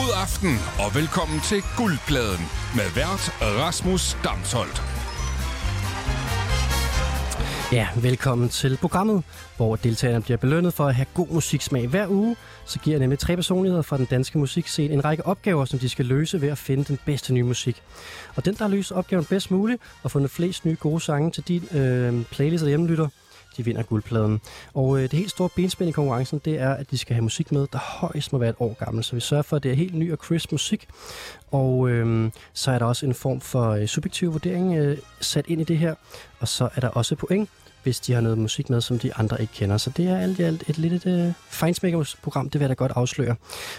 God aften og velkommen til Guldpladen med vært Rasmus Damsholdt. Ja, velkommen til programmet, hvor deltagerne bliver belønnet for at have god musiksmag hver uge. Så giver jeg nemlig tre personligheder fra den danske musikscene en række opgaver, som de skal løse ved at finde den bedste nye musik. Og den, der har løst opgaven bedst muligt og fundet flest nye gode sange til din øh, playlist og hjemmelytter, de vinder guldpladen. Og øh, det helt store benspænd i konkurrencen, det er, at de skal have musik med, der højst må være et år gammel. Så vi sørger for, at det er helt ny og crisp musik. Og øh, så er der også en form for øh, subjektiv vurdering øh, sat ind i det her. Og så er der også point, hvis de har noget musik med, som de andre ikke kender. Så det er alt i alt et lidt et øh, feinsmakerprogram det vil jeg da godt afsløre.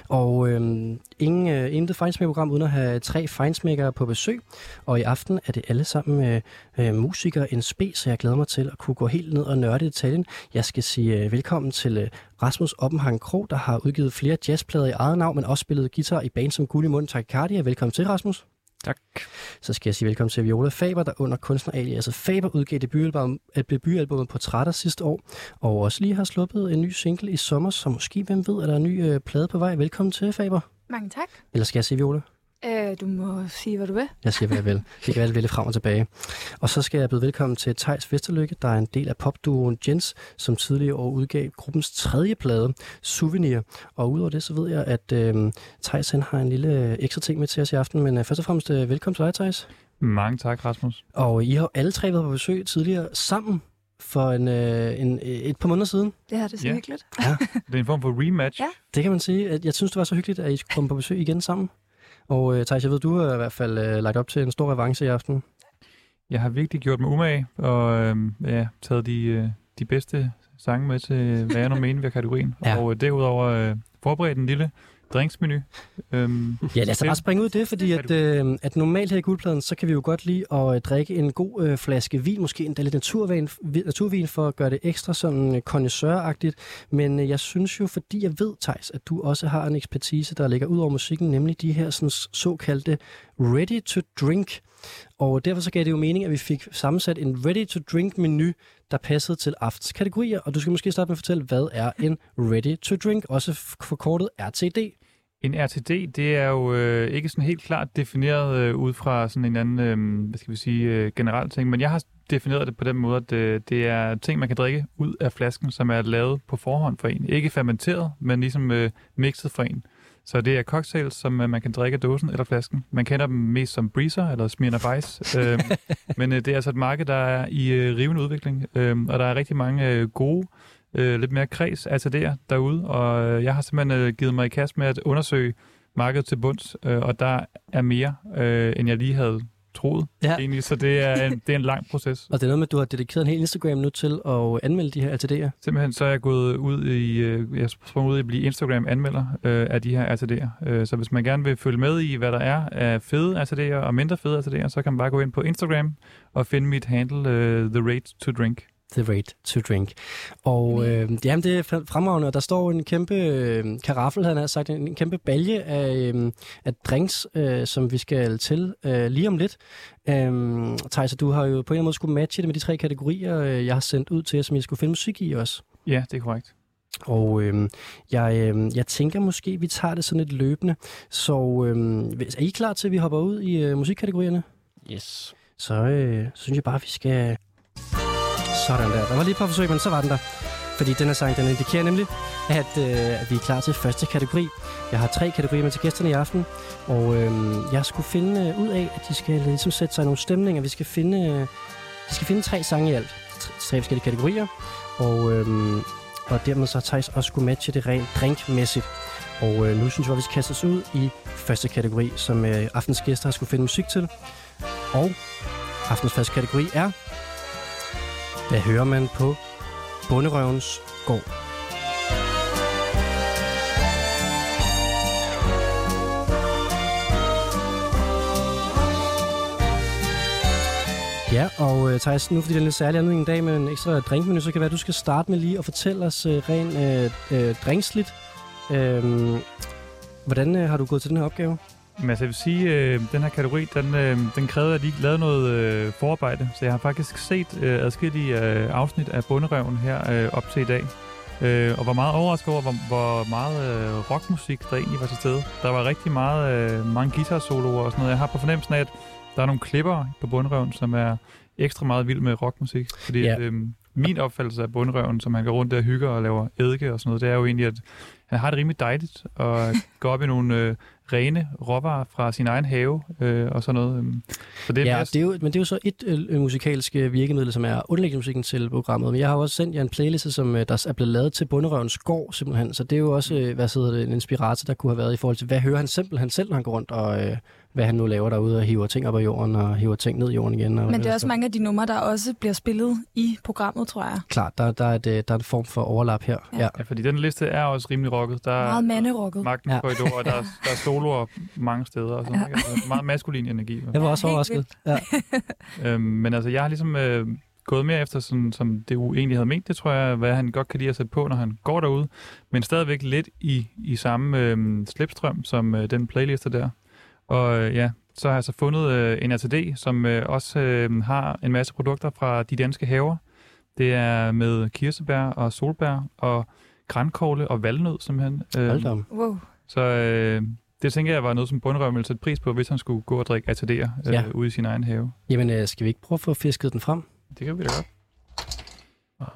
Og øhm, ingen, øh, intet fejnsmækkerprogram uden at have tre Feinsmaker på besøg. Og i aften er det alle sammen øh, øh, musikere en spe, så jeg glæder mig til at kunne gå helt ned og nørde detaljen. Jeg skal sige øh, velkommen til øh, Rasmus Oppenhang Kro, der har udgivet flere jazzplader i eget navn, men også spillet guitar i band som Guld i Velkommen til, Rasmus. Tak. Så skal jeg sige velkommen til Viola Faber, der under kunstneraliaset Faber udgav debutalbum, debutalbummet Portrætter sidste år, og også lige har sluppet en ny single i sommer, så måske, hvem ved, er der en ny øh, plade på vej. Velkommen til, Faber. Mange tak. Eller skal jeg sige Viola? Øh, du må sige, hvad du vil. Jeg siger, hvad jeg vil. Vi kan vælge frem og tilbage. Og så skal jeg byde velkommen til Tejs Vesterlykke, der er en del af popduoen Jens, som tidligere år udgav gruppens tredje plade, Souvenir. Og udover det, så ved jeg, at øh, Tejs han har en lille ekstra ting med til os i aften. Men øh, først og fremmest, øh, velkommen til dig, Tejs. Mange tak, Rasmus. Og I har alle tre været på besøg tidligere sammen for en, øh, en, et par måneder siden. Det her det er så Ja. hyggeligt. Det er en form for rematch. Ja. Det kan man sige. At Jeg synes, det var så hyggeligt, at I skulle komme på besøg igen sammen. Og øh, Thijs, jeg ved, du har i hvert fald øh, lagt op til en stor revanche i aften. Jeg har virkelig gjort mig umage, og øh, ja, taget de, øh, de bedste sange med til, hvad jeg nu mener ved kategorien. Ja. Og øh, derudover øh, forberedt en lille drinksmenu. Øhm, Ja, lad os da bare springe ud i det, fordi at, øh, at normalt her i guldpladen, så kan vi jo godt lide at øh, drikke en god øh, flaske vin, måske endda lidt naturvin, vi- naturvin for at gøre det ekstra sådan øh, connoisseuragtigt. Men øh, jeg synes jo, fordi jeg ved, Thijs, at du også har en ekspertise, der ligger ud over musikken, nemlig de her sådan, såkaldte ready to drink. Og derfor så gav det jo mening, at vi fik sammensat en ready to drink menu, der passede til aftens kategorier. Og du skal måske starte med at fortælle, hvad er en ready to drink, også forkortet RTD. En RTD, det er jo øh, ikke sådan helt klart defineret øh, ud fra sådan en anden, øh, hvad skal vi sige, øh, generel ting, men jeg har defineret det på den måde, at øh, det er ting, man kan drikke ud af flasken, som er lavet på forhånd for en. Ikke fermenteret, men ligesom øh, mixet for en. Så det er cocktails, som øh, man kan drikke af dåsen eller flasken. Man kender dem mest som Breezer eller Smirnoff Ice. øh, men øh, det er altså et marked, der er i øh, rivende udvikling, øh, og der er rigtig mange øh, gode, øh, lidt mere kreds RTD'er derude, og øh, jeg har simpelthen øh, givet mig i kast med at undersøge markedet til bunds, øh, og der er mere, øh, end jeg lige havde troet Ja. egentlig, så det er, en, det er en lang proces. Og det er noget med, at du har dedikeret en hel Instagram nu til at anmelde de her RTD'er. Simpelthen så er jeg gået ud i, øh, jeg sprunget ud i at blive Instagram-anmelder øh, af de her RTD'er. Øh, så hvis man gerne vil følge med i, hvad der er af fede RTD'er og mindre fede RTD'er, så kan man bare gå ind på Instagram og finde mit handle, øh, The Rate to Drink. The Rate to Drink. Og øh, jamen, det er fre- fremragende, og der står en kæmpe øh, karaffel, han har sagt, en, en kæmpe balje af, øh, af drinks, øh, som vi skal til øh, lige om lidt. Øh, Thijs, du har jo på en eller anden måde skulle matche det med de tre kategorier, øh, jeg har sendt ud til jer, som I skulle finde musik i også. Ja, det er korrekt. Og øh, jeg, øh, jeg tænker måske, vi tager det sådan lidt løbende. Så øh, er I klar til, at vi hopper ud i øh, musikkategorierne? Yes. så øh, synes jeg bare, vi skal... Sådan der. Der var lige et par forsøg, men så var den der. Fordi den her sang, den indikerer nemlig, at, øh, at vi er klar til første kategori. Jeg har tre kategorier med til gæsterne i aften, og øh, jeg skulle finde øh, ud af, at de skal ligesom sætte sig i nogle stemninger. Vi skal finde, øh, vi skal finde tre sange i alt. Tre, tre forskellige kategorier. Og, øh, og dermed så har Thijs også skulle matche det rent drinkmæssigt. Og øh, nu synes jeg, at vi skal kaste os ud i første kategori, som øh, aftens gæster har skulle finde musik til. Og aftens første kategori er hvad hører man på Bunderøvens gård? Ja, og uh, Thijs, nu fordi det er en lidt særlig anledning i dag med en ekstra drinkmenu, så kan det være, at du skal starte med lige at fortælle os uh, rent uh, uh, drinksligt. Uh, hvordan uh, har du gået til den her opgave? Men altså, jeg vil sige, øh, den her kategori, den, øh, den krævede, at de lavede noget øh, forarbejde. Så jeg har faktisk set øh, adskillige øh, afsnit af Bunderøven her øh, op til i dag. Øh, og var meget overrasket over, hvor, hvor meget øh, rockmusik der egentlig var til stede. Der var rigtig meget, øh, mange guitar-soloer og sådan noget. Jeg har på fornemmelsen af, at der er nogle klipper på bundrøven, som er ekstra meget vild med rockmusik. Fordi Ja. ja. øh, min opfattelse af bundrøven, som han går rundt der og hygger og laver eddike og sådan noget, det er jo egentlig, at han har det rimelig dejligt og går op i nogle øh, rene råvarer fra sin egen have øh, og sådan noget. øhm. Så det er Ja, det er jo, men det er jo så et øh, musikalsk øh, virkemiddel, som er underlægningsmusikken til programmet. Men jeg har også sendt jer en playliste, som øh, der er blevet lavet til Bunderøvens gård, simpelthen. Så det er jo også, øh, hvad hedder det, en inspirator, der kunne have været i forhold til, hvad hører han simpelthen selv, når han går rundt, og øh, hvad han nu laver derude, og hiver ting op af jorden, og hiver ting ned i jorden igen. Og Men det er også mange af de numre, der også bliver spillet i programmet, tror jeg. Klart, der, der, er et, øh, der er en form for overlap her. Ja. Ja. ja. Fordi den liste er også rimelig rocket. Der er Meget manderokket. magtens Ja. ja. korridor, og der, er- der er soloer mange steder. Og sådan, Ja. Altså, meget maskulin energi. Jeg var også overrasket. Ja. Øhm, men altså, jeg har ligesom øh, gået mere efter, sådan, som det jo egentlig havde ment. Det tror jeg, hvad han godt kan lide at sætte på, når han går derude. Men stadigvæk lidt i, i samme øh, slipstrøm som øh, den playliste der. Og øh, ja, så har jeg så fundet øh, en RTD, som øh, også øh, har en masse produkter fra de danske haver. Det er med kirsebær og solbær og grankogle og valnød simpelthen. Øh, Hold da om. Wow. Så øh, det tænker jeg var noget, som bundrøven ville sætte pris på, hvis han skulle gå og drikke ATD'er øh, Ja. ude i sin egen have. Jamen, øh, skal vi ikke prøve at få fisket den frem? Det kan vi da godt. Øh,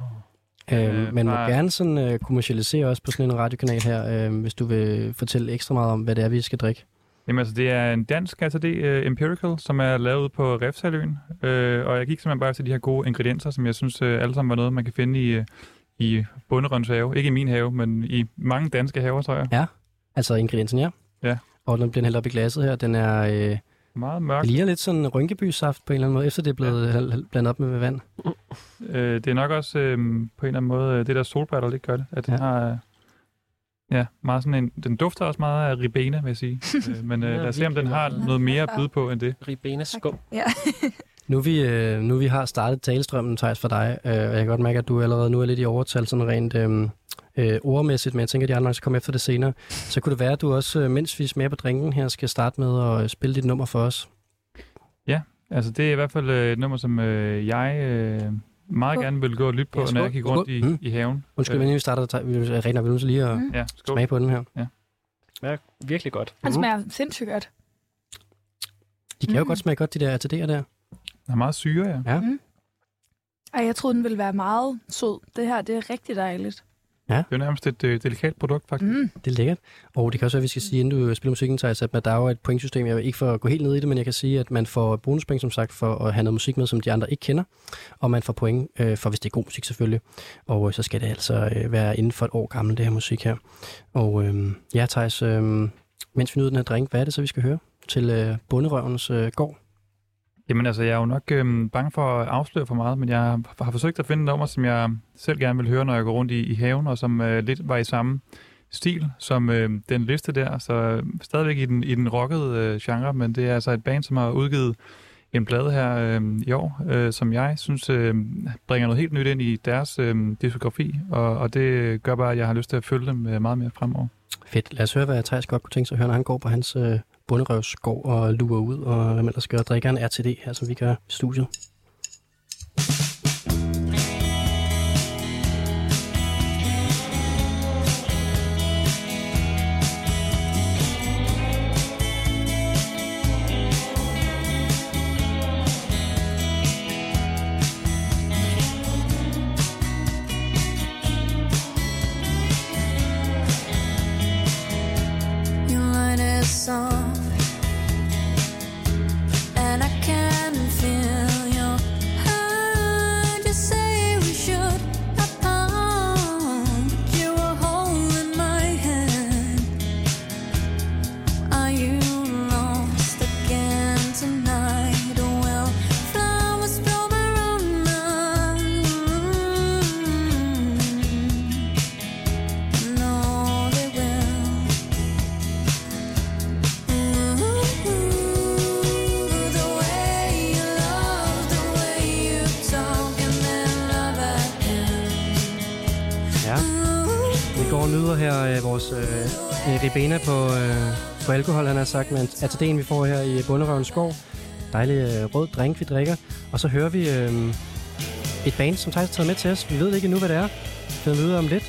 Øh, man må gerne sådan, øh, kommercialisere os på sådan en radiokanal her, øh, hvis du vil fortælle ekstra meget om, hvad det er, vi skal drikke. Jamen altså, det er en dansk ATD uh, Empirical, som er lavet på Refsaløen. Uh, og jeg gik simpelthen bare efter de her gode ingredienser, som jeg synes uh, alle sammen var noget, man kan finde i, uh, i Bunderøns have. Ikke i min have, men i mange danske haver, tror jeg. Altså ingrediensen, ja. Ja. Og den bliver hældt op i glasset her. Den er, øh, Meget mørk. ligner lidt sådan rynkeby-saft på en eller anden måde, efter det er blevet ja. blandet op med vand. Uh, det er nok også uh, på en eller anden måde uh, det der solbær, der lidt gør det. At den Ja. ja. har... Ja, meget sådan en, den dufter også meget af ribena, vil jeg sige. uh, men Ja, lad os se, om den har noget mere at byde på end det. Ribena skum. Ja. Nu vi, øh, nu vi har startet talestrømmen, Thijs, for dig, øh, og jeg kan godt mærke, at du allerede nu er lidt i overtal sådan rent øh, øh, ordmæssigt, men jeg tænker, at de andre nok skal komme efter det senere. Så kunne det være, at du også, øh, mens vi smager på drinken her, skal starte med at øh, spille dit nummer for os. Altså, det er i hvert fald øh, et nummer, som øh, jeg øh, meget Skål. gerne vil gå og lytte på, Ja, når jeg skål. gik rundt i, Skål. Mm. i haven. Undskyld, Øh, øh. vi starter, vi er nok, vi til lige at Mm. Ja, skål. smage på den her. Ja, virkelig godt. Han Mhm. smager sindssygt godt. De kan jo Mm. godt smage godt, de der RTD'er der. Den er meget syre, ja. Ja. Ej, jeg troede, den ville være meget sød. Det her, det er rigtig dejligt. Det er jo nærmest et øh, delikat produkt, faktisk. Mm. Det er lækkert. Og det kan også være, at vi skal sige, inden du spiller musikken, Thijs, at der er jo et pointsystem. Jeg vil ikke for at gå helt ned i det, men jeg kan sige, at man får bonuspoint, som sagt, for at have noget musik med, som de andre ikke kender. Og man får point øh, for, hvis det er god musik selvfølgelig. Og øh, så skal det altså øh, være inden for et år gammel, det her musik her. Og øh, ja, Thijs, øh, mens vi nyder den her drink, hvad er det så, vi skal høre til øh, bunderøvens øh, gård? Jamen altså, jeg er jo nok øh, bange for at afsløre for meget, men jeg har, har forsøgt at finde nummer, som jeg selv gerne vil høre, når jeg går rundt i, i haven, og som øh, lidt var i samme stil som øh, den liste der. Så øh, stadigvæk i den, i den rockede øh, genre, men det er altså et band, som har udgivet en plade her øh, i år, øh, som jeg synes øh, bringer noget helt nyt ind i deres øh, diskografi, og, og det gør bare, at jeg har lyst til at følge dem øh, meget mere fremover. Fedt. Lad os høre, hvad Thijs godt kunne tænke sig at høre, når han går på hans øh, bunderøvsgård og lurer ud, og hvad man ellers gør. Drikker en RTD her, som vi gør i studiet. Ribena på, øh, på alkohol, han har sagt, men ATD'en vi får her i Bunderøvens skov. Dejlig øh, rød drink, vi drikker. Og så hører vi øh, et band, som Thijs har taget med til os. Vi ved ikke endnu, hvad det er. Det finder vi ud om lidt.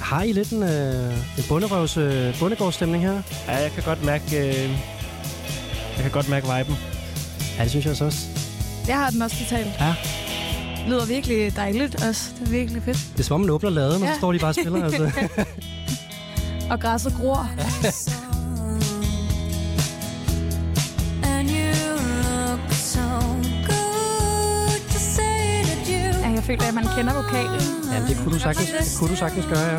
Har I lidt en, øh, en bunderøvs øh, bundegårdsstemning her? Ja, jeg kan godt mærke... Øh, jeg kan godt mærke viben. Ja, det synes jeg altså også. Jeg har den også totalt. Ja. Lyder virkelig dejligt også. Det er virkelig fedt. Det er som om, man åbner laden, og så Ja. står de bare og spiller. Altså. Og græsset gror. And you look so good to say that you Ja, jeg føler, at man kender vokalen. ja, det kunne du sagtens, det kunne du sagtens gøre, ja.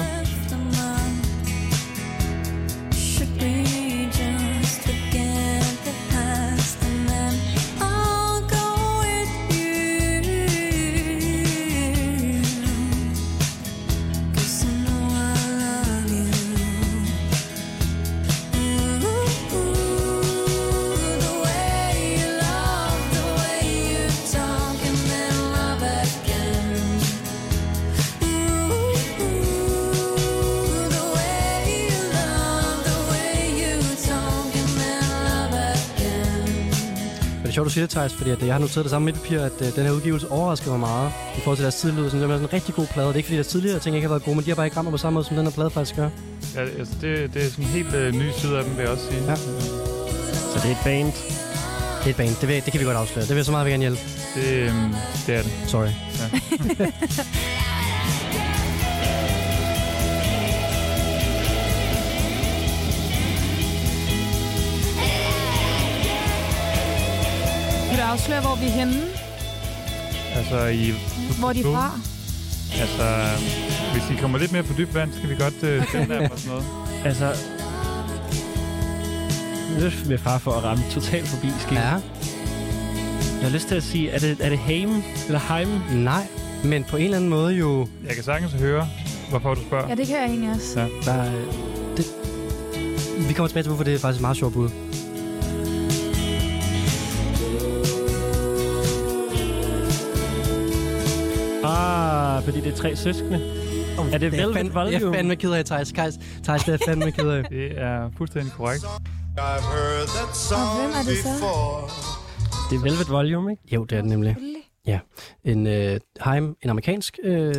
Siger det, Thijs, fordi at, øh, jeg har noteret det samme med papir, at øh, den her udgivelse overrasker mig meget i forhold til deres tidligere. Så det er sådan en rigtig god plade. Det er ikke, fordi deres tidligere ting ikke har været gode, men de har bare ikke ramt mig på samme måde, som den her plade faktisk gør. Ja, altså det, det er sådan en helt øh, ny side af dem, vil jeg også sige. Ja. Så det er et band. Det er et band. Det, vil, det kan vi godt afsløre. Det vil jeg så meget jeg gerne hjælpe. Det, øhm, det er det. Sorry. Vil afsløre, hvor vi er henne? Altså, i, Hvor er de fra? altså, hvis I kommer lidt mere på dyb vand, skal vi godt øh, okay. der og sådan noget. Altså... Lidt med far for at ramme totalt forbi skiven. Ja. Jeg har lyst til at sige, er det, er det Heim eller Heim? Nej. Men på en eller anden måde jo... Jeg kan sagtens høre, hvorfor du spørger. Ja, det kan jeg egentlig også. Ja. Der, er- det, vi kommer tilbage til, hvorfor det er faktisk et meget sjovt bud. Ah, fordi det er tre søskende. Oh, Er det Velvet fandme, Jeg Volume? er fandme ked af, Thijs. Thijs, Thijs, det er fandme ked af. Det er fuldstændig korrekt. I've heard that song Og hvem er det så? Det er Velvet Volume, ikke? Jo, det er det nemlig. Selvfølgelig. En øh, Heim, en amerikansk... Øh,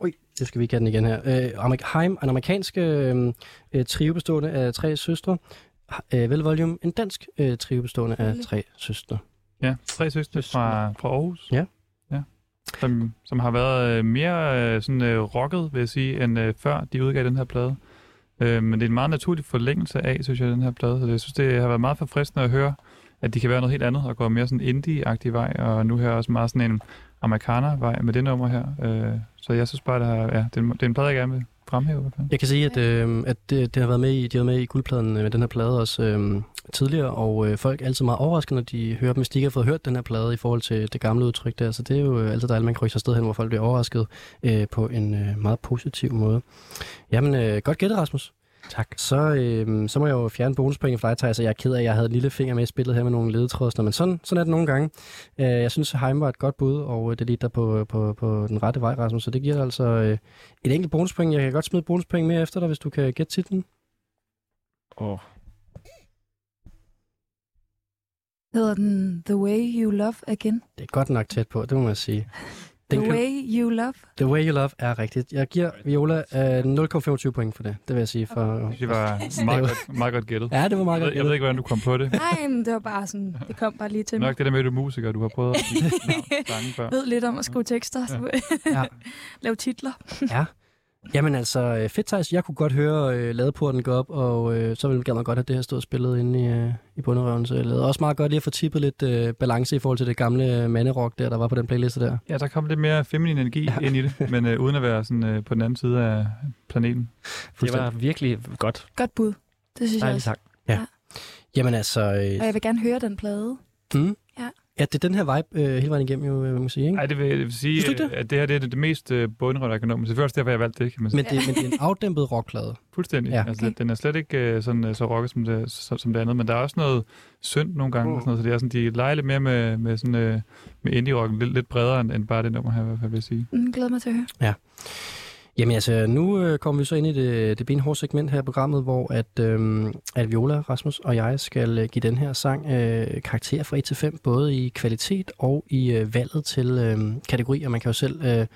øj, det skal vi ikke have den igen her. Øh, Amerik- Heim, en amerikansk øh, øh, trio bestående af tre søstre. Øh, Vel Volume, en dansk øh, trio bestående af tre søstre. Ja, tre søstre fra, fra Aarhus. Ja. Som, som har været øh, mere øh, sådan øh, rocket, vil jeg sige, end øh, før de udgav den her plade. Øh, men det er en meget naturlig forlængelse af, synes jeg, den her plade. Så jeg synes, det har været meget forfriskende at høre, at de kan være noget helt andet og gå mere sådan indie-agtig vej, og nu her også meget sådan en amerikaner-vej med det nummer her. Øh, så jeg synes bare, det, har, ja, det, er, en- det er en plade, jeg gerne vil fremhæve. Jeg kan sige, at, øh, at det, det har været med i, de har været med i guldpladen med den her plade også øh, tidligere, og øh, folk er altid meget overrasket, når de hører dem, hvis de ikke har fået hørt den her plade i forhold til det gamle udtryk der. Så det er jo øh, altid dejligt, at man kan rykke sig sted hen, hvor folk bliver overrasket øh, på en øh, meget positiv måde. Jamen, øh, godt gættet, Rasmus. Tak. Så, øh, så må jeg jo fjerne bonuspoint for dig, og jeg er ked af, at jeg havde en lille finger med i spillet her med nogle ledetrådsner, men sådan, sådan er det nogle gange. Øh, jeg synes, Heim var et godt bud, og øh, det lige der på, på, på den rette vej, Rasmus, så det giver altså øh, et enkelt bonuspoint. Jeg kan godt smide bonuspoint mere efter dig, hvis du kan gætte titlen. Åh, Hedder den The Way You Love Again? Det er godt nok tæt på, det må man sige. Den The kan, Way You Love? the Way You Love er rigtigt. Jeg giver Viola øh, 0,25 point for det, det vil jeg sige. For, Det var meget godt, meget godt gættet. Ja, det var meget Jeg godt ved, jeg ved ikke, hvordan du kom på det. Nej, men det var bare sådan, det kom bare lige til mig. Nok det der med, at du er musiker, du har prøvet at sange før. ved lidt om at skrive tekster, Ja. lave titler. Ja. Jamen altså, øh, fedt Thijs. Jeg kunne godt høre øh, ladeporten gå op, og øh, så ville jeg gerne godt have det her stået spillet inde i, øh, i bunderøven. Så jeg lavede også meget godt lige at få tippet lidt øh, balance i forhold til det gamle øh, manderock der, der var på den playliste der. Ja, der kom lidt mere feminin energi ja. ind i det, men øh, uden at være sådan øh, på den anden side af planeten. det var virkelig godt. Godt bud. Det synes jeg Dejligt også. sagt. Jamen altså, Og øh, jeg vil gerne høre den plade. mm, Ja. ja, det er den her vibe øh, hele vejen igennem, jo, øh, man må sige, ikke? Nej, det vil, det vil sige, Synes du ikke øh, at det her det er det, det mest øh, bundrøde, jeg kan. Men selvfølgelig derfor, jeg valgte det, kan man sige. Men det, men det er en afdæmpet rockplade. Fuldstændig. Ja. Ja. Altså, Okay. Den er slet ikke øh, sådan, øh, så rocket som det, som, som det andet, men der er også noget synd nogle gange, og sådan noget, så det er sådan, de leger lidt mere med, med, sådan, øh, med indie-rocken, lidt, lidt bredere end, end bare det nummer her, i hvert fald, vil jeg sige. Mm, glæder mig til at høre. Jamen altså, nu øh, kommer vi så ind i det, det benhårde segment her i programmet, hvor at, øh, at Viola, Rasmus og jeg skal øh, give den her sang øh, karakter fra 1 til 5, både i kvalitet og i øh, valget til øh, kategorier. Man kan jo selv øh,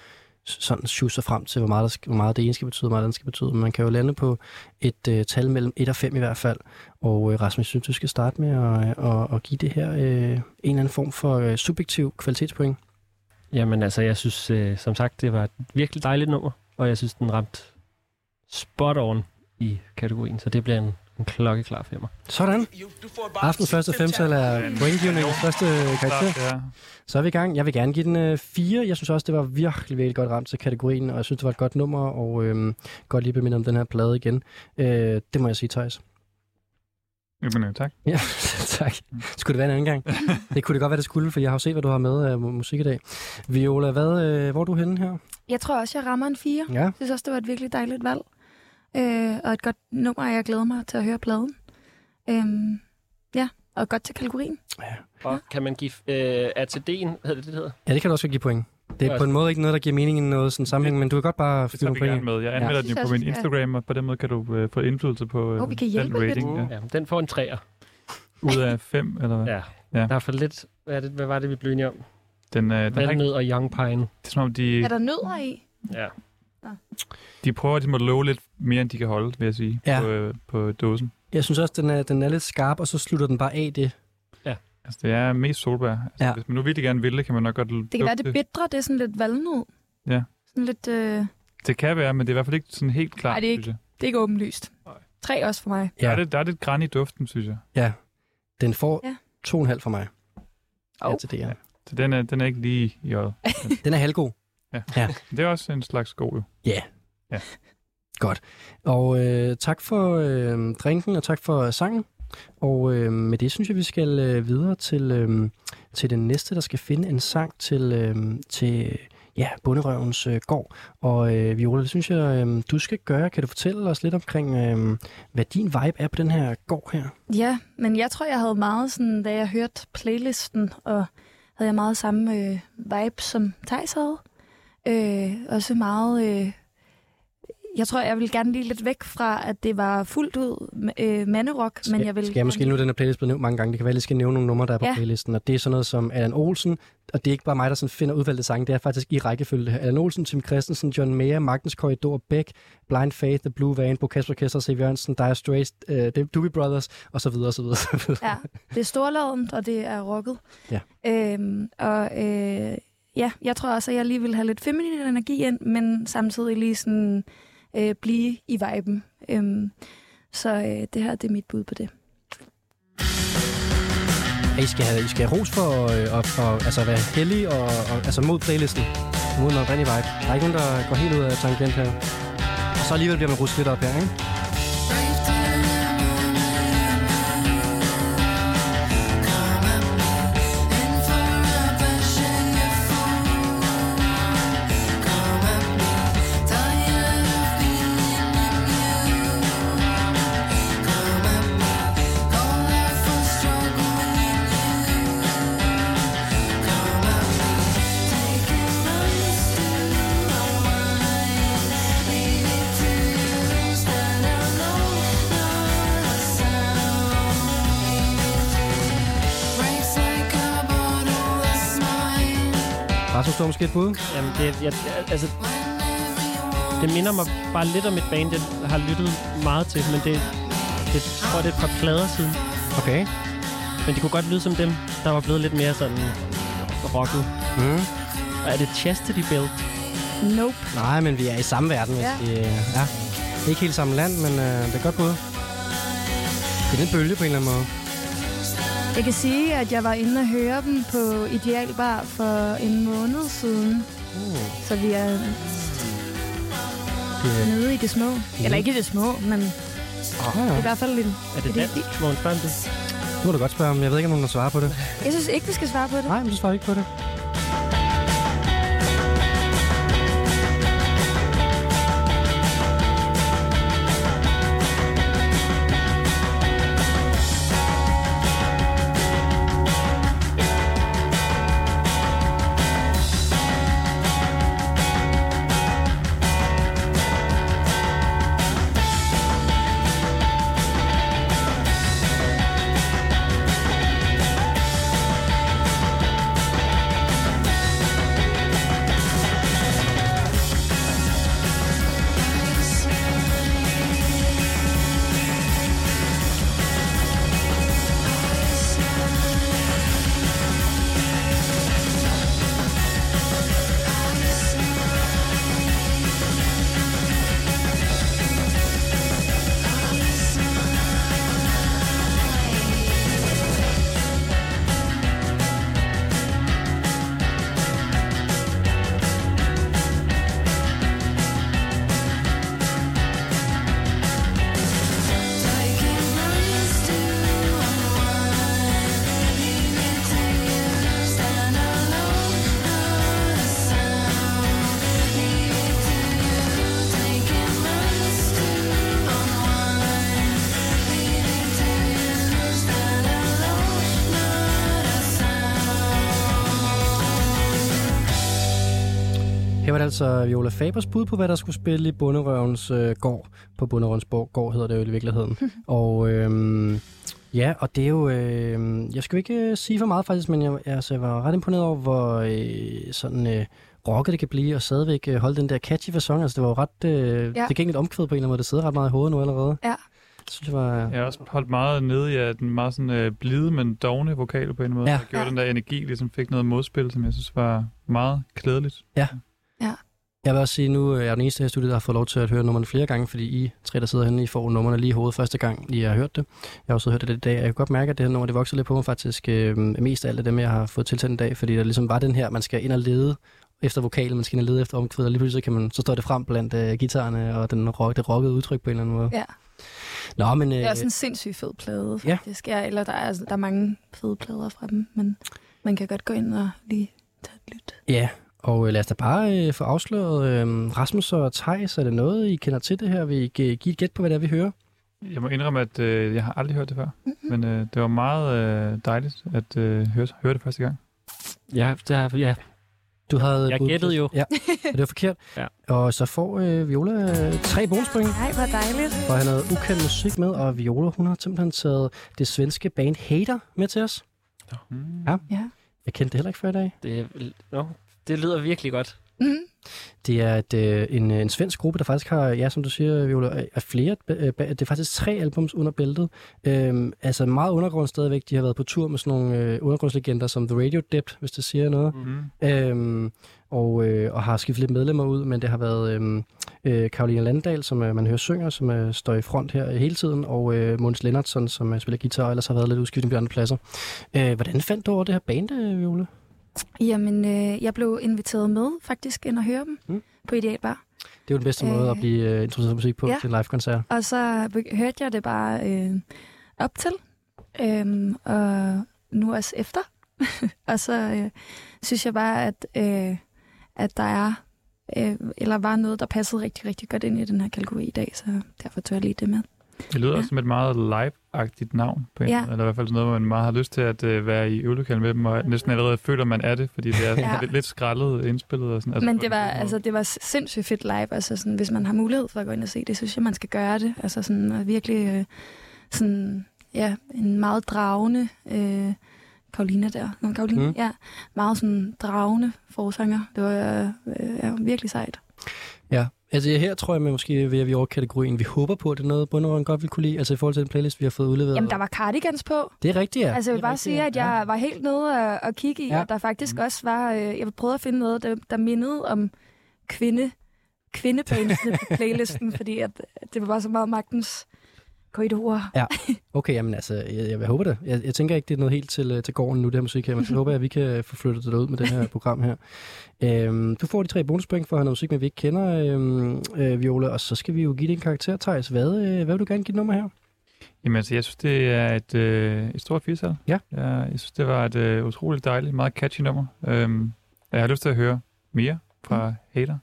sådan schusser frem til, hvor meget, der skal, hvor meget det ene skal betyde, hvor meget det andet skal betyde. Men man kan jo lande på et øh, tal mellem 1 og 5 i hvert fald. Og øh, Rasmus, synes, du skal starte med at, øh, at, at give det her øh, en eller anden form for øh, subjektiv kvalitetspoint. Jamen altså, jeg synes øh, som sagt, det var et virkelig dejligt nummer, og jeg synes, den ramte spot on i kategorien, så det bliver en, en klokkeklar femmer. Sådan. Aftens første femtal er pointgivningens første karakter. Klart, ja. Så er vi i gang. Jeg vil gerne give den øh, fire. Jeg synes også, det var virkelig, virkelig godt ramt til kategorien, og jeg synes, det var et godt nummer, og øh, godt lige bemindet om den her plade igen. Øh, det må jeg sige, Thijs. Jamen, øh, tak. Ja, tak. Skulle det være en anden gang? Det kunne det godt være, det skulle, for jeg har jo set, hvad du har med af mu- musik i dag. Viola, hvad, øh, hvor er du henne her? Jeg tror også, jeg rammer en 4. Ja. Jeg synes også, det var et virkelig dejligt valg. Øh, og et godt nummer, og jeg glæder mig til at høre pladen. Øhm, ja, og godt til kategorien. Og kan man give øh, ATD'en, hedder det det, det hedder? Ja, det kan du også give point. Det er Ja. på en måde ikke noget, der giver mening i noget sådan sammenhæng, men du kan godt bare fyre nogle point. med. Jeg Ja. anmelder Jeg den jo på min ja. Instagram, og på den måde kan du øh, få indflydelse på øh, Åh, vi kan den rating. den. Ja. Ja, den får en træer. Ud af fem, eller hvad? Ja. Ja. Der er for lidt... Hvad, er det, hvad var det, vi blev enige om? Den, øh, den har ikke, Valnød og young pine. det er som om, de, Er der nødder i? Ja. de prøver, at de må love lidt mere, end de kan holde, vil jeg sige, Ja. på, øh, på dåsen. Jeg synes også, den er, den er lidt skarp, og så slutter den bare af det. Altså, det er mest solbær. Altså, Ja. Hvis man nu virkelig gerne vil det, kan man nok godt Det kan være, det bitre, det er sådan lidt valnød. Ja. Sådan lidt, øh, Det kan være, men det er i hvert fald ikke sådan helt klart, Nej, det er ikke- det er ikke åbenlyst. Tre også for mig. Der, Ja. er det, der er lidt græn i duften, synes jeg. Ja. Den får Ja. to og en halv for mig. Åh. Ja, til det, ja. Så den er, den er ikke lige i øjet. Den er halvgod. Det er også en slags god, jo. Ja. Ja. Godt. Og øh, tak for øh, drinken, og tak for sangen. Og øh, med det synes jeg, vi skal øh, videre til, øh, til den næste, der skal finde en sang til, øh, til ja, Bunderøvens øh, gård. Og øh, Viola, det synes jeg, øh, du skal gøre. Kan du fortælle os lidt omkring, øh, hvad din vibe er på den her gård her? Ja, men jeg tror, jeg havde meget sådan, da jeg hørte playlisten, og havde jeg meget samme øh, vibe, som Thijs havde. Øh, også meget... Øh, jeg tror, jeg vil gerne lige lidt væk fra, at det var fuldt ud øh, manderock, men jeg vil... Skal jeg måske nu, den her playlist blevet nævnt mange gange. Det kan være, at jeg skal nævne nogle numre, der er på Ja. playlisten. Og det er sådan noget som Allan Olsen. Og det er ikke bare mig, der sådan finder udvalgte sange. Det er faktisk i rækkefølge. Allan Olsen, Tim Christensen, John Mayer, Magnus Korridor, Beck, Blind Faith, The Blue Van, Bo Kasper Kester, C. Jørgensen, Dire Straits, uh, The Doobie Brothers, og så videre, og så videre. så videre. Ja, det er storladent, og det er rocket. Ja. Øhm, og øh, ja, jeg tror også, at jeg lige vil have lidt feminin energi ind, men samtidig lige sådan øh, blive i viben. Øhm, så øh, det her, det er mit bud på det. I skal have, I skal have ros for øh, for, altså, være heldig og, og, altså mod playlisten. Mod noget rigtig vibe. Der er ikke nogen, der går helt ud af tangent her. Og så alligevel bliver man rustet lidt op her, ikke? Måske et bud? Jamen, det, jeg, altså, det minder mig bare lidt om et band, jeg har lyttet meget til, men det, det tror jeg, det er et par plader siden. Okay. Men det kunne godt lyde som dem, der var blevet lidt mere sådan rocket. Mm. Og er det Chastity Belt? Nope. Nej, men vi er i samme verden. Hvis Ja. vi, øh, ja. Ikke helt samme land, men øh, det er godt bud. Det er den bølge på en eller anden måde. Jeg kan sige, at jeg var inde og høre dem på Idealbar for en måned siden. Uh. Så vi er Det, nede i det små. Eller ikke i det små, men det ja, er i hvert fald en... Er det Er det dansk? Spørge om det? Nu må du godt spørge, men jeg ved ikke, om nogen vil svare på det. Jeg synes ikke, vi skal svare på det. Nej, men så svarer ikke på det. Altså Viola Fabers bud på, hvad der skulle spille i Bunderøvens øh, gård. På Bunderøvens Borg- gård hedder det jo i virkeligheden. og øhm, ja, og det er jo... Øh, jeg skal jo ikke øh, sige for meget faktisk, men jeg, altså, jeg var ret imponeret over, hvor øh, sådan... Øh, rocket det kan blive, og stadigvæk øh, holde den der catchy fasong. Altså, det var jo ret øh, Ja. ja. tilgængeligt omkvæd på en eller anden måde. Det sidder ret meget i hovedet nu allerede. Ja. Det synes jeg var... Jeg har også holdt meget nede i at den meget sådan øh, blide, men dogne vokal på en måde. Ja. Ja. Der gjorde Ja. den der energi, ligesom fik noget modspil, som jeg synes var meget klædeligt. Jeg vil også sige, nu er jeg den eneste her i studiet, der har fået lov til at høre nummerne flere gange, fordi I tre, der sidder henne, I får nummerne lige i hovedet første gang, I har hørt det. Jeg har også hørt det i dag, jeg kan godt mærke, at det her nummer, det vokser lidt på mig faktisk øh, mest af alt af dem, jeg har fået tilsendt i dag, fordi der ligesom var den her, man skal ind og lede efter vokalen, man skal ind og lede efter omkvædet, og lige pludselig kan man, så står det frem blandt øh, guitarerne og den rock, det rockede udtryk på en eller anden måde. Ja. Nå, men... Øh, Det er også en sindssygt fed plade, Ja. faktisk. Ja. eller der er, altså, der er mange fede plader fra dem, men man kan godt gå ind og lige tage et lyt. Ja, og øh, lad os da bare øh, få afsløret øh, Rasmus og Thijs. Er det noget, I kender til det her? Vil I gi- give et gæt på, hvad det er, vi hører? Jeg må indrømme, at øh, jeg har aldrig hørt det før. Mm-hmm. Men øh, det var meget øh, dejligt at øh, høre, høre det første gang. Ja, der, ja, Du havde Jeg gættede jo. Ja, og det var forkert. Ja. Og så får øh, Viola øh, tre bonuspoint, Nej, hvor dejligt. for han havde ukendt musik med, og Viola, hun har simpelthen taget det svenske band Hater med til os. Mm. Ja. Ja. Jeg kendte det heller ikke før i dag. det, er- no, det lyder virkelig godt. Mm. Det er et, øh, en, en svensk gruppe, der faktisk har, ja, som du siger, Viola, er- er flere. øh, ba- Det er faktisk tre albums under bæltet. Øhm, altså meget undergrund stadigvæk. De har været på tur med sådan nogle øh, undergrundslegender som The Radio Dept, hvis det siger noget. Mm. Øhm, og, øh, og har skiftet lidt medlemmer ud, men det har været øhm, øh, Karoline Landdal, som øh, man hører synger, som øh, står i front her hele tiden, og øh, Måns Lennartsson, som øh, spiller guitar, og ellers har været lidt udskiftning på andre pladser. Øh, hvordan fandt du over det her band, øh, Viola? Jamen, øh, jeg blev inviteret med faktisk ind og høre dem Mm. på Idealbar. Det er jo den bedste Øh, måde at blive øh, introduceret til musik på ja. til en live-koncert. Og så hørte jeg det bare øh, op til, øhm, og nu også efter. og så øh, synes jeg bare, at, øh, at der er, øh, eller var noget, der passede rigtig, rigtig godt ind i den her kategori i dag, så derfor tog jeg lige det med. Det lyder Ja. også som et meget live-agtigt navn, på en Ja. måde. eller i hvert fald sådan noget, hvor man meget har lyst til at øh, være i øvelokalen med dem, og næsten allerede føler, man er det, fordi det er Ja. lidt, lidt skrællet indspillet. Og sådan, Altså, Men det var, altså, det var sindssygt fedt live. Altså, sådan, hvis man har mulighed for at gå ind og se det, synes jeg, man skal gøre det. Altså sådan, og virkelig øh, sådan, ja, en meget dragende øh, Karoline der. Nå, Karoline, mm. ja. Meget sådan dragende forsanger. Det var øh, ja, virkelig sejt. Ja, altså her tror jeg, at måske ved at vi over kategorien, vi håber på, at det er noget, Bunderøven godt vil kunne lide, altså i forhold til den playlist, vi har fået udleveret. Jamen, der var cardigans på. Det er rigtigt, ja. Ja, altså, jeg vil bare sige, ja. at jeg var helt nede og, og kigge i, Ja. ja. at der faktisk også var... Øh, jeg prøvede at finde noget, der, der mindede om kvinde, kvindebandsene på playlisten, fordi at, det var bare så meget magtens korridorer. Okay, jamen altså, jeg, jeg, jeg håber det. Jeg, jeg tænker ikke, det er noget helt til, til gården nu, det her musik her, men så håber jeg, at vi kan få flyttet det ud med det her program her. Øhm, du får de tre bonuspoint for at have noget musik, men vi ikke kender, øhm, øh, Viola, og så skal vi jo give det en karakter, Thijs. Hvad, øh, hvad vil du gerne give nummer her? Jamen altså, jeg synes, det er et, øh, et stort firsal. Ja. Jeg, jeg synes, det var et øh, utroligt dejligt, meget catchy nummer. Øhm, jeg har lyst til at høre mere fra Mm. Hater.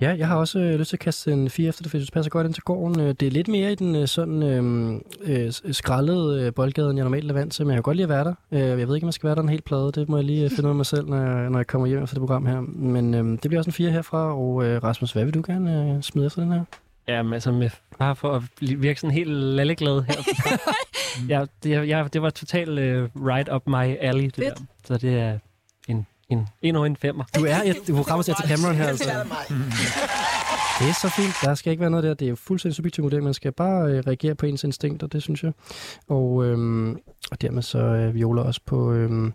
Ja, jeg har også øh, lyst til at kaste en 4 efter det, for jeg synes, det passer godt ind til gården. Øh, Det er lidt mere i den øh, sådan øh, øh, skraldede øh, boldgade, end jeg normalt er vant til, men jeg kan godt lide at være der. Øh, jeg ved ikke, om jeg skal være der en hel plade. Det må jeg lige øh, finde ud af mig selv, når jeg, når jeg kommer hjem efter det program her. Men øh, det bliver også en 4 herfra, og øh, Rasmus, hvad vil du gerne øh, smide efter den her? Jamen, altså, med, bare for at blive- virke sådan helt lalleglad her. ja, det, jeg, det var totalt uh, right up my alley, det Fedt. der. Så det er en, en, en og en femmer. Du er et, sig til Cameron her, altså. Det er så fint. Der skal ikke være noget der. Det er jo fuldstændig subjektiv vurdering. Man skal bare øh, reagere på ens instinkter, det synes jeg. Og, øhm, og dermed så er Viola også på, øhm,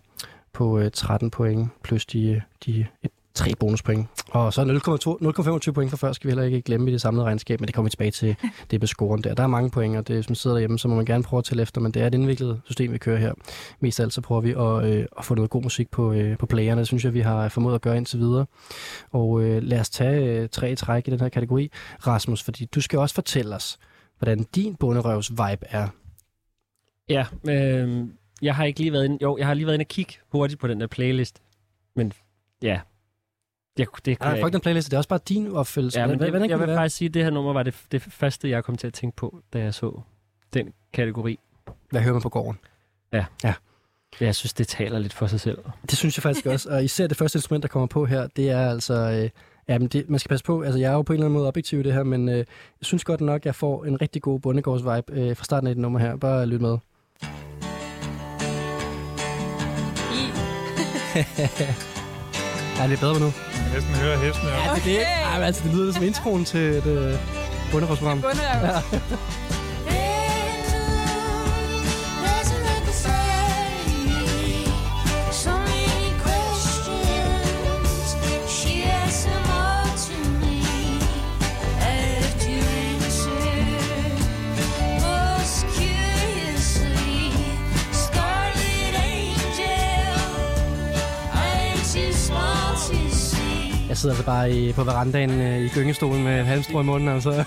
på øh, 13 point, plus de, de et, tre bonuspoint. Og så 0,2 0,25 point for før skal vi heller ikke glemme i det samlede regnskab, men det kommer vi tilbage til det med scoren der. Der er mange point, og det, hvis man sidder derhjemme, så må man gerne prøve at tælle efter, men det er et indviklet system, vi kører her. Mest af alt så prøver vi at, øh, at få noget god musik på, øh, på playerne. Det synes jeg, vi har formået at gøre indtil videre. Og øh, lad os tage øh, tre i træk i den her kategori. Rasmus, fordi du skal også fortælle os, hvordan din bunderøvs vibe er. Ja, øh, jeg har ikke lige været inde, jo, jeg har lige været inde og kigge hurtigt på den der playlist. Men ja, jeg, det kunne Nej, jeg fuck den playlist, det er også bare din opfældelse. Ja, men hvordan, det, jeg kan vil være? faktisk sige, at det her nummer var det, det første, jeg kom til at tænke på, da jeg så den kategori. Hvad hører man på gården? Jeg synes, det taler lidt for sig selv. Det synes jeg faktisk også, og især det første instrument, der kommer på her, det er altså øh, Ja, men det, man skal passe på. Altså, jeg er jo på en eller anden måde objektiv i det her, men øh, jeg synes godt nok, jeg får en rigtig god bundegårds-vibe øh, fra starten af det nummer her. Bare lyt med. ja, det er bedre nu. Jeg kan næsten høre hesten her. Ja, det, det, ej, altså, det lyder som introen til et øh, bundegårdsprogram. Bunderøv. Jeg sidder altså bare i, på verandaen øh, i gyngestolen med et halmstrå i munden, altså.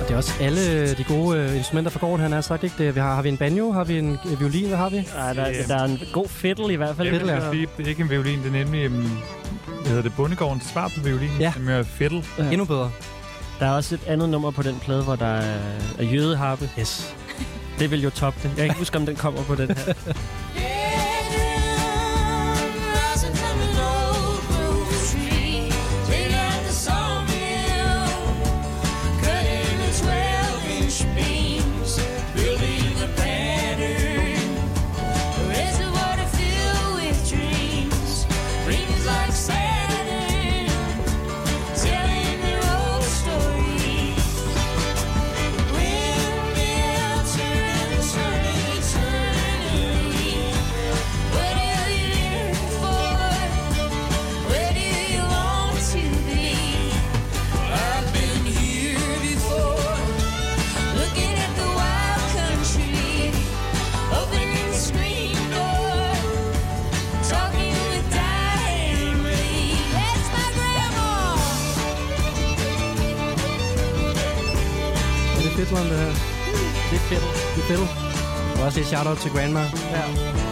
Og det er også alle de gode øh, instrumenter fra gården, han har sagt, ikke? Det, vi har, har vi en banjo, har vi en øh, violin, hvad har vi? Ej, der, der er en god fiddle i hvert fald. Det Fiddle, ja. er det er ikke en violin, det er nemlig, um, hvad hedder det, bundegårdens svar på violin. Ja. Som er fiddle. Ja. Endnu bedre. Der er også et andet nummer på den plade, hvor der er, er jødeharpe. Yes. Det vil jo toppe det. Jeg kan ikke huske, om den kommer på den her. er fiddle. Og også et shout-out til Grandma. Ja.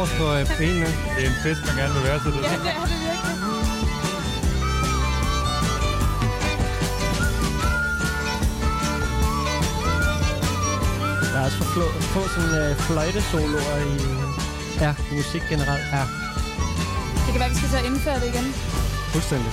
Over på øh, benene. Det er en fest, man gerne vil være til det. Ja, det er det virkelig. Der er også for få, få sådan uh, fløjtesoloer i, Ja. i musik generelt. Ja, Det kan være, vi skal at indføre det igen. fuldstændig.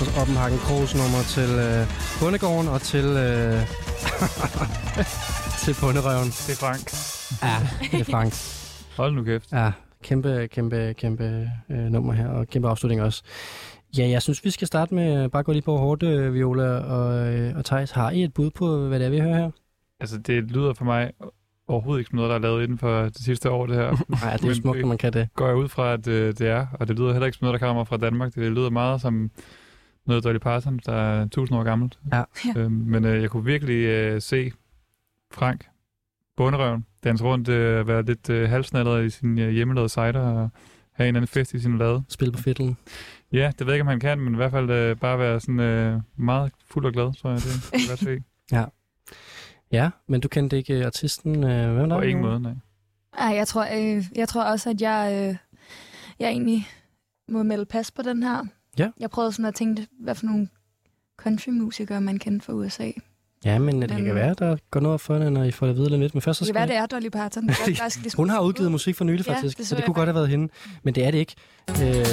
Rasmus Oppenhagen Kroos nummer til øh, Bundegården og til, øh, til Bunderøven. Det er Frank. Ja, det er Frank. Hold nu kæft. Ja, kæmpe, kæmpe, kæmpe øh, nummer her, og kæmpe afslutning også. Ja, jeg synes, vi skal starte med bare gå lige på hårdt, øh, Viola og, øh, og Thijs. Har I et bud på, hvad det er, vi hører her? Altså, det lyder for mig overhovedet ikke som noget, der er lavet inden for det sidste år, det her. Nej, det er jo smukt, når man kan det. går jeg ud fra, at øh, det er, og det lyder heller ikke som noget, der kommer fra Danmark. Det lyder meget som noget Dolly Parton, der er tusind år gammelt. Ja. Ja. Øhm, men øh, jeg kunne virkelig øh, se Frank, bunderøven, danse rundt, øh, være lidt øh, halvsnallet i sin øh, hjemmelavede cider og have en eller anden fest i sin lade. Spil på fiddlen. Ja, det ved jeg ikke, om han kan, men i hvert fald øh, bare være sådan øh, meget fuld og glad, tror jeg, det kan godt se. Ja, men du kendte ikke øh, artisten. Øh, hvem På der? ingen måde, nej. Ej, jeg tror, øh, jeg tror også, at jeg, øh, jeg egentlig må melde pas på den her. Ja. Jeg prøvede sådan at tænke, hvad for nogle countrymusikere man kender fra USA. Ja, men det Men- kan være, der går noget for når I får det at vide lidt. Men først så Det skal kan være, det er Dolly Parton. Det er faktisk lige Hun har udgivet ud. musik for nylig, Ja, faktisk, det så det kunne godt have været hende. Men det er det ikke. Øh,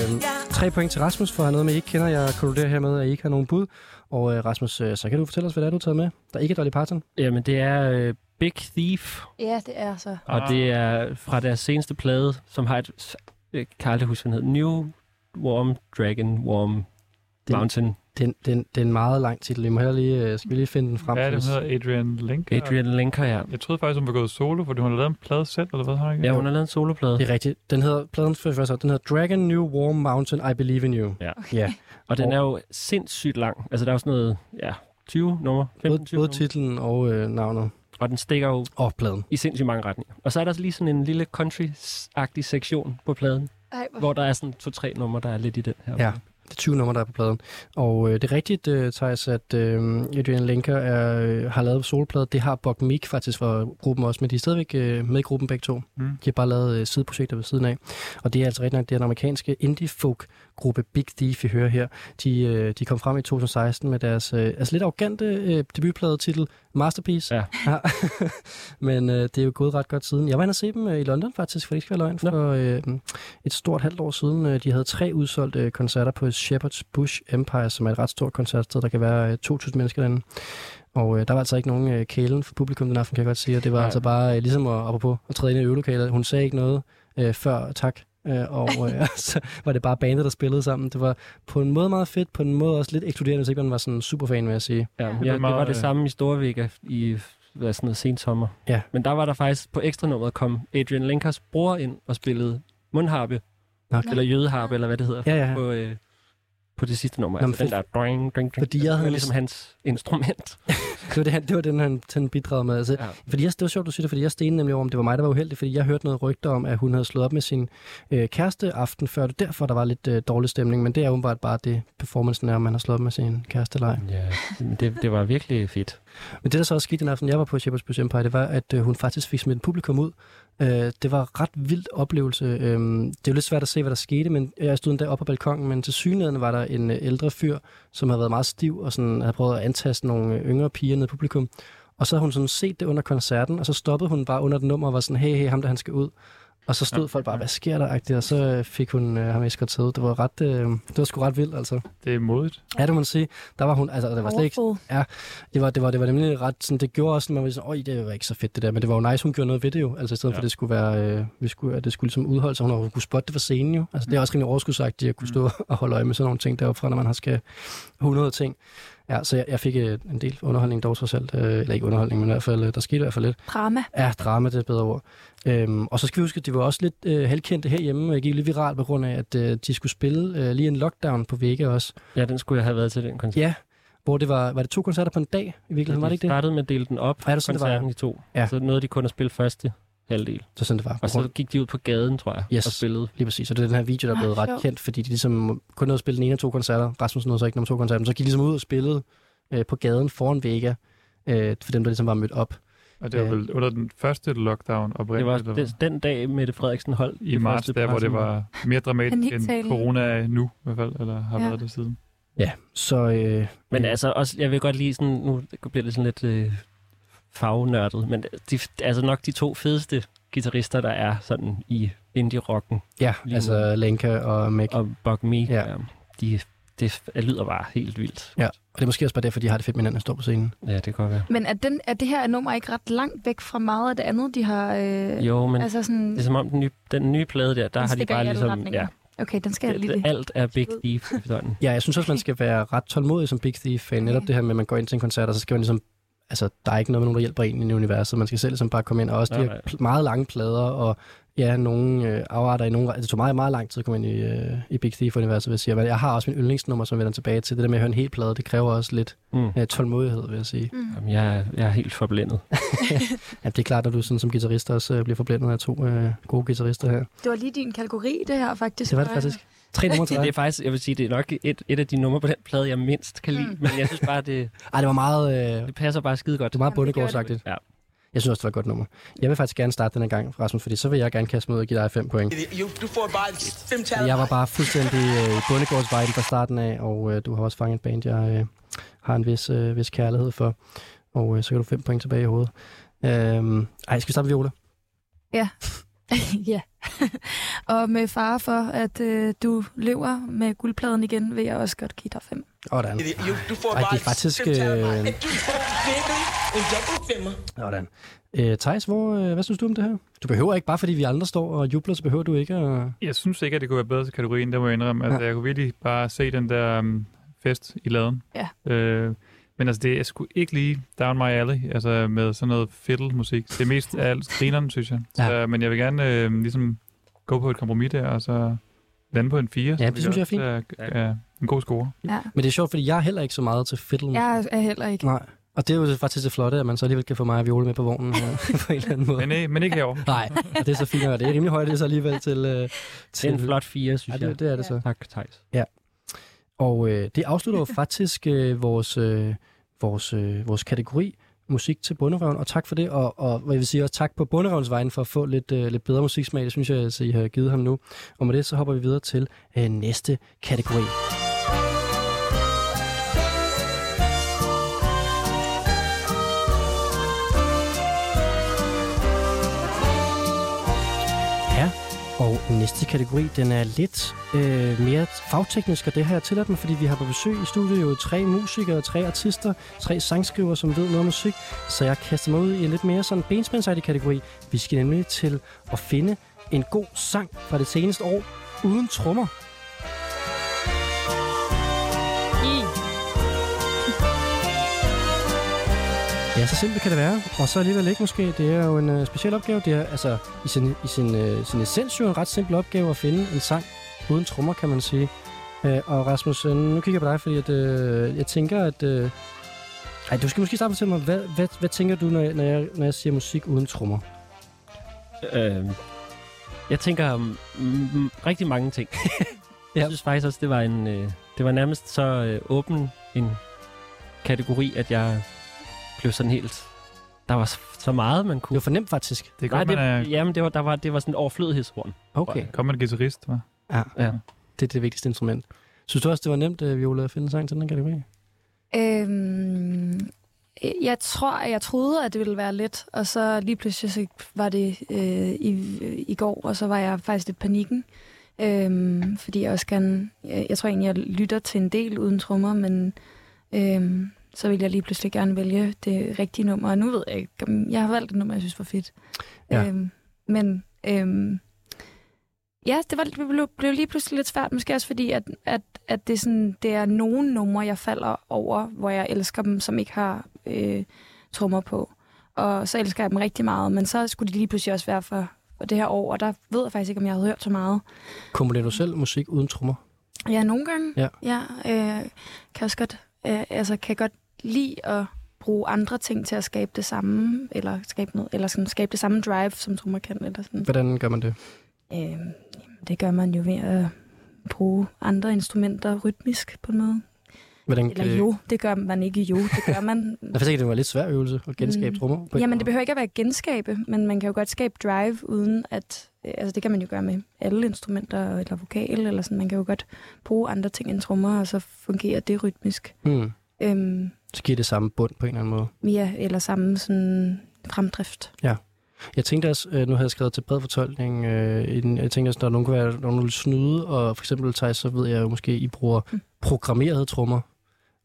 tre point til Rasmus for at have noget med, I ikke kender. Jeg konkluderer hermed, at I ikke har nogen bud. Og øh, Rasmus, øh, så kan du fortælle os, hvad det er, du har taget med, der ikke er Dolly Parton. Jamen, det er øh, Big Thief, Ja, det er så. og Ah. det er fra deres seneste plade, som har et, jeg kan aldrig huske, hvad den hedder, New Warm Dragon Warm Den- Mountain. Den, den, det er en meget lang titel. Vi må heller lige, øh, skal vi lige finde den frem? Ja, det hvis- hedder Adrian Link. Adrian Linker, ja. Jeg troede faktisk, hun var gået solo, fordi hun har lavet en plade selv, eller hvad har hun ikke? Ja, hun har lavet en soloplade. Det er rigtigt. Den hedder, pladen for først, den hedder Dragon New Warm Mountain, I Believe in You. Ja. ja. Og den er jo sindssygt lang. Altså, der er jo sådan noget, ja, 20 nummer, Både, 15-20 både numre. titlen og øh, navnet. Og den stikker jo Og pladen. i sindssygt mange retninger. Og så er der lige sådan en lille country-agtig sektion på pladen, Ej, hvor hvor der er sådan to-tre numre, der er lidt i den her. Ja. Det er 20 numre, der er på pladen. Og øh, det er rigtigt, øh, Thijs, at øh, Adrian Lenker er, øh, har lavet soloplade. Det har Bok Meek faktisk fra gruppen også, men de er stadigvæk øh, med i gruppen begge to. Mm. De har bare lavet øh, sideprojekter ved siden af. Og det er altså rigtig nok, det den amerikanske indie-folk-gruppe Big Thief, vi hører her. De, øh, de kom frem i 2016 med deres øh, altså lidt arrogante øh, debutplade-titel Masterpiece. Ja. ja. Men øh, det er jo gået ret godt siden. Jeg var inde og se dem øh, i London faktisk, for det ikke skal være løgn, for øh, et stort halvt år siden. Øh, de havde tre udsolgte øh, koncerter på Shepherd's Bush Empire, som er et ret stort koncertsted. Der kan være øh, 2.000 mennesker derinde. Og øh, der var altså ikke nogen øh, kælen for publikum den aften, kan jeg godt sige. Og det var Nej. altså bare øh, ligesom at, apropos, at træde ind i øvelokalet. Hun sagde ikke noget øh, før tak. Øh, og øh, så var det bare bandet, der spillede sammen. Det var på en måde meget fedt, på en måde også lidt ekskluderende, hvis ikke man var sådan super fan, vil jeg sige. Ja, Ja. ja, Det det, er det meget, var det øh, samme i Storvika i hvad, sådan noget sent sommer. Ja. Men der var der faktisk på ekstra nummeret kom Adrian Linkers bror ind og spillede mundharpe, Okay. eller jødeharpe, eller hvad det hedder, Ja, ja. på, øh, på det sidste nummer. Nå, altså den der dring, dring, dring. Fordi jeg havde ligesom hans instrument. Det var, det, han, det var den, han, han bidragede med. Altså, Ja. Fordi jeg, det var sjovt, du siger det, fordi jeg stenede nemlig over, om det var mig, der var uheldig, fordi jeg hørte noget rygter om, at hun havde slået op med sin øh, kæreste aften før. Det er derfor, der var lidt øh, dårlig stemning, men det er åbenbart bare det, performancen er, om man har slået op med sin kæreste eller. Ja, det, det var virkelig fedt. Men det, der så også skete den aften, jeg var på Shepherd's Bush Empire, det var, at øh, hun faktisk fik smidt publikum ud. Øh, det var ret vild oplevelse. Øh, det er jo lidt svært at se, hvad der skete, men jeg stod endda oppe på balkongen, men til synligheden var der en øh, ældre fyr, som havde været meget stiv og sådan, havde prøvet at antaste nogle øh, yngre piger ned i publikum. Og så havde hun sådan set det under koncerten, og så stoppede hun bare under et nummer og var sådan, hey, hey, ham der, han skal ud. Og så stod Ja, folk bare, ja. hvad sker der? agtigt, Og så øh, fik hun øh, ham eskorteret ud. Det var ret, øh, det var sgu ret vildt, altså. Det er modigt. Ja, det må man sige. Der var hun, altså, det var slet ikke, Powerful. det var, det var, det var nemlig ret, sådan, det gjorde også, at man var sådan, øj, det var ikke så fedt det der, men det var jo nice, hun gjorde noget ved det jo, altså i stedet ja. Ja. for, at det skulle være, øh, vi skulle, at det skulle ligesom udholde sig, hun har kunne spotte det fra scenen jo, altså det er også rimelig overskudsagtigt at kunne stå og holde øje med sådan nogle ting deroppe fra, når man har skal 100 ting. Ja, så jeg, jeg fik øh, en del underholdning dog trods alt, øh, eller ikke underholdning, men i hvert fald, øh, der skete i hvert fald lidt. Drama. Ja, drama, det er et bedre ord. Øhm, og så skal vi huske, at de var også lidt øh, halvkendte herhjemme, jeg gik lidt viralt på grund af, at øh, de skulle spille øh, lige en lockdown på Vega også. Ja, den skulle jeg have været til den koncert. Ja, hvor det var, var det to koncerter på en dag i virkeligheden, var det ikke det? startede med at dele den op, Ja, det er sådan, det var, koncerten i to. Ja. Så nåede de kun at spille første halvdel. Så sådan det var. Og så gik de ud på gaden, tror jeg, Yes. og spillede. Lige præcis, og det er den her video, der er Ah, blevet ret sjovt. kendt, fordi de ligesom kun nåede at spille den ene af to koncerter. Rasmus nåede så ikke nummer to koncerter, men så gik de ligesom ud og spillede øh, på gaden foran Vega, øh, for dem, der ligesom var mødt op. Og det var vel under den første lockdown Det var oprindeligt. eller den, dag, Mette Frederiksen holdt I det marts, der hvor det var mere dramatisk end corona er nu, i hvert fald, eller har Ja. været det siden. Ja, så... Øh, Men øh, altså, også, jeg vil godt lige sådan, nu bliver det sådan lidt øh, fagnørdet, men de, altså nok de to fedeste guitarister, der er sådan i indie-rocken, Ja, lige altså Lenka og Meg. Og, Buck Me, Ja. ja. de, det lyder bare helt vildt. Ja. og det er måske også bare derfor, de har det fedt med hinanden at stå på scenen. Ja, det kan godt være. Men er, den, er det her nummer ikke ret langt væk fra meget af det andet, de har... Øh, Jo, men altså sådan, det er som om den nye, den nye plade der, der har de bare ligesom, retninger. ja, okay, den skal jeg lige... det, alt er Big Thief sådan. Ja, jeg synes også, man skal være ret tålmodig som Big Thief-fan. Netop Okay. det her med, at man går ind til en koncert, og så skal man ligesom... Altså, der er ikke noget med nogen, der hjælper en i universet. Man skal selv ligesom bare komme ind. Og også de Nej, her nej. meget lange plader, og ja, nogle øh, afarter i nogle... Det tog meget, meget lang tid at komme ind i, øh, i Big Thief-universet, vil jeg sige. Men jeg har også min yndlingsnummer, som jeg vender tilbage til. Det der med at høre en hel plade, det kræver også lidt Mm. øh, tålmodighed, vil jeg sige. Mm. Jamen, jeg, er- jeg er helt forblændet. Ja, det er klart, at du sådan, som guitarist også øh, bliver forblændet af to øh, gode guitarister her. Det var lige din kategori, det her faktisk. Det var det faktisk. Tre numre til Det dig. er faktisk, jeg vil sige, det er nok et, et af de numre på den plade, jeg mindst kan lide. Mm. Men jeg synes bare, det, Ej, det var meget, øh, det passer bare skide godt. det var meget det bundegårdsagtigt. Ja. Jeg synes også, det var et godt nummer. Jeg vil faktisk gerne starte den her gang, Rasmus, fordi så vil jeg gerne kaste mig ud og give dig fem point. Jo, du får bare fem tal. Jeg var bare fuldstændig øh, i bundegårdsviben fra starten af, og øh, du har også fanget et band, jeg øh, har en vis, øh, vis kærlighed for. Og øh, så kan du fem point tilbage i hovedet. Øhm, ej, skal vi starte med Viola? ja. og med fare for, at øh, du løber med guldpladen igen, vil jeg også godt give dig fem. Jo, du får Ej, det bare er faktisk, øh, Du får en. Sådan. Øh, Thijs, hvor, øh, hvad synes du om det her? Du behøver ikke, bare fordi vi andre står og jubler, så behøver du ikke at... Jeg synes ikke, at det kunne være bedre til kategorien, der må jeg indrømme. Altså, Ja. jeg kunne virkelig bare se den der um, fest i laden. Ja. Øh, men altså, det er sgu ikke lige down my alley, altså med sådan noget fiddle-musik. Det er mest af alt grineren, synes jeg. Ja. Så, men jeg vil gerne øh, ligesom gå på et kompromis der, og så lande på en 4. Ja, det synes jeg er fint. Er, er en god score. Ja. Men det er sjovt, fordi jeg er heller ikke så meget til fiddle. Jeg er heller ikke. Nej. Og det er jo faktisk det flotte, at man så alligevel kan få mig og Viola med på vognen øh, på en eller anden måde. Men, øh, men ikke herovre. Nej, og det er så fint, og det er rimelig højt, det er så alligevel til... Øh, Det er til en flot fire, synes ja, jeg. det, det er det så. Tak, Thijs. Og øh, det afslutter jo faktisk øh, vores, øh, vores, øh, vores kategori musik til bunderøven, og tak for det, og, og hvad jeg vil sige også tak på bunderøvens vejen for at få lidt, øh, lidt bedre musiksmag, det synes jeg, altså, I har givet ham nu. Og med det, så hopper vi videre til øh, næste kategori. Og næste kategori, den er lidt øh, mere fagteknisk, og det har jeg tilladt mig, fordi vi har på besøg i studiet jo tre musikere, tre artister, tre sangskrivere, som ved noget om musik. Så jeg kaster mig ud i en lidt mere sådan benspændsagtig kategori. Vi skal nemlig til at finde en god sang fra det seneste år, uden trommer. Ja, så simpelt kan det være. Og så alligevel ikke måske. Det er jo en øh, speciel opgave. Det er altså i sin, i sin, øh, sin essens jo en ret simpel opgave at finde en sang uden trommer, kan man sige. Øh, og Rasmus, øh, nu kigger jeg på dig, fordi at, øh, jeg tænker, at... Øh, ej, du skal måske starte med at fortælle mig, hvad, hvad, hvad tænker du, når jeg, når, jeg, når jeg siger musik uden trommer? Øh, jeg tænker mm, mm, rigtig mange ting. jeg Ja. synes faktisk også, det var en, øh, det var nærmest så øh, åben en kategori, at jeg blev sådan helt... Der var så- meget, man Det kunne... var fornemt faktisk. Det Nej, det, man er... jamen, det var, der var, det var sådan en overflødighedshorn. Okay, Kom en guitarist, hva'? ja. Ja. det er det vigtigste instrument. Synes du også, det var nemt, øh, Viola, at finde en sang til den kategori? Øhm, jeg tror, at jeg troede, at det ville være let, og så lige pludselig så var det øh, i, i går, og så var jeg faktisk lidt panikken. Øhm, fordi jeg også gerne, jeg, jeg tror egentlig, jeg lytter til en del uden trommer, men øhm, så vil jeg lige pludselig gerne vælge det rigtige nummer. Og nu ved jeg ikke, jeg har valgt et nummer, jeg synes var fedt. Ja. Øhm, men øhm, ja, det, var, det blev, blev lige pludselig lidt svært, måske også fordi, at, at, at det, sådan, det er nogle numre, jeg falder over, hvor jeg elsker dem, som ikke har øh, trommer på. Og så elsker jeg dem rigtig meget, men så skulle de lige pludselig også være for, for det her år, og der ved jeg faktisk ikke, om jeg havde hørt så meget. Komponerer du selv musik uden trommer? Ja, nogle gange. Ja. ja øh, kan også godt, øh, altså kan godt lide at bruge andre ting til at skabe det samme, eller skabe noget, eller sådan, skabe det samme drive, som trommer kan, eller sådan. Hvordan gør man det? Øh, jamen, det gør man jo ved at bruge andre instrumenter rytmisk på en måde. Hvordan Eller kan- jo, det gør man ikke jo, det gør man. Jeg ikke, det var en lidt svær øvelse at genskabe Mm. trommer. Jamen, det behøver ikke at være genskabe, men man kan jo godt skabe drive uden at... øh, Altså, det kan man jo gøre med alle instrumenter, eller vokal, eller sådan. Man kan jo godt bruge andre ting end trommer, og så fungerer det rytmisk. Mm. Øhm, Så giver det samme bund på en eller anden måde. ja, eller samme sådan fremdrift. Jeg tænkte også, øh, nu havde jeg skrevet til bred fortolkning, øh, jeg tænkte også, når nogen kunne være nogen, vil snyde, og for eksempel Thijs, så ved jeg jo måske, I bruger Mm. programmerede trommer.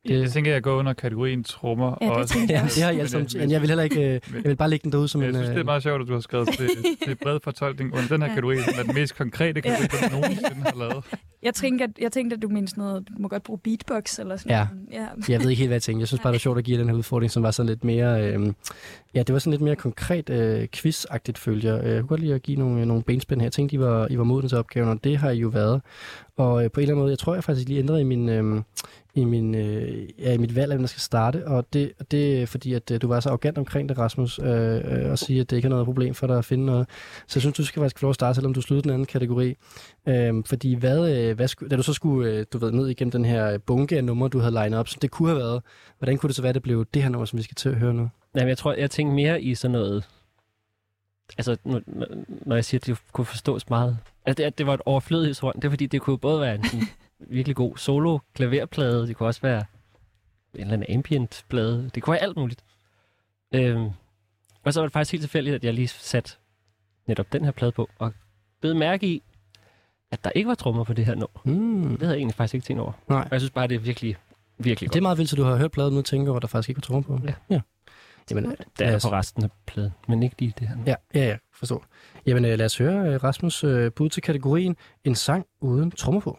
Det... Jeg tænker, jeg går under kategorien trommer. Ja, det også. tænker jeg Ja, det har jeg Men, øh, jeg vil heller ikke, øh, jeg vil bare lægge den derude som Jeg en... synes, øh, det er meget sjovt, at du har skrevet til, til bred fortolkning under den her Ja. kategori, som er den mest konkrete kategori, du nogensinde har lavet. Jeg tænkte, at, jeg tænkte, at du sådan noget, du må godt bruge beatbox eller sådan Ja. noget. Ja. Jeg ved ikke helt, hvad jeg tænkte. Jeg synes bare, det var sjovt at give den her udfordring, som var sådan lidt mere, øh, Ja, det var sådan lidt mere konkret øh, quiz-agtigt følger. Jeg øh, kunne godt at give nogle, øh, nogle benspænd her. Jeg tænkte, I var, I var moden til opgaven, og det har I jo været. Og øh, på en eller anden måde, jeg tror, jeg faktisk lige ændrede i min... Øh, i, min, øh, ja, i mit valg, af, hvem der skal starte, og det, og det er fordi, at øh, du var så arrogant omkring det, Rasmus, øh, øh, og sige, at det ikke er noget problem for dig at finde noget. Så jeg synes, du skal faktisk få lov at starte, selvom du sluttede den anden kategori. Øh, fordi hvad, øh, hvad skulle, da du så skulle, øh, du ved, ned igennem den her bunke af numre, du havde legnet op, som det kunne have været, hvordan kunne det så være, det blev det her nummer, som vi skal til at høre nu? Jamen, jeg tror, jeg tænker mere i sådan noget... Altså, når, når jeg siger, at det kunne forstås meget... Altså, det, at det var et overflødighedsrund, det er fordi, det kunne både være en sådan virkelig god solo klaverplade, det kunne også være en eller anden ambient plade, det kunne være alt muligt. Øhm, og så var det faktisk helt tilfældigt, at jeg lige satte netop den her plade på, og bed mærke i, at der ikke var trommer på det her nummer. Hmm. Det havde jeg egentlig faktisk ikke tænkt over. Nej. Og jeg synes bare, det er virkelig, virkelig Det er godt. meget vildt, at du har hørt pladen nu og tænker at der faktisk ikke var trommer på. Ja. ja. Jamen, Det er lad os- på resten af pladen, men ikke lige det her. Ja, ja, ja, forstår. Jamen, øh, lad os høre øh, Rasmus øh, bud til kategorien En sang uden trommer på.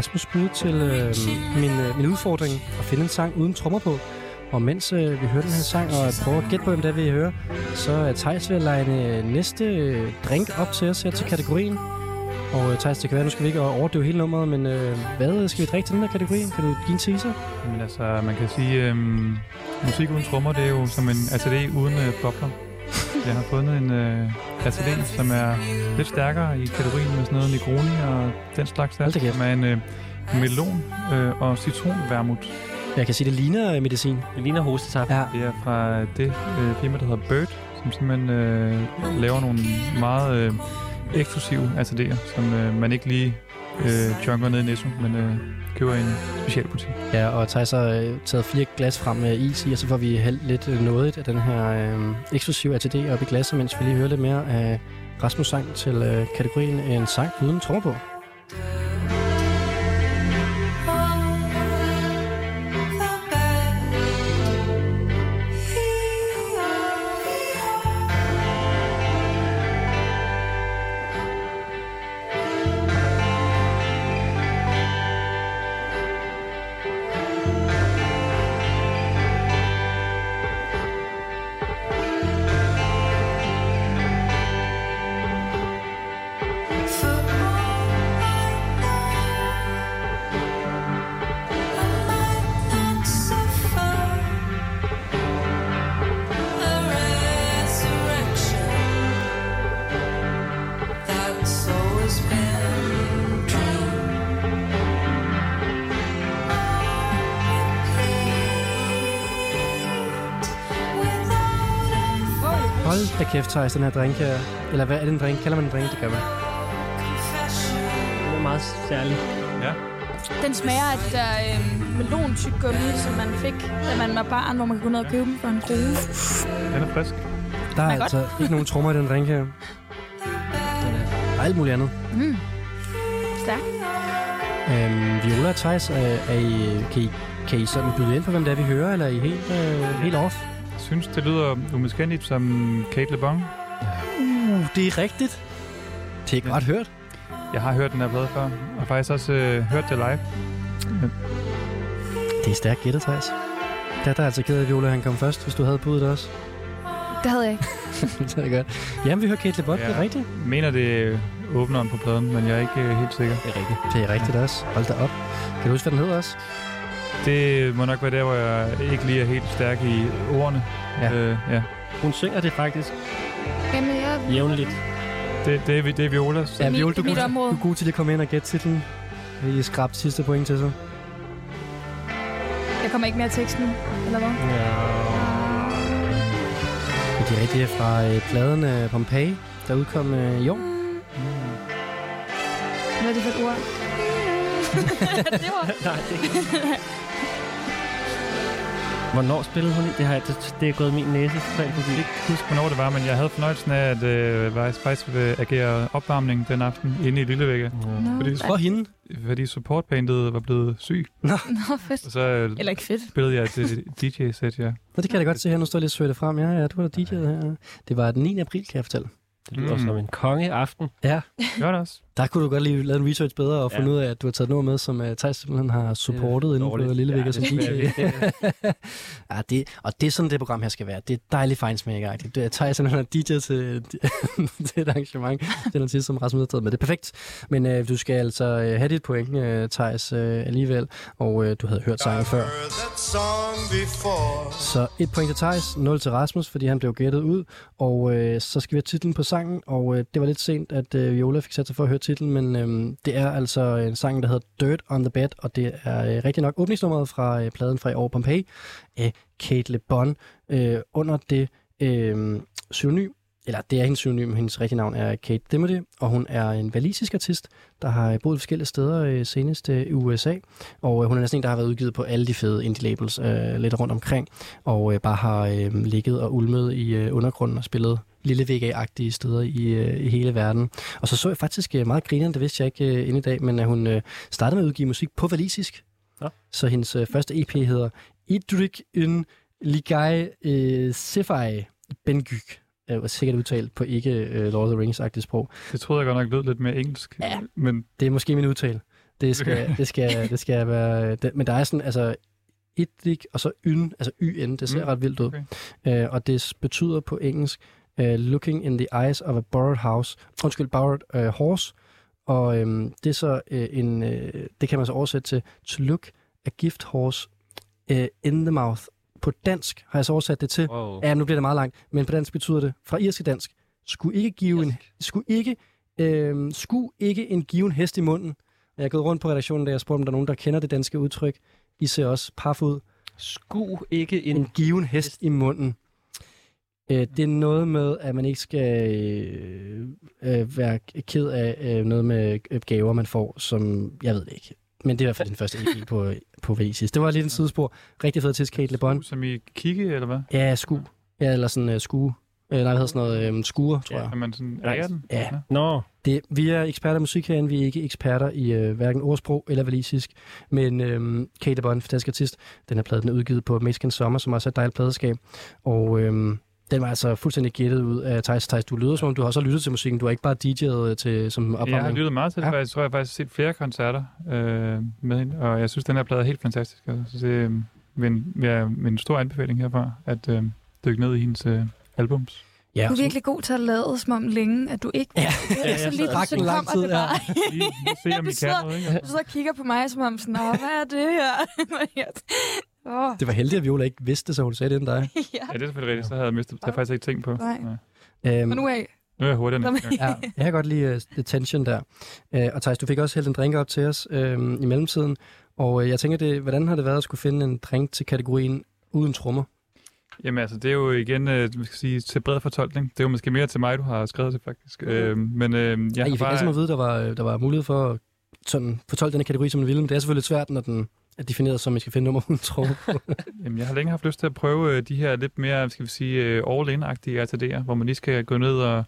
Rasmus bud til øh, min, øh, min udfordring at finde en sang uden trommer på. Og mens øh, vi hører den her sang og prøver at gætte på, hvem det er, vi hører, så er Thijs ved at lege øh, næste øh, drink op til os her til kategorien. Og øh, Thijs, det kan være, nu skal vi ikke overdøve hele nummeret, men øh, hvad øh, skal vi drikke til den her kategori? Kan du give en teaser? Jamen altså, man kan sige, øh, musik uden trommer, det er jo som en ATD uden øh, bobler. Jeg har fundet en øh, ATD, som er lidt stærkere i kategorien med sådan noget Negroni og den slags der, som er en øh, melon øh, og citronvermut. Jeg kan sige, det ligner øh, medicin. Det ligner hostesaft. Ja. Det er fra det øh, firma, der hedder Bird, som simpelthen øh, laver nogle meget øh, eksklusive ATD'er, som øh, man ikke lige øh, junker ned i Netto, men øh, køber i en specialbutik. Ja, og Thijs har øh, taget fire glas frem med is i, og så får vi hældt lidt øh, noget af den her øh, eksklusive ATD op i glasset, mens vi lige hører lidt mere af Rasmus sang til øh, kategorien En sang uden trommer på. Kæft, Thijs, den her drink her. Eller hvad er det en drink? Kalder man en drink? Det gør man. Det er meget særlig. Ja. Den smager af det der øh, melontyggummi, som man fik, da man var barn, hvor man kunne gå ned og købe dem for en krone. Den er frisk. Der er godt. altså ikke nogen trommer i den drink her. Og alt muligt andet. Mm. Stærk. Øhm, Viola og Thijs, er, er I, kan, I, kan I sådan byde ind på, hvem det er, vi hører, eller er I helt, øh, helt off? Jeg synes, det lyder umiskendeligt som Kate LeBon. Uh, det er rigtigt. Det er godt hørt. Jeg har hørt den her plade før, og faktisk også øh, hørt det live. Det er stærkt gættet, Thijs. Der er altså ked af, at Viola han kom først, hvis du havde budet også. Det havde jeg ikke. det er godt. Jamen, vi hører Kate LeBot, ja. det er rigtigt. Jeg mener, det er åbneren på pladen, men jeg er ikke øh, helt sikker. Det er rigtigt. Det er rigtigt også. Hold da op. Kan du huske, hvad den hedder også? Det må nok være der, hvor jeg ikke lige er helt stærk i ordene. Ja. Øh, ja. Hun synger det faktisk Jamen, jeg, jævnligt. Det, det, er, vi- det er Violas. Ja, Mit- Viol, du, er mit god, område. du er god til at komme ind og gætte titlen. Vil I skrabe sidste point til så? Jeg kommer ikke mere tekst nu, eller hvad? Men det er rigtigt fra øh, pladen øh, Pompeii, der udkom øh, i år. Hvad er det for et ord? det var... Nej, det Hvornår spillede hun i? Det, har, jeg- det, det er gået min næse totalt forbi. Jeg kan ikke huske, hvornår det var, men jeg havde fornøjelsen af, at øh, Vice faktisk vil agere opvarmning den aften inde i Lillevægge. Nå, Fordi, For hende. fordi supportbandet var blevet syg. Nå, fedt. Og så øh, Eller ikke fedt. spillede jeg et DJ-sæt, ja. Nå, det kan jeg da godt se her. Nu står jeg lidt søgt frem. Ja, ja, du var der DJ'et her. Det var den 9. april, kan jeg fortælle. Det lyder Mm. som en kongeaften. Ja, Gør det også. Der kunne du godt lige lave en research bedre og Ja. finde ud af, at du har taget noget med, som uh, Thijs simpelthen har supportet inden på Lillevægge ja, som det DJ. ja, det, og det er sådan, det program her skal være. Det er dejligt fejnsmækkeragtigt. Det er Thijs, han er DJ til, til et arrangement. Det er noget tid, som Rasmus har taget med. Det er perfekt. Men uh, du skal altså uh, have dit point, uh, Thijs, uh, alligevel. Og uh, du havde hørt sangen før. Så et point til Thijs, 0 til Rasmus, fordi han blev gættet ud. Og øh, så skal vi have titlen på sangen, og øh, det var lidt sent, at øh, Viola fik sat sig for at høre titlen, men øh, det er altså øh, en sang, der hedder Dirt on the Bed, og det er øh, rigtig nok åbningsnummeret fra øh, pladen fra i år Pompeii af Kate Le Bon. Øh, under det øh, pseudonym, eller det er hendes pseudonym, hendes rigtige navn er Kate Dimity, og hun er en valisisk artist, der har øh, boet forskellige steder, øh, senest øh, i USA, og øh, hun er næsten en, der har været udgivet på alle de fede indie-labels øh, lidt rundt omkring, og øh, bare har øh, ligget og ulmet i øh, undergrunden og spillet lille VG-agtige steder i, øh, i hele verden. Og så så jeg faktisk øh, meget grineren, det vidste jeg ikke øh, inden i dag, men at hun øh, startede med at udgive musik på valisisk. Nå. Så hendes øh, første EP hedder Idrik yn Ligai øh, Sefai Bengyg. Øh, var sikkert udtalt på ikke øh, Lord of the Rings-agtigt sprog. Det troede jeg godt nok lød lidt mere engelsk. Ja. Men Det er måske min udtale. Det skal, det skal, det skal være... Det, men der er sådan, altså, idrik og så yn, altså yn, det ser Mm, ret vildt ud. okay. Øh, og det betyder på engelsk, uh, looking in the eyes of a borrowed house, undskyld, borrowed uh, horse. Og øhm, det er så øh, en, øh, det kan man så oversætte til, to look a gift horse uh, in the mouth. På dansk har jeg så oversat det til, Wow. Ja, nu bliver det meget langt, men på dansk betyder det, fra irsk til dansk, skulle ikke give en, skulle ikke, øh, skulle ikke en given hest i munden. Jeg er gået rundt på redaktionen, da jeg spurgte, om der er nogen, der kender det danske udtryk. I ser også paf ud. Sku ikke en... En given hest i munden. Øh, det er noget med, at man ikke skal øh, øh, være ked af øh, noget med øh, gaver, man får, som jeg ved det ikke. Men det er i hvert fald den første EP på, på Vesis. Det var lidt en sidespor. Rigtig fed til Kate Le Bon. som i kigge, eller hvad? Ja, sku. Ja, eller sådan uh, skue. Øh, nej, hvad hedder sådan noget? Um, skure, tror Ja. jeg. Er man sådan ærer den? Ja. Nå, Det, vi er eksperter i musik herinde. Vi er ikke eksperter i øh, hverken ordsprog eller valisisk. Men øhm, Kate Bond, fantastisk artist, den her plade den er udgivet på Mexican Summer, som også er et dejligt pladeskab. Og øhm, den var altså fuldstændig gættet ud af Thijs. Thijs, du lyder som om, du har også lyttet til musikken. Du har ikke bare DJ'et til, som Jeg har opvarmning. lyttet meget til det, Ja. ja. jeg tror, jeg har faktisk set flere koncerter øh, med hende, og jeg synes, den her plade er helt fantastisk. Altså, så det øh, vil en, ja, en stor anbefaling herfra, at øh, dykke ned i hendes øh, albums. Ja, Du er virkelig god til at lade som om længe, at du ikke... Ja. Er så Ja, lige, drak så en lang kommer tid, det bare. Lige se, om Du sidder- kan noget, ikke? Du sidder og kigger på mig, som om sådan, Åh, hvad er det her? Åh, Det var heldigt, at Viola ikke vidste det, så hun sagde det end dig. ja. Ja, det er selvfølgelig rigtigt, så havde jeg mistet det. Har jeg faktisk ikke tænkt på. Nej. Ja. Øhm, Men nu af. Nu er jeg hurtigere ja, jeg kan godt lide uh, the tension der. Uh, og Thijs, du fik også hældt en drink op til os uh, i mellemtiden. Og uh, jeg tænker, det, hvordan har det været at skulle finde en drink til kategorien uden trommer? Jamen altså, det er jo igen, øh, vi skal sige, til bred fortolkning. Det er jo måske mere til mig, du har skrevet det faktisk. Øh, men øh, jeg Ja, har I fik bare... sammen at vide, der var, der var mulighed for at sådan, fortolke den her kategori, som man ville, men det er selvfølgelig svært, når den er defineret som, at I skal finde nummer uden trommer på. Jamen, jeg har længe haft lyst til at prøve øh, de her lidt mere, skal vi sige, øh, all-in-agtige RTD'er, hvor man lige skal gå ned og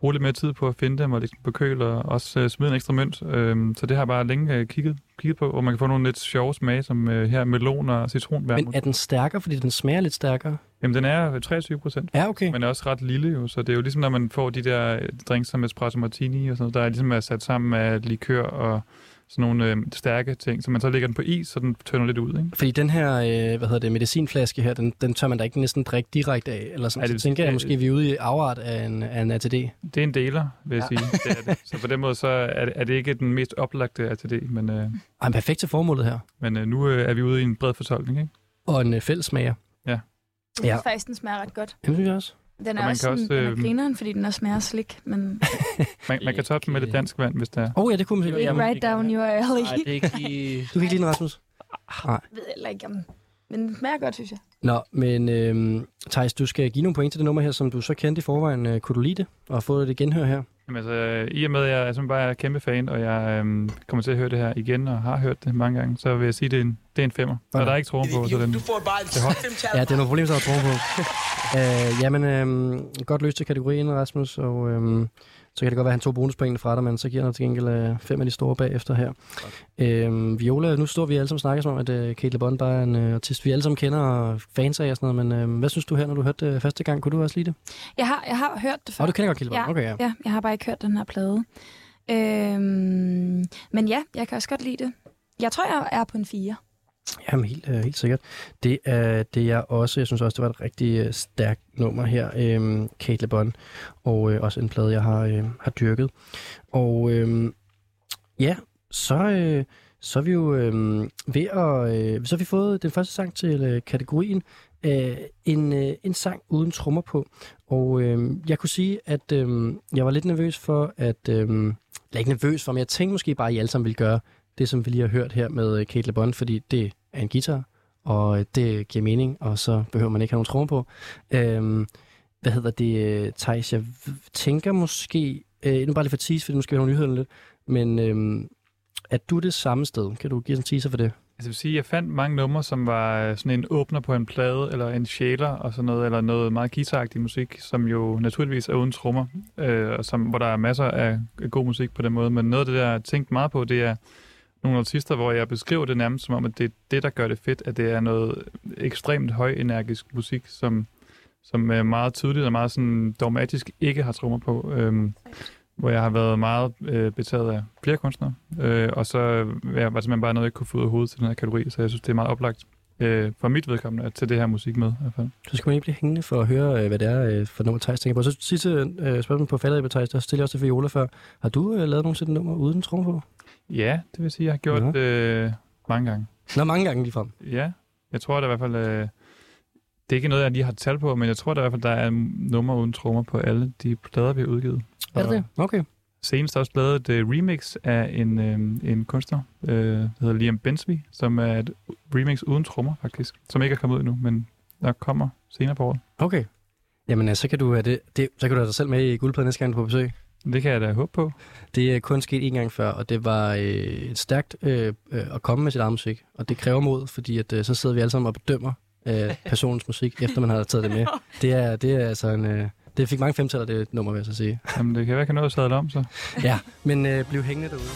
bruge lidt mere tid på at finde dem, og ligesom på køl, og også øh, smide en ekstra mønt. Øhm, så det har jeg bare længe kigget, kigget på, hvor man kan få nogle lidt sjove smage, som her melon og citronværmut. men er den stærkere, fordi den smager lidt stærkere? Jamen, den er 23 procent. Ja, okay. Men er også ret lille jo, så det er jo ligesom, når man får de der drinks som espresso martini og sådan noget, der er ligesom er sat sammen af likør og sådan nogle øh, stærke ting, så man så lægger den på is, så den tønder lidt ud, ikke? Fordi den her, øh, hvad hedder det, medicinflaske her, den, den tør man da ikke næsten drikke direkte af, eller sådan. Ej, så det- tænker jeg, det- måske, vi er ude i afart af en, af en ATD. Det er en deler, vil jeg Ja. sige. Det er det. Så på den måde så er det, er det ikke den mest oplagte RTD, men, øh, Ej, perfekt til formålet her. men øh, nu øh, er vi ude i en bred fortolkning, ikke? Og en øh, fællesmager. Jeg Ja. faktisk, den smager ret godt. Jamen, synes jeg også. Den er man også kan også, den er øh, grineren, fordi den også smager slik, men Man, man kan toppe den med lidt dansk vand, hvis der er. Oh, ja, det kunne man. Jamen, right down your alley. Nej, det er ikke lige... Du kan ikke lide den, Rasmus? Jeg ved heller ikke, om... Men den smager godt, synes jeg. Nå, men øhm, Thijs, du skal give nogle point til det nummer her, som du så kendte i forvejen. Øh, kunne du lide det? Og få det genhør her? Jamen, altså, I og med, at jeg er simpelthen bare er kæmpe fan, og jeg øhm, kommer til at høre det her igen, og har hørt det mange gange, så vil jeg sige, at det er en, det er en femmer. Og der er ikke troen på, så den... Du får bare er tal. Ja, det er nogle problemer, der er tro på. øh, jamen, øhm, godt løst til kategorien, Rasmus, og øhm, så kan det godt være, at han tog bonuspoengene fra dig, men så giver han til gengæld øh, fem af de store bagefter her. Øhm, Viola, nu står vi alle sammen og snakker som om, at øh, Kate LeBon bare er en øh, artist, vi alle sammen kender og fans af og sådan noget, men øh, hvad synes du her, når du hørte det første gang? Kunne du også lide det? Jeg har, jeg har hørt det før. Åh, du kender godt Kate LeBon? Ja. Okay, ja. Ja, jeg har bare ikke hørt den her plade. Øhm, men ja, jeg kan også godt lide det. Jeg tror, jeg er på en 4. Jamen, helt, øh, helt sikkert. Det er det, jeg også, jeg synes også, det var et rigtig øh, stærkt nummer her, øh, Kate LeBon, og øh, også en plade, jeg har, øh, har dyrket. Og øh, ja, så, øh, så er vi jo øh, ved at, øh, så har vi fået den første sang til øh, kategorien, øh, en, øh, en sang uden trommer på. Og øh, jeg kunne sige, at øh, jeg var lidt nervøs for, at, øh, eller ikke nervøs for, men jeg tænkte måske bare, at I alle sammen ville gøre det, som vi lige har hørt her med øh, Kate LeBond, fordi det er en guitar, og øh, det giver mening, og så behøver man ikke have nogen trommer på. Øhm, hvad hedder det, øh, Thijs? Jeg tænker måske, øh, nu bare lige for tease, fordi nu skal vi have nogle nyheder lidt, men øhm, er du det samme sted? Kan du give os en teaser for det? Altså, jeg vil sige, jeg fandt mange numre, som var sådan en åbner på en plade, eller en shaler og sådan noget, eller noget meget guitaragtig musik, som jo naturligvis er uden trommer, øh, og som, hvor der er masser af god musik på den måde. Men noget af det, der jeg har tænkt meget på, det er nogle artister, hvor jeg beskriver det nærmest som om, at det er det, der gør det fedt, at det er noget ekstremt højenergisk musik, som, som er meget tydeligt og meget sådan dogmatisk ikke har trommer på. Øhm, hvor jeg har været meget øh, betaget af flere kunstnere. Øh, og så øh, ja, var simpelthen bare noget, jeg ikke kunne få ud af hovedet til den her kategori, så jeg synes, det er meget oplagt øh, for mit vedkommende at tage det her musik med. I hvert fald. Så skal man ikke blive hængende for at høre, øh, hvad det er øh, for nummer Thijs tænker på. Så sidste øh, spørgsmål på faldet, Thijs, der stiller jeg også til Viola før. Har du øh, lavet nogensinde nummer uden trommer på? Ja, det vil sige, jeg har gjort det øh, mange gange. Nå, mange gange lige frem. Ja, jeg tror da i hvert fald, øh, det er ikke noget, jeg lige har tal på, men jeg tror da i hvert fald, der er nummer uden trommer på alle de plader, vi har udgivet. Er det Og det? Okay. Senest også lavet et uh, remix af en, øh, en kunstner, øh, der hedder Liam Bensby, som er et remix uden trommer faktisk, som ikke er kommet ud endnu, men der kommer senere på året. Okay. Jamen, øh, så kan du have det, det, så kan du have dig selv med i guldpladen næste gang, du er på besøg. Det kan jeg da håbe på. Det er kun sket en gang før, og det var øh, et stærkt øh, øh, at komme med sit eget musik. Og det kræver mod, fordi at, øh, så sidder vi alle sammen og bedømmer øh, personens musik, efter man har taget det med. Det er, det er altså en... Øh, det fik mange femtaler, det nummer, vil jeg så sige. Jamen, det kan være, jeg kan nå at sadle om, så. Ja, men øh, bliv hængende derude.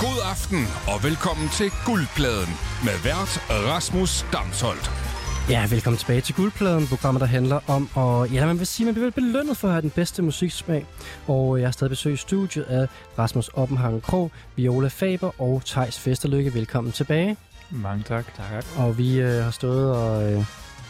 God aften og velkommen til Guldpladen med vært Rasmus Damsholdt. Ja, velkommen tilbage til Guldpladen, programmet, der handler om, og ja, man vil sige, man bliver belønnet for at have den bedste musiksmag. Og jeg har stadig besøg i studiet af Rasmus Oppenhagen Krog, Viola Faber og Tejs Festerlykke. Velkommen tilbage. Mange tak. Tak. Og vi øh, har stået og øh,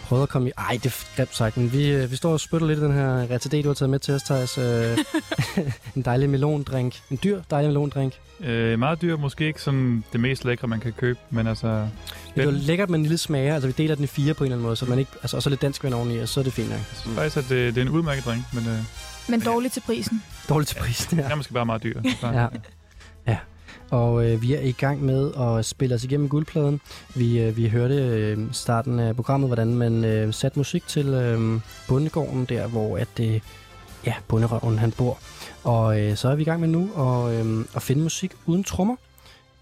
prøvet at komme i... Ej, det er grimt sagt, men vi, øh, vi står og spytter lidt i den her retardé, du har taget med til os, Thijs. Øh, en dejlig melondrink. En dyr dejlig melondrink. Øh, meget dyr, måske ikke sådan det mest lækre, man kan købe, men altså... Det er jo lækkert med en lille smager. Altså, vi deler den i fire på en eller anden måde, så man ikke... Altså, og så lidt dansk vand oveni, og så er det fint nok. Jeg synes faktisk, at det, det er en udmærket drink, men øh, Men dårligt til prisen. Dårligt til prisen, den er måske bare meget dyr. Ja. Og øh, vi er i gang med at spille os igennem guldpladen. Vi, øh, vi hørte øh, starten af programmet, hvordan man øh, satte musik til øh, bundegården, der hvor at, øh, ja, bunderøven han bor. Og øh, så er vi i gang med nu at, øh, at finde musik uden trommer.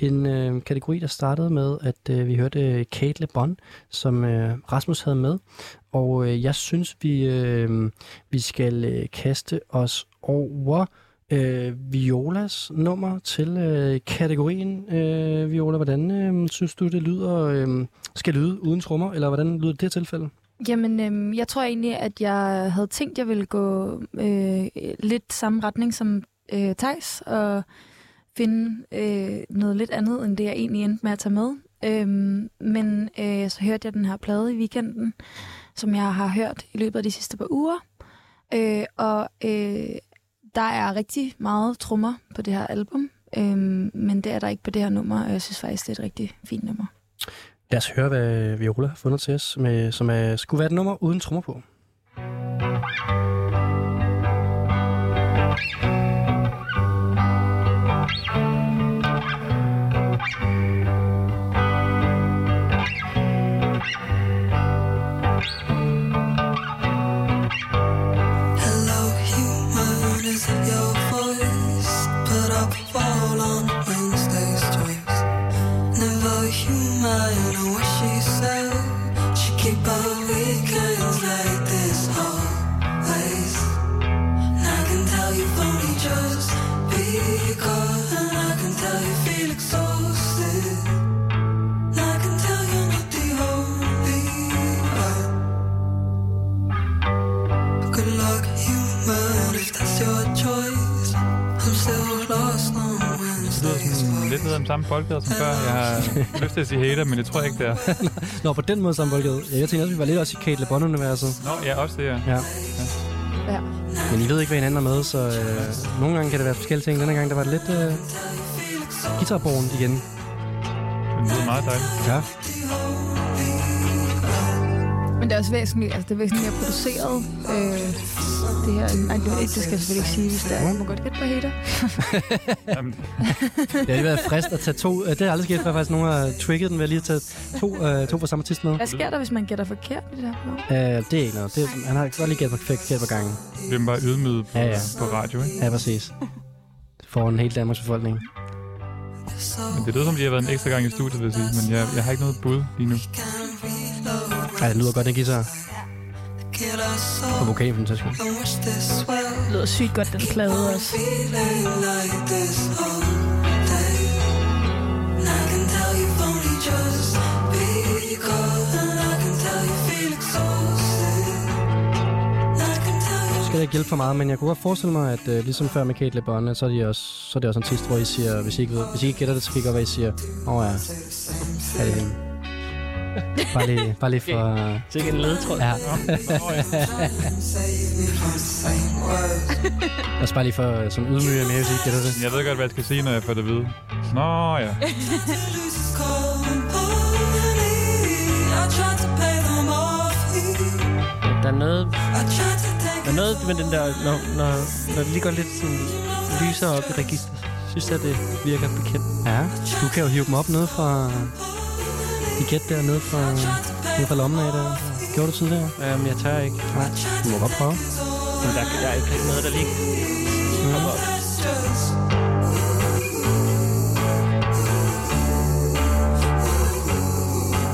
En øh, kategori, der startede med, at øh, vi hørte øh, Kate LeBon, som øh, Rasmus havde med. Og øh, jeg synes, vi, øh, vi skal øh, kaste os over øh, Violas nummer til øh, kategorien. Øh, Viola, hvordan øh, synes du, det lyder? Øh, skal lyde uden trommer, eller hvordan lyder det i det tilfælde? Jamen, øhm, jeg tror egentlig, at jeg havde tænkt, at jeg ville gå øh, lidt samme retning som øh, Tejs og finde øh, noget lidt andet, end det jeg egentlig endte med at tage med. Øhm, men øh, så hørte jeg den her plade i weekenden, som jeg har hørt i løbet af de sidste par uger. Øh, og øh, der er rigtig meget trommer på det her album, øhm, men det er der ikke på det her nummer, og jeg synes faktisk, det er et rigtig fint nummer. Lad os høre, hvad Viola har fundet til os, med, som er, skulle være et nummer uden trommer på. up, om samme boldgade som før. Jeg har lyst til at sige hater, men det tror jeg ikke, det er. Nå, på den måde sammenbolget. Ja, jeg tænkte også, vi var lidt også i Kate Le Bon-universet. Nå, ja, også det, ja. Ja. Ja. Men I ved ikke, hvad hinanden er med, så øh, nogle gange kan det være forskellige ting. Denne gang, der var det lidt øh, guitarborgen igen. Det lyder meget dejligt. Ja. Men det er også væsentligt, altså det er væsentligt mere produceret. Øh, det her, ej, det, det skal jeg selvfølgelig ikke sige, hvis det er. Må godt gætte på hater. Det har lige været frist at tage to. Øh, det har aldrig sket før, faktisk nogen har trigget den ved at lige tage to, øh, to på samme artist med. Hvad sker der, hvis man gætter forkert i det her program? Øh, det er ikke noget. Det, han har godt lige gættet forkert på gangen. vi bliver bare ydmyget på, Ja, ja. på radio, ikke? Ja, præcis. For en helt Danmarks befolkning. Men det lyder som, de har været en ekstra gang i studiet, vil jeg sige. Men jeg, jeg har ikke noget bud lige nu. Ej, det lyder godt, den guitar. Us Og vokalen for den sags. Det lyder sygt godt, den plade også. Skal ikke hjælpe for meget, men jeg kunne godt forestille mig, at øh, ligesom før med Kate Le Bon, så er, de også, så er det også en test, hvor I siger, hvis I ikke, ved, hvis I ikke gætter det, så kan I godt være, I siger, åh oh, ja, er det hende? Bare lige, bare lige for... Ikke en ledetråd. Ja, save me from saying words. også bare lige for sådan ydmyge jer mere, hvis I gætter det. Jeg ved godt, hvad jeg skal sige, når jeg får det at vide. Nå, ja. Lose its company. I tried to pay them off. Der er noget, I tried to take der er noget med den der, når, når, når det lige går lidt sådan lyser op i registret, synes jeg, det virker bekendt. Ja, du kan jo hive dem op ned fra... De gæt der nede fra, nede fra lommen af der. Gjorde du tidligere? Um, jeg tør ikke. Nej, du må godt prøve. Men der, der er ikke noget, der lige kommer op.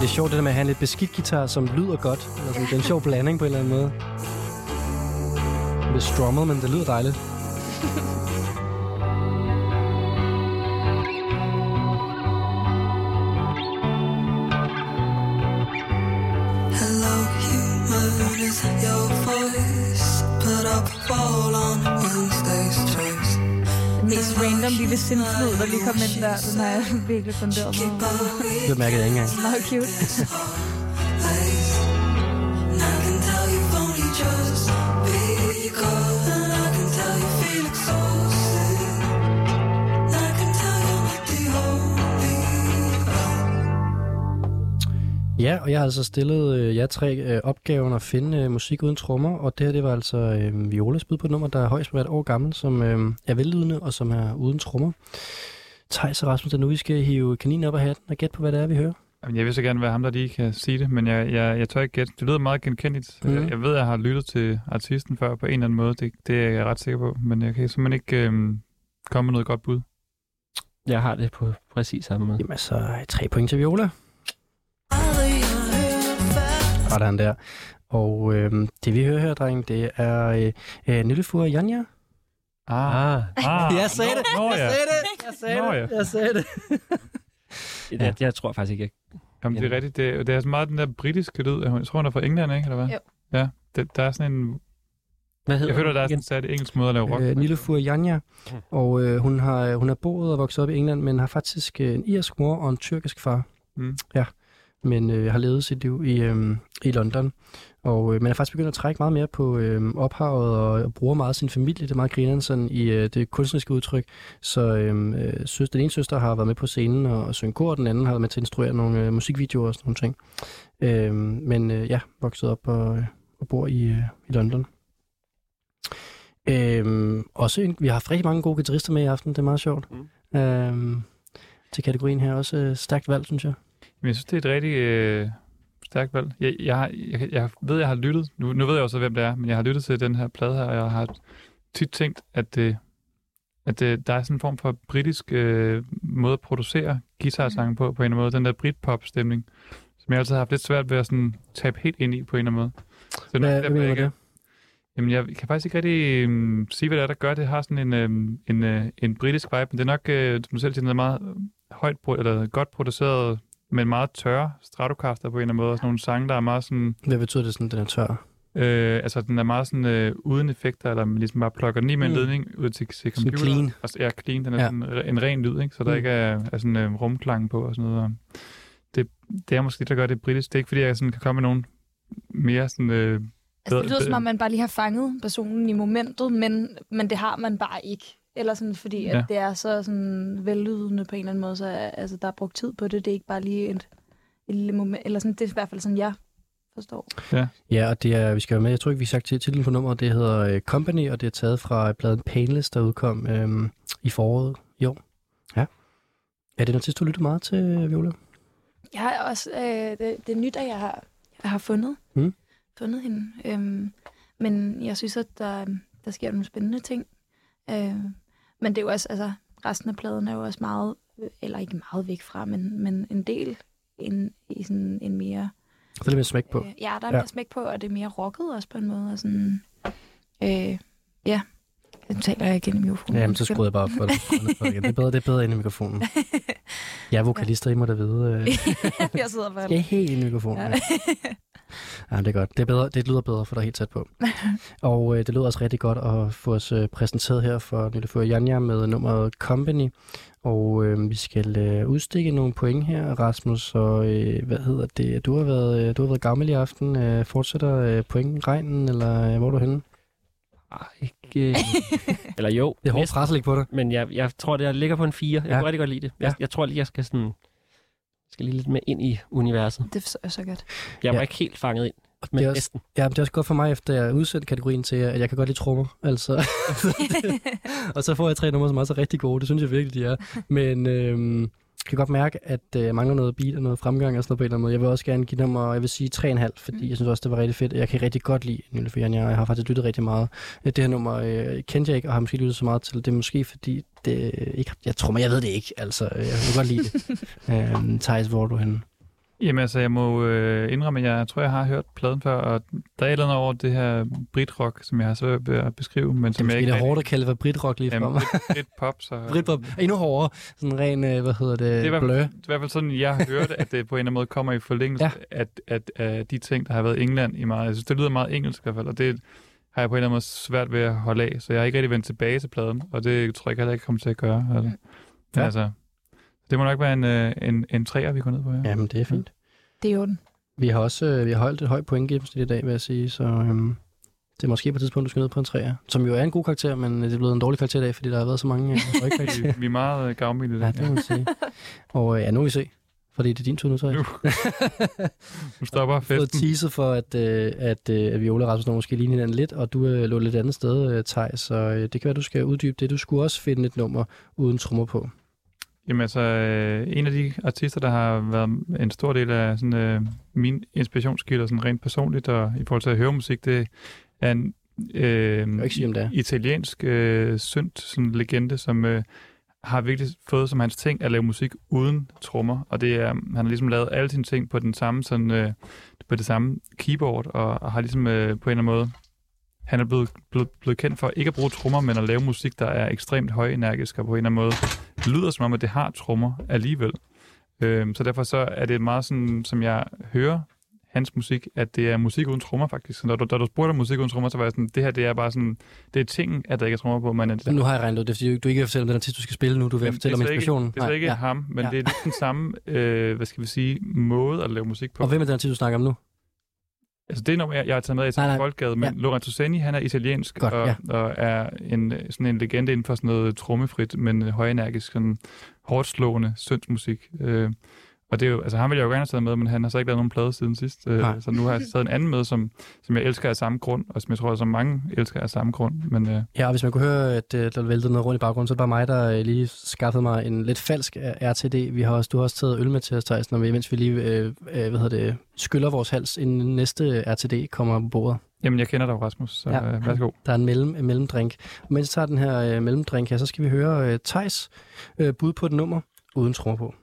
Det er sjovt det der med at have en lidt beskidt guitar, som lyder godt. Eller sådan, det er en sjov blanding på en eller anden måde. Det er strummet, men det lyder dejligt. mest random lille sindflod, der lige kom ind der, den har jeg virkelig funderet mig over. Det mærkede jeg ikke engang. Meget cute. Place. And I can tell you've only just begun. And I can tell you feel exhausted. Ja, og jeg har altså stillet øh, jer tre øh, opgaven at finde øh, musik uden trommer, og det her det var altså øh, Violas bud på et nummer, der er højst et år gammel, som øh, er vellydende og som er uden trommer. Thijs og Rasmus, det nu vi skal hive kaninen op af hatten og gætte på, hvad det er, vi hører. Jamen, Jeg vil så gerne være ham, der lige kan sige det, men jeg, jeg, jeg tør ikke gætte. Det lyder meget genkendeligt. Mm. Jeg, jeg ved, at jeg har lyttet til artisten før på en eller anden måde. Det, det er jeg ret sikker på, men jeg kan simpelthen ikke øhm, komme med noget godt bud. Jeg har det på præcis samme måde. Jamen altså, tre point til Viola. Sådan der. Og øh, det vi hører her, dreng, det er øh, øh, Nillefur Janja. Ah, Ah, ah Jeg sagde det. Nå, ja. det. Jeg sagde Nå, det. ja. Jeg sagde det. jeg, jeg tror faktisk ikke, jeg... Jamen, det er rigtigt. Det, det er så meget den der britiske lyd. Jeg tror, hun er fra England, ikke? Eller hvad? Jo. Ja, det, der er sådan en... Hvad hedder Jeg føler, der er sådan særlig engelsk måde at lave rock. Øh, på. Nillefur Janja. Og øh, hun har hun er boet og vokset op i England, men har faktisk øh, en irsk mor og en tyrkisk far. Mm. Ja. Men øh, har levet sit liv i, øh, i London. Og øh, man er faktisk begyndt at trække meget mere på øh, ophavet og, og bruger meget sin familie. Det er meget grineren sådan i øh, det kunstneriske udtryk. Så øh, øh, søster, den ene søster har været med på scenen og, og synge kor, og den anden har været med til at instruere nogle øh, musikvideoer og sådan nogle ting. Øh, men øh, ja, vokset op og, øh, og bor i, øh, i London. Øhm, også en, vi har haft rigtig mange gode guitarister med i aften, det er meget sjovt. Mm. Øhm, til kategorien her også øh, stærkt valg, synes jeg. Men jeg synes, det er et rigtig øh, stærkt valg. Jeg, jeg, jeg, jeg ved, jeg har lyttet, nu, nu ved jeg også, hvem det er, men jeg har lyttet til den her plade her, og jeg har tit tænkt, at det at øh, der er sådan en form for britisk øh, måde at producere guitarsange på, på en eller anden måde. Den der Britpop-stemning, som jeg altid har haft lidt svært ved at sådan, tabe helt ind i på en eller anden måde. Så nok Hvad, hvad ikke- det? Jamen, jeg kan faktisk ikke rigtig um, sige, hvad det er, der gør. Det har sådan en, um, en, uh, en britisk vibe, men det er nok, uh, som du selv siger, den er meget øh, højt, eller godt produceret, men meget tørre Stratocaster på en eller anden måde. Og sådan nogle sange, der er meget sådan... Hvad betyder det sådan, den er tør? Øh, altså, den er meget sådan øh, uden effekter, eller man ligesom bare plukker den i med en Mm. ledning ud til, til Sådan computer. clean. Og, så- ja, clean. Den er Ja. sådan re- en ren lyd, ikke? Så der Mm. ikke er, er sådan øh, rumklang på og sådan noget. Og det, det er måske det, der gør det britisk. Det er ikke, fordi jeg sådan kan komme med nogen mere sådan... Øh, Altså, det lyder som om, man bare lige har fanget personen i momentet, men, men det har man bare ikke. Eller sådan, fordi at Ja. det er så sådan vellydende på en eller anden måde, så altså, der er brugt tid på det. Det er ikke bare lige et, et lille moment. Eller sådan, det er i hvert fald sådan, jeg forstår. Ja, og det er, vi skal være med, jeg tror ikke, vi har sagt til titlen på nummeret, det hedder uh, Company, og det er taget fra pladen Painless, der udkom øhm, i foråret i år. Ja. Er det noget tidspunkt, du lytter meget til, Viola? Jeg har også, øh, det, det er nyt, at jeg har, jeg har fundet, Mm. fundet hende. Øhm, men jeg synes, at der, der sker nogle spændende ting. Øh, men det er jo også, altså, resten af pladen er jo også meget, eller ikke meget væk fra, men, men en del en, i sådan en mere... Så er det med smæk på. Øh, ja, der er Ja. mere smæk på, og det er mere rocket også på en måde. Og sådan, øh, ja, nu taler jeg igen i mikrofonen. Jamen, så skruer jeg bare op for det. For det, er bedre, det er bedre inde i mikrofonen. Jeg er vokalister, I må da vide. Øh, jeg sidder bare... skal I helt ind i mikrofonen? Ja. Ja. det er godt. Det, er bedre, det lyder bedre, for der er helt tæt på. Og øh, det lyder også rigtig godt at få os øh, præsenteret her for Nille Janja med nummeret Company. Og øh, vi skal øh, udstikke nogle point her, Rasmus. Og øh, hvad hedder det? Du har været, øh, du har været gammel i aften. Øh, fortsætter øh, pointregnen, eller øh, hvor er du henne? Ah, ikke... Øh, eller jo. Det er hårdt næsten. pres at ligge på dig. Men jeg, jeg tror, det jeg ligger på en 4. Jeg Ja. kunne rigtig godt lide det. Jeg, Ja. jeg tror lige, jeg skal sådan... skal lige lidt mere ind i universet. Det forstår jeg så godt. Jeg var Ja. ikke helt fanget ind, men det er også, næsten. Ja, det er også godt for mig, efter jeg udsendte kategorien til, at jeg kan godt lide trommer. Altså. og så får jeg tre numre, som også er rigtig gode. Det synes jeg virkelig, de er. Men øhm, jeg kan godt mærke, at øh, jeg mangler noget beat og noget fremgang og sådan noget på en eller anden måde. Jeg vil også gerne give nummer, jeg vil sige 3,5, fordi jeg synes også, det var rigtig fedt. Jeg kan rigtig godt lide Nille Fjern. Jeg har faktisk lyttet rigtig meget. Øh, Det her nummer øh, kendte jeg ikke, og har måske lyttet så meget til. Det er måske fordi, det ikke, jeg tror, men jeg ved det ikke. Altså, øh, jeg kan godt lide det. øhm, Thijs, hvor er du henne? Jamen altså, jeg må øh, indrømme, at jeg tror, jeg har hørt pladen før, og der er et eller andet over det her britrock, som jeg har svært ved at beskrive, men Det er jeg ikke lidt hårdt at kalde det for britrock lige Jamen. Brit, Brit pop, så... Britpop. Endnu hårdere. Sådan ren, øh, hvad hedder det, det er, i hvert blø. fald, det er i hvert fald sådan, jeg har hørt, at det på en eller anden måde kommer i forlængelse Ja. at, at, at de ting, der har været i England i meget. Jeg synes, det lyder meget engelsk i hvert fald, og det har jeg på en eller anden måde svært ved at holde af, så jeg har ikke rigtig vendt tilbage til pladen, og det tror jeg ikke heller ikke kommer til at gøre. Altså. Men Ja. altså, det må nok være en, øh, en, en træer, vi går ned på her. Jamen, det er fint. Det er jo den. Vi har også øh, vi har holdt et højt pointgennemsnit i dag, vil jeg sige, så øhm, det er måske på et tidspunkt, du skal ned på en træer, som jo er en god karakter, men det er blevet en dårlig karakter i dag, fordi der har været så mange øh, Vi, vi er meget øh, gavmilde. i ja, det. det må man sige. Og øh, ja, nu vil vi se, fordi det er din tur nu, Thijs. Nu. Nu stopper Jeg har fået festen. teaset for, at, øh, at, øh, at Viola og Rasmus måske ligner hinanden lidt, og du øh, lå lidt andet sted, øh, Thijs, så øh, det kan være, du skal uddybe det. Du skulle også finde et nummer uden trommer på. Jamen altså, øh, en af de artister, der har været en stor del af sådan, øh, min inspirationskilder, sådan rent personligt, og i forhold til at høre musik, det er en øh, ikke sige, om det er. italiensk øh, synt sådan legende, som øh, har virkelig fået som hans ting at lave musik uden trommer. Og det er, han har ligesom lavet alle sine ting på den samme sådan, øh, på det samme keyboard, og, og har ligesom øh, på en eller anden måde han er blevet, blevet, blevet kendt for ikke at bruge trommer, men at lave musik, der er ekstremt højenergisk, og på en eller anden måde lyder som om, at det har trommer alligevel. Øhm, så derfor så er det meget sådan, som jeg hører hans musik, at det er musik uden trommer faktisk. Så når du, da du spurgte om musik uden trommer, så var jeg sådan, det her det er bare sådan, det er ting, at der ikke er trommer på, men at Nu har jeg regnet ud det, fordi du ikke vil fortælle om den artist, du skal spille nu. Du vil fortælle om det er inspirationen. Ikke, det er slet ikke ja. ham, men Ja. ja. det er lidt den samme, øh, hvad skal vi sige, måde at lave musik på. Og hvem er den artist, du snakker om nu? Altså det er jeg, jeg har taget med i til Folkegade, men ja. Lorenzo Senni, han er italiensk Godt, og, ja. og er en, sådan en legende inden for sådan noget trommefrit, men højenergisk, sådan hårdt slående syndsmusik. Øh, Og det er jo, altså han ville jeg jo gerne have taget med, men han har så ikke lavet nogen plade siden sidst. Øh, Nej. så nu har jeg taget en anden med, som, som jeg elsker af samme grund, og som jeg tror, som mange elsker af samme grund. Men øh, Ja, og hvis man kunne høre, at øh, der væltede noget rundt i baggrunden, så er det bare mig, der øh, lige skaffede mig en lidt falsk øh, RTD. Vi har også, du har også taget øl med til os, Thijs, når vi, mens vi lige øh, hvad hedder det, skyller vores hals, inden næste RTD kommer på bordet. jamen, jeg kender dig, Rasmus, så Ja. øh, værsgo. Der er en, mellem, en mellemdrink. Og mens jeg tager den her øh, mellemdrink her, så skal vi høre øh, Thijs øh, bud på et nummer uden trommer på.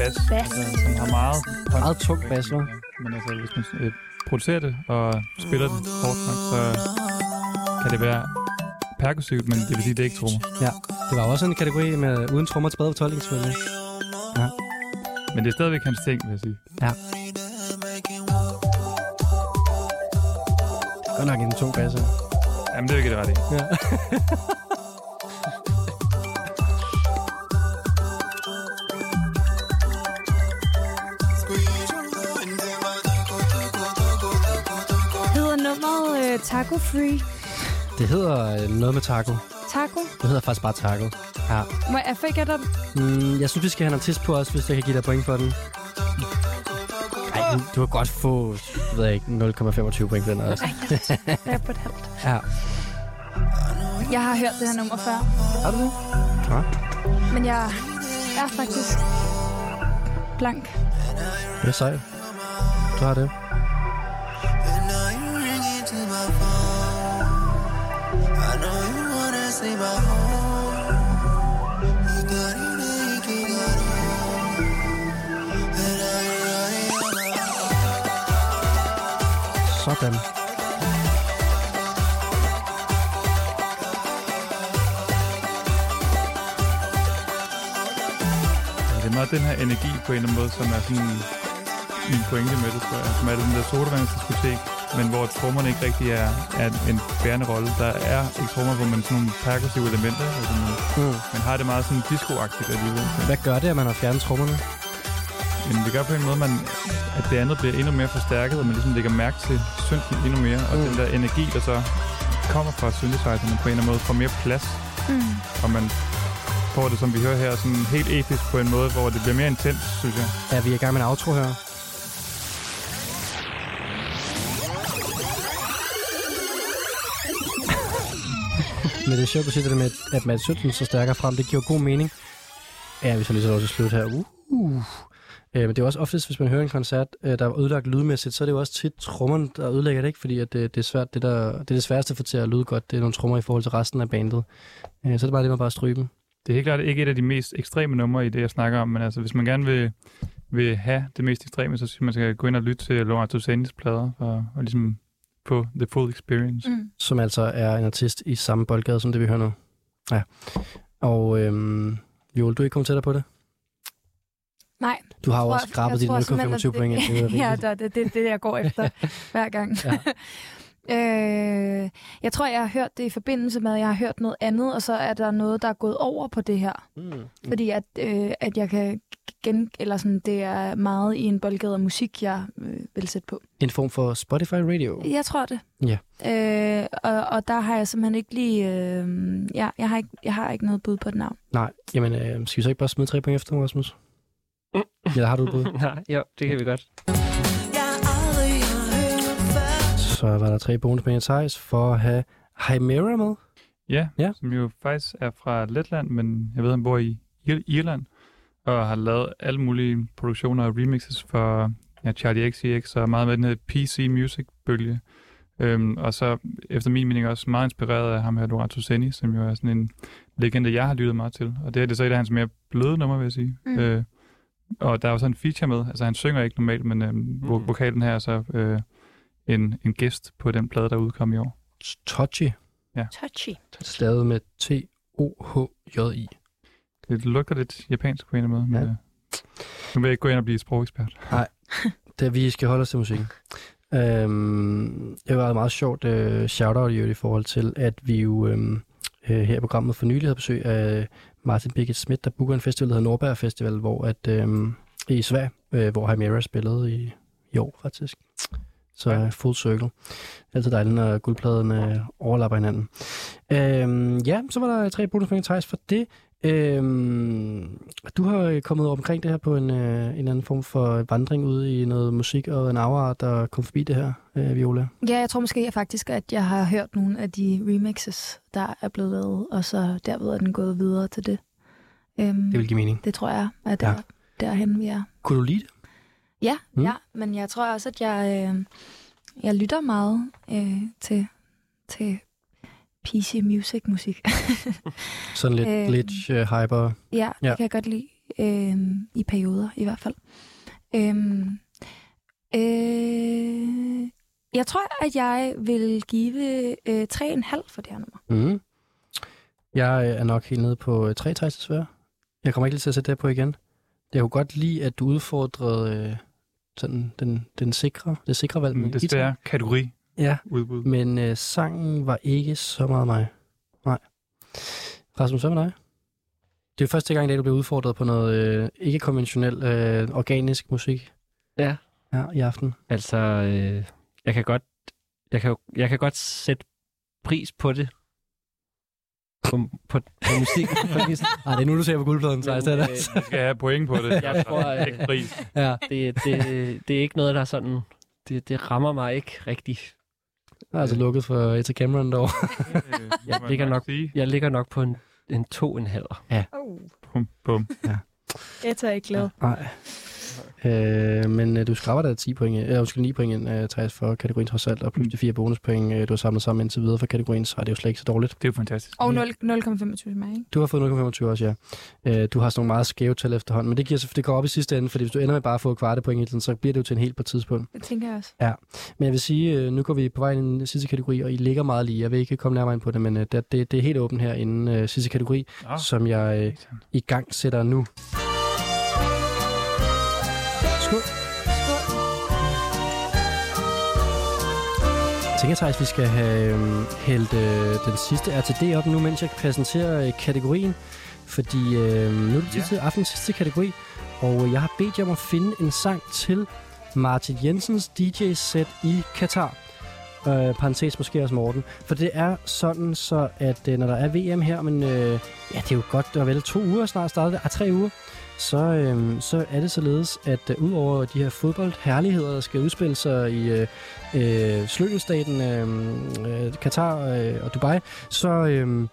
Bas, Bas. Altså, som har meget... Meget tung bas, hva'? Men altså, hvis man øh, producerer det og spiller det hårdt nok, så kan det være perkussivt, men det vil sige, det er ikke trommer. Ja, det var også en kategori med uden trommer tilbage fortolkning, selvfølgelig. Ja. Men det er stadigvæk hans ting, vil jeg sige. ja. Godt nok en tung bas, ja. Jamen, det vil jeg give det ret i. ja. Taco Free? Det hedder øh, noget med taco. Taco? Det hedder faktisk bare taco. Ja. Må jeg få gætte om? Mm, jeg synes, vi skal have en artist på os, hvis jeg kan give dig point for den. Ej, du, du kan godt få, ved jeg ikke, 0,25 point for den også. Jeg er på et halvt. Ja. Jeg har hørt det her nummer før, Har du det? Ja. men jeg er faktisk blank. Det er sejt. Du har det. See my home. You got it, baby, you Sådan. Det er meget den her energi på en eller anden måde, som er sådan min pointe med det, tror jeg. Som er den der sodavandsdiskotek, men hvor trommerne ikke rigtig er, er en bærende rolle. Der er ikke trommer, hvor man sådan nogle perkussive elementer, altså man, Mm. man har det meget sådan disco-agtigt alligevel. Hvad gør det, at man har fjernet trommerne? Men det gør på en måde, man, at det andet bliver endnu mere forstærket, og man ligesom lægger mærke til synten endnu mere, og Mm. den der energi, der så kommer fra synthesizerne på en eller anden måde, får mere plads, Mm. og man får det, som vi hører her, sådan helt episk på en måde, hvor det bliver mere intens, synes jeg. Ja, vi er i gang med en outro her. Men det er sjovt, at du siger det med, at Mads Sønsen så stærkere frem. Det giver god mening. Ja, vi så lige så lov til slut her. Uh. uh. Øh, men det er også oftest, hvis man hører en koncert, øh, der er ødelagt lydmæssigt, så er det jo også tit trommerne, der ødelægger det, ikke? Fordi at det, det, er svært, det, der, det er det sværeste at til at lyde godt. Det er nogle trommer i forhold til resten af bandet. Øh, så er det bare det, man bare stryge. Det er helt klart ikke et af de mest ekstreme numre i det, jeg snakker om, men altså, hvis man gerne vil, vil have det mest ekstreme, så synes man skal gå ind og lytte til Lorenzo Sandis plader, for, og ligesom få the full experience. Mm. som altså er en artist i samme boldgade som det, vi hører nu. Ja. Og øhm, Joel, du er ikke kommet tættere på det? Nej. Du har jo også skrabet simpelthen, 0,25 at point. Det er Det, ja, det, det, det er det, jeg går efter hver gang. Ja. Øh, jeg tror, jeg har hørt det i forbindelse med, at jeg har hørt noget andet, og så er der noget, der er gået over på det her. Mm. Fordi at, øh, at jeg kan gen... Eller sådan, det er meget i en boldgade af musik, jeg øh, vil sætte på. En form for Spotify Radio. Jeg tror det. Ja. Øh, og, og der har jeg simpelthen ikke lige... Øh, ja, jeg, har ikke, jeg har ikke noget bud på et navn. Nej, jamen øh, skal vi så ikke bare smide tre point efter, Rasmus? Eller har du et bud? Nej, jo, det kan vi godt. Så var der tre i Thijs for at have Chimera med. Ja, Ja. som jo faktisk er fra Letland, men jeg ved, han bor i Ir- Irland, og har lavet alle mulige produktioner og remixes for ja, Charlie XCX og meget med den her PC Music-bølge. Øhm, og så efter min mening også meget inspireret af ham her, Lorenzo Senni, som jo er sådan en legende, jeg har lyttet meget til. Og det er det så et af hans mere bløde numre, vil jeg sige. Mm. Øh, og der er jo så en feature med, altså han synger ikke normalt, men øhm, mm. Vokalen her er så øh, en, en gæst på den plade, der udkom i år. Touchy. Touchy. Stavet med T-O-H-J-I. Det lugter lidt japansk på en eller anden måde. Ja. Men, øh, nu vil jeg ikke gå ind og blive sprogekspert. Det vi skal holde os til musikken. Øhm, det var et meget sjovt øh, shout-out i forhold til, at vi jo øhm, øh, her i programmet for nylig havde besøg af Martin Birgit Schmidt, der booker en festival, der hedder Nordberg Festival, hvor at, øhm, i Sverige, øh, hvor Chimera spillede i, i år faktisk. Så Ja. full circle. Det er altid dejligt, når guldpladerne overlapper hinanden. Øhm, ja, så var der tre bonuspoint Thijs for det. Øhm, du har kommet omkring det her på en, øh, en anden form for vandring ude i noget musik og en afart, der kom forbi det her, øh, Viola. Ja, jeg tror måske faktisk, at jeg har hørt nogle af de remixes, der er blevet lavet, og så derved er den gået videre til det. Øhm, Det vil give mening. det tror jeg, at der, ja. derhen vi er. Kunne du lide det? Ja, Mm. ja, men jeg tror også, at jeg, øh, jeg lytter meget øh, til, til PC music musik. Sådan lidt Øhm. glitch, øh, hyper. ja, Ja. det kan jeg godt lide. Øh, I perioder i hvert fald. Øh, øh, jeg tror, at jeg vil give øh, 3,5 for det her nummer. Mm. Jeg øh, er nok helt nede på øh, tre Thijs desværre. Jeg kommer ikke lige til at sætte det på igen. Jeg kunne godt lide, at du udfordrede øh, sådan den, den sikre, det sikre valg med Det er kategori Ja, udbud. men øh, sangen var ikke så meget mig. Nej. Rasmus, hvad med dig? Det er jo første gang i dag, du bliver udfordret på noget øh, ikke-konventionel, øh, organisk musik. Ja. Ja, i aften. Altså, øh, jeg kan godt, jeg kan, jeg kan godt sætte pris på det. På, på, på musik. faktisk. Nej, det er nu, du ser på guldpladen, Thijs. Er øh, Vi skal have point på det. Jeg tror, øh, ikke pris. Ja. det, det, det er ikke noget, der er sådan... Det, det rammer mig ikke rigtigt. Jeg er altså lukket for Etta Cameron derovre. Øh, Jeg ligger nok-. Jeg ligger nok på en, en to en halv. Oh, Bum, bum. jeg tager ikke glad. Nej. Øh, men øh, du skraber da 10 point, eller undskyld 9 point ind, øh, Thijs, for kategorien trods alt, og plus de fire bonuspoint, øh, du har samlet sammen indtil videre for kategorien, så er det jo slet ikke så dårligt. Det er jo fantastisk. Og 0 0,25 til mig, ikke? Du har fået 0,25 også, ja. Øh, du har sådan nogle meget skæve tal efterhånden, men det, giver, så- det går op i sidste ende, fordi hvis du ender med bare at få kvarte point hele tiden, så bliver det jo til en helt på et tidspunkt. Det tænker jeg også. Men jeg vil sige, øh, nu går vi på vej ind i den sidste kategori, og I ligger meget lige. Jeg vil ikke komme nærmere ind på det, men øh, det, det, det er helt åbent her inden øh, sidste kategori, Nå, som jeg øh, i gang sætter nu. Tænker, Thijs, vi skal have øhm, hældt øh, den sidste RTD op nu, mens jeg præsenterer øh, kategorien. Fordi øh, nu er det tid Ja. til aftens sidste kategori, og øh, jeg har bedt jer om at finde en sang til Martin Jensens DJ-sæt i Katar. Øh, parentes måske også Morten. For det er sådan så, at øh, når der er VM her, men øh, ja, det er jo godt, er vel to uger snart startet, ah, tre uger, så, øhm, så er det således, at øh, udover de her fodboldherligheder, der skal udspille sig i øh, øh, slyngelstaten øh, øh, Katar øh, og Dubai, så, øh,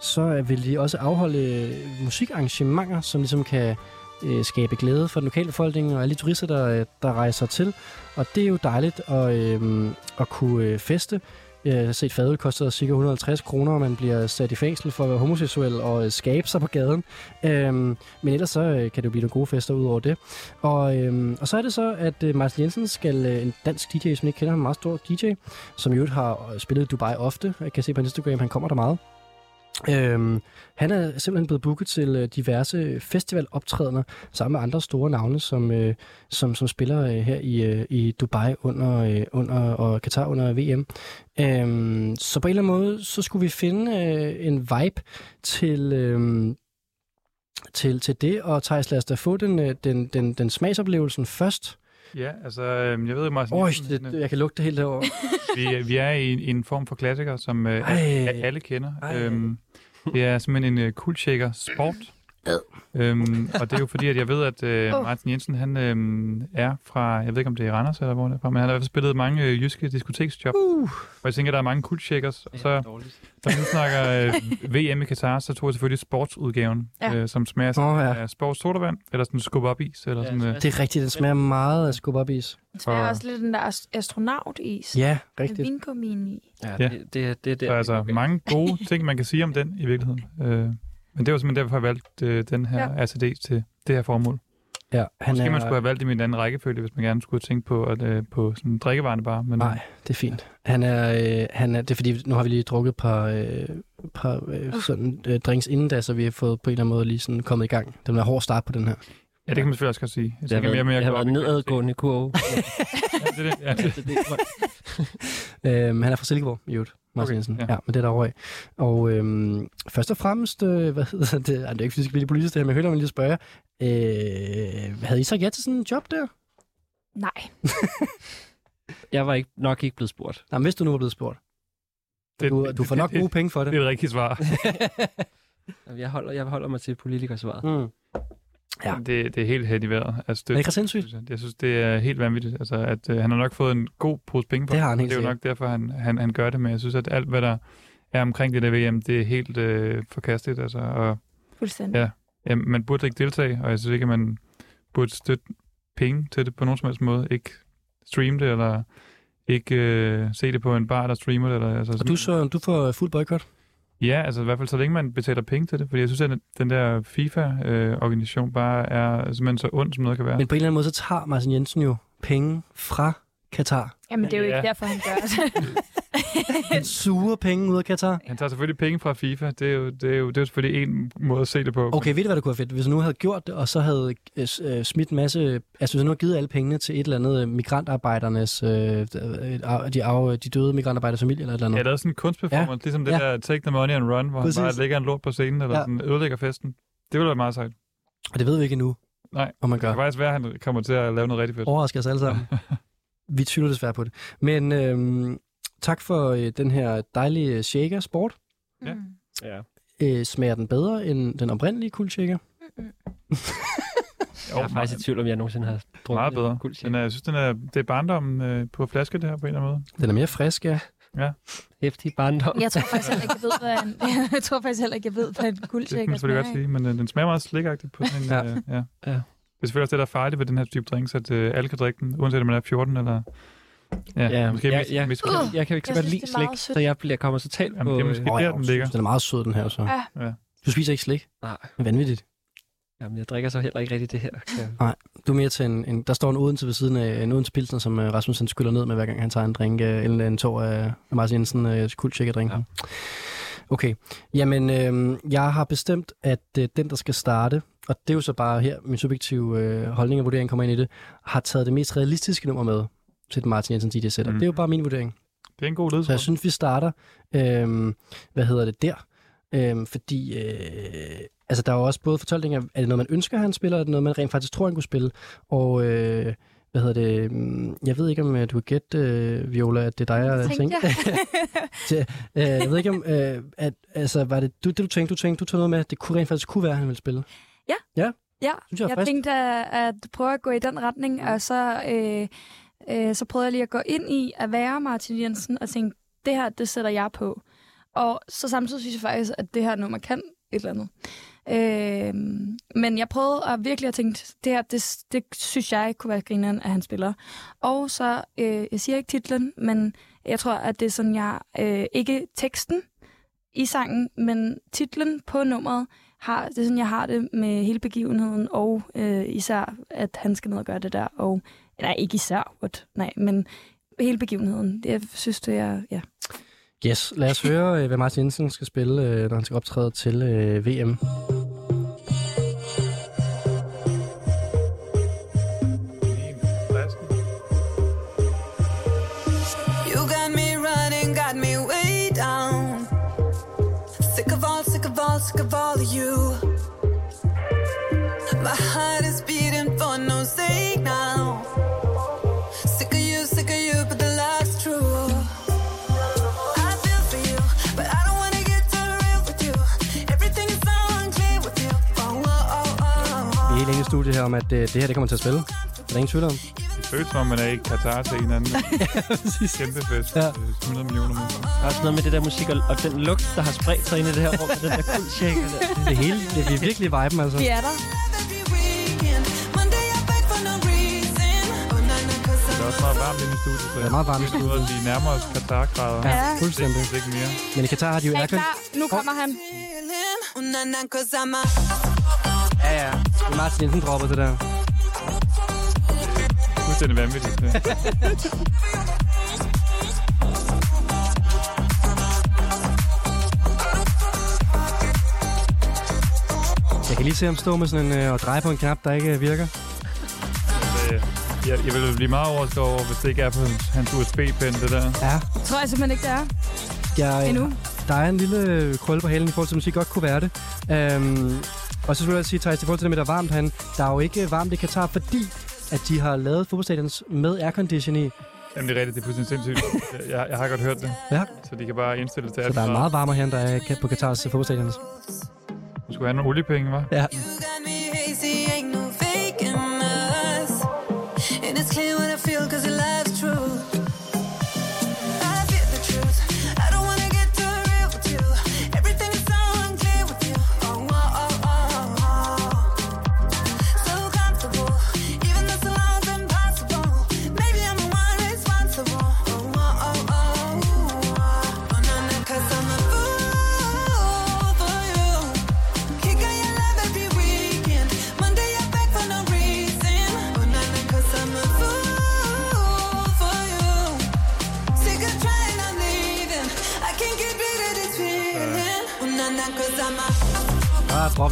så vil de også afholde øh, musikarrangementer, som ligesom kan øh, skabe glæde for den lokale befolkning og alle de turister, der, øh, der rejser til. Og det er jo dejligt at, øh, at kunne øh, feste. Jeg har set fadøl koster ca. 150 kroner, og man bliver sat i fængsel for at være homoseksuel og øh, skabe sig på gaden. Øhm, men ellers så øh, kan det jo blive nogle gode fester ud over det. Og, øhm, og så er det så, at øh, Martin Jensen skal, øh, en dansk DJ, som ikke kender, ham, en meget stor DJ, som i øvrigt har øh, spillet i Dubai ofte. Jeg kan se på Instagram, han kommer der meget. Øhm, han er simpelthen blevet booket til øh, diverse festivaloptrædener sammen med andre store navne, som, øh, som, som spiller øh, her i, øh, i Dubai under, øh, under og Katar under VM. Øhm, så på en eller anden måde, så skulle vi finde øh, en vibe til, øh, til, til det, og Thijs, lad os da få den, øh, den, den, den smagsoplevelsen først. Ja, altså, øh, jeg ved Øj, Jensen, det, jeg kan lugte det helt derovre. vi, vi er i en, i en form for klassiker, som øh, alle kender. Ej. Øhm, det er simpelthen en uh, kuldshaker sport Øhm, og det er jo fordi, at jeg ved, at øh. Martin Jensen, han øh, er fra, jeg ved ikke om det er Randers eller hvor det er fra, men han har i hvert fald spillet mange øh, jyske diskoteksjob. Uh. Og jeg tænker, der er mange kultshackers. Og så, da vi nu snakker øh, VM i Katar, så tog jeg selvfølgelig sportsudgaven, Ja. øh, som smager sådan, oh, ja. ja. sports sodavand, eller sådan skub op is, eller Ja, sådan, øh, Det er rigtigt, den smager meget af skub op is. Det smager Og- også lidt den der ast- astronautis. Ja, Med rigtigt. vingummien i. Ja, Ja. det, det, det, det Så altså mange gode ting, man kan sige om den i virkeligheden. Øh, men det var simpelthen derfor, jeg valgte øh, den her Ja. RTD til det her formål. Ja, han Måske er... man skulle have valgt i min anden rækkefølge, hvis man gerne skulle tænke på, at, øh, på sådan drikkevarerne bare. Men, Nej, det er fint. Han er, øh, han er, det er fordi, nu har vi lige drukket et par, øh, par øh, sådan, øh, drinks inden da, så vi har fået på en eller anden måde lige sådan kommet i gang. Det var en hård start på den her. Ja, det kan man selvfølgelig også godt sige. Jeg Det har været, mere, mere det har været nedadgående kurve. Ja, det er det. Ja, det, Øhm, han er fra Silkeborg, i øvrigt. Martin Okay, Jensen. Ja. ja. men det er der over af. Og øhm, først og fremmest, øh, hvad hedder det? Ej, det er ikke fysisk lige politisk det her, men jeg hørte mig lige spørge. Øh, havde I sagt ja til sådan en job der? Nej. jeg var ikke, nok ikke blevet spurgt. Nej, men hvis du nu var blevet spurgt. Det- Du, du får nok det- gode penge for det. Det er et rigtigt svar. Jeg holder, jeg holder mig til politikersvaret. Mm. Ja. Det, det er helt hen i vejret. Altså, Er det ikke ret sindssygt? jeg. jeg synes, det er helt vanvittigt. Altså, at øh, han har nok fået en god pose penge for Det har han helt Det er jo nok derfor, han, han, han gør det, men jeg synes, at alt, hvad der er omkring det der VM, det er helt øh, forkasteligt. Altså, og Fuldstændig. Ja. ja, man burde ikke deltage, og jeg synes ikke, at man burde støtte penge til det på nogen som helst måde. Ikke streame det, eller ikke øh, se det på en bar, der streamer det. Eller, altså, Og du, så, du får fuld boykot? Ja, altså i hvert fald så længe man betaler penge til det, fordi jeg synes, at den der FIFA-organisation bare er simpelthen så ond, som noget kan være. Men på en eller anden måde, så tager Martin Jensen jo penge fra Katar. Jamen, det er jo Ja. ikke derfor, han gør det. Han suger penge ud af Katar. Han tager selvfølgelig penge fra FIFA. Det er jo, det er jo, det er jo selvfølgelig en måde at se det på. Okay, ved du, hvad det kunne være fedt? Hvis du nu havde gjort det, og så havde øh, øh, smidt en masse... Altså, hvis nu havde givet alle pengene til et eller andet øh, migrantarbejdernes... Øh, øh, de, af, de døde migrantarbejderes familie eller et eller andet. Jeg lavede sådan en kunstperformance, ja. ligesom det Ja. der Take the Money and Run, hvor Præcis. han bare lægger en lort på scenen, eller Ja. ja. sådan ødelægger festen. Det ville være meget sejt. Og det ved vi ikke endnu, Nej, man det gør. kan faktisk være, at han kommer til at lave noget rigtig fedt. Overrasker os alle sammen. vi tvivler desværre på det. Men øhm, tak for øh, den her dejlige shaker sport. Ja. Mm. Ja. Øh, smager den bedre end den oprindelige kuldshaker? Jeg er faktisk i tvivl, om jeg nogensinde har drukket Meget bedre. Guld Den er, jeg synes, den er, det er barndommen øh, på flaske, det her på en eller anden måde. Den er mere frisk, ja. Hæftig barndom. Jeg tror faktisk heller ikke, jeg ved, hvad en, jeg tror faktisk heller ikke, jeg ved, hvad en Det kan man selvfølgelig godt sige, men øh, den smager meget slikagtigt på sådan en... Ja. ja. Øh, ja. Ja. Det er selvfølgelig også det, der er farligt ved den her type drinks, at øh, alle kan drikke den, uanset om man er 14 eller... Ja, Ja, måske ja, mest, ja. mest, Uh. Jeg kan ikke så Jeg godt lide slik, så jeg bliver kommer totalt Jamen, på... det er måske- øh, der, den jeg ligger. Den er meget sød, den her. Så. Ja. Du spiser ikke slik? Nej, Vanvittigt. jamen, jeg drikker så heller ikke rigtig det her. Ja. Du er mere til en, en der står en Odense ved siden af en Odense Pilsner, som uh, Rasmus han skyller ned med, hver gang han tager en drink, uh, eller en tår af af Martin Jensen uh. Ja. Okay, jamen øh, jeg har bestemt, at øh, den, der skal starte, og det er jo så bare her, min subjektive øh, holdning og vurdering kommer ind i det, har taget det mest realistiske nummer med til den Martin Jensen DJ setup. Mm. Det er jo bare min vurdering. Det er en god Så jeg ledelse. synes, vi starter, øh, hvad hedder det, der. Øh, fordi, øh, altså der er jo også både fortolkninger, er det noget, man ønsker, han spiller, eller er det noget, man rent faktisk tror, han kunne spille? Og, øh, hvad hedder det, mm, jeg ved ikke, om øh, du kan gætte, øh, Viola, at det er dig, jeg Tænkte jeg. Øh, jeg ved ikke, om, øh, at, altså, var det du, det, du tænkte, du tænkte, du tog noget med, at det kunne rent faktisk kunne være, at han ville spille? Ja, Synes jeg jeg frisk. tænkte at, at prøve at gå i den retning, og så, øh, øh, så prøvede jeg lige at gå ind i at være Martin Jensen, og tænke, det her, det sætter jeg på. Og så samtidig synes jeg faktisk, at det her nummer kan et eller andet. Øh, men jeg prøvede at virkelig at tænke, det her, det, det synes jeg kunne være grineren, at han spiller. Og så, øh, jeg siger ikke titlen, men jeg tror, at det er sådan, jeg, øh, ikke teksten i sangen, men titlen på nummeret, har, det er sådan, jeg har det med hele begivenheden, og øh, især, at han skal ned og gøre det der. Og, nej, ikke især, what, nej, men hele begivenheden. Det, jeg synes, det er, ja. Yes, lad os høre, øh, hvad Martin Jensen skal spille, øh, når han skal optræde til øh, VM. Ask of all, of you. My heart is beating for no sake now. Sick of you, sick of you, but the love's true. I feel for you, but I don't wanna get too real with you. Everything is so unclear with you. Oh, oh, oh, oh. Vi er i lege studiet her om, at det, det her det kommer til at spille. Der er ingen tvivl om. Det føles som om, man er i Katar til en anden kæmpe fest. Ja. Ja. 100 millioner mennesker. Der er også noget med det der musik, og, og den lugt, der har spredt sig ind i det her rum, den der kuldshaker der. Det hele, det er virkelig viben, altså. Vi er der. Det er også meget varmt inde i studiet. Så Det er meget varmt i vi nærmer os Katar-grader. Ja, Ja. fuldstændig. Hvis ikke mere. Men i Katar har de jo Er aircon... Nu kommer han. Ja, ja. Det er Martin Jensen dropper det der. Fuldstændig vanvittigt. Det. Jeg kan lige se ham stå med sådan en, øh, og dreje på en knap, der ikke øh, virker. Øh, Jeg, jeg vil blive meget overrasket over, hvis det ikke er på hans, hans USB-pen, det der. Ja. Tror jeg simpelthen ikke, det er. Jeg, Endnu. Der er en lille øh, krølle på halen i forhold til musik, godt kunne være det. Øhm, og så skulle jeg sige, Thijs, i forhold til det med, der er varmt han, der er jo ikke varmt i Katar, fordi at de har lavet fodboldstadions med aircondition i. Jamen, det er rigtigt, det er fuldstændig sindssygt. Jeg, jeg har godt hørt det. Ja. Så de kan bare indstille det til Så der er meget varmere her, end der er på Katars fodboldstadions. Du skulle have nogle oliepenge, hva'? Ja.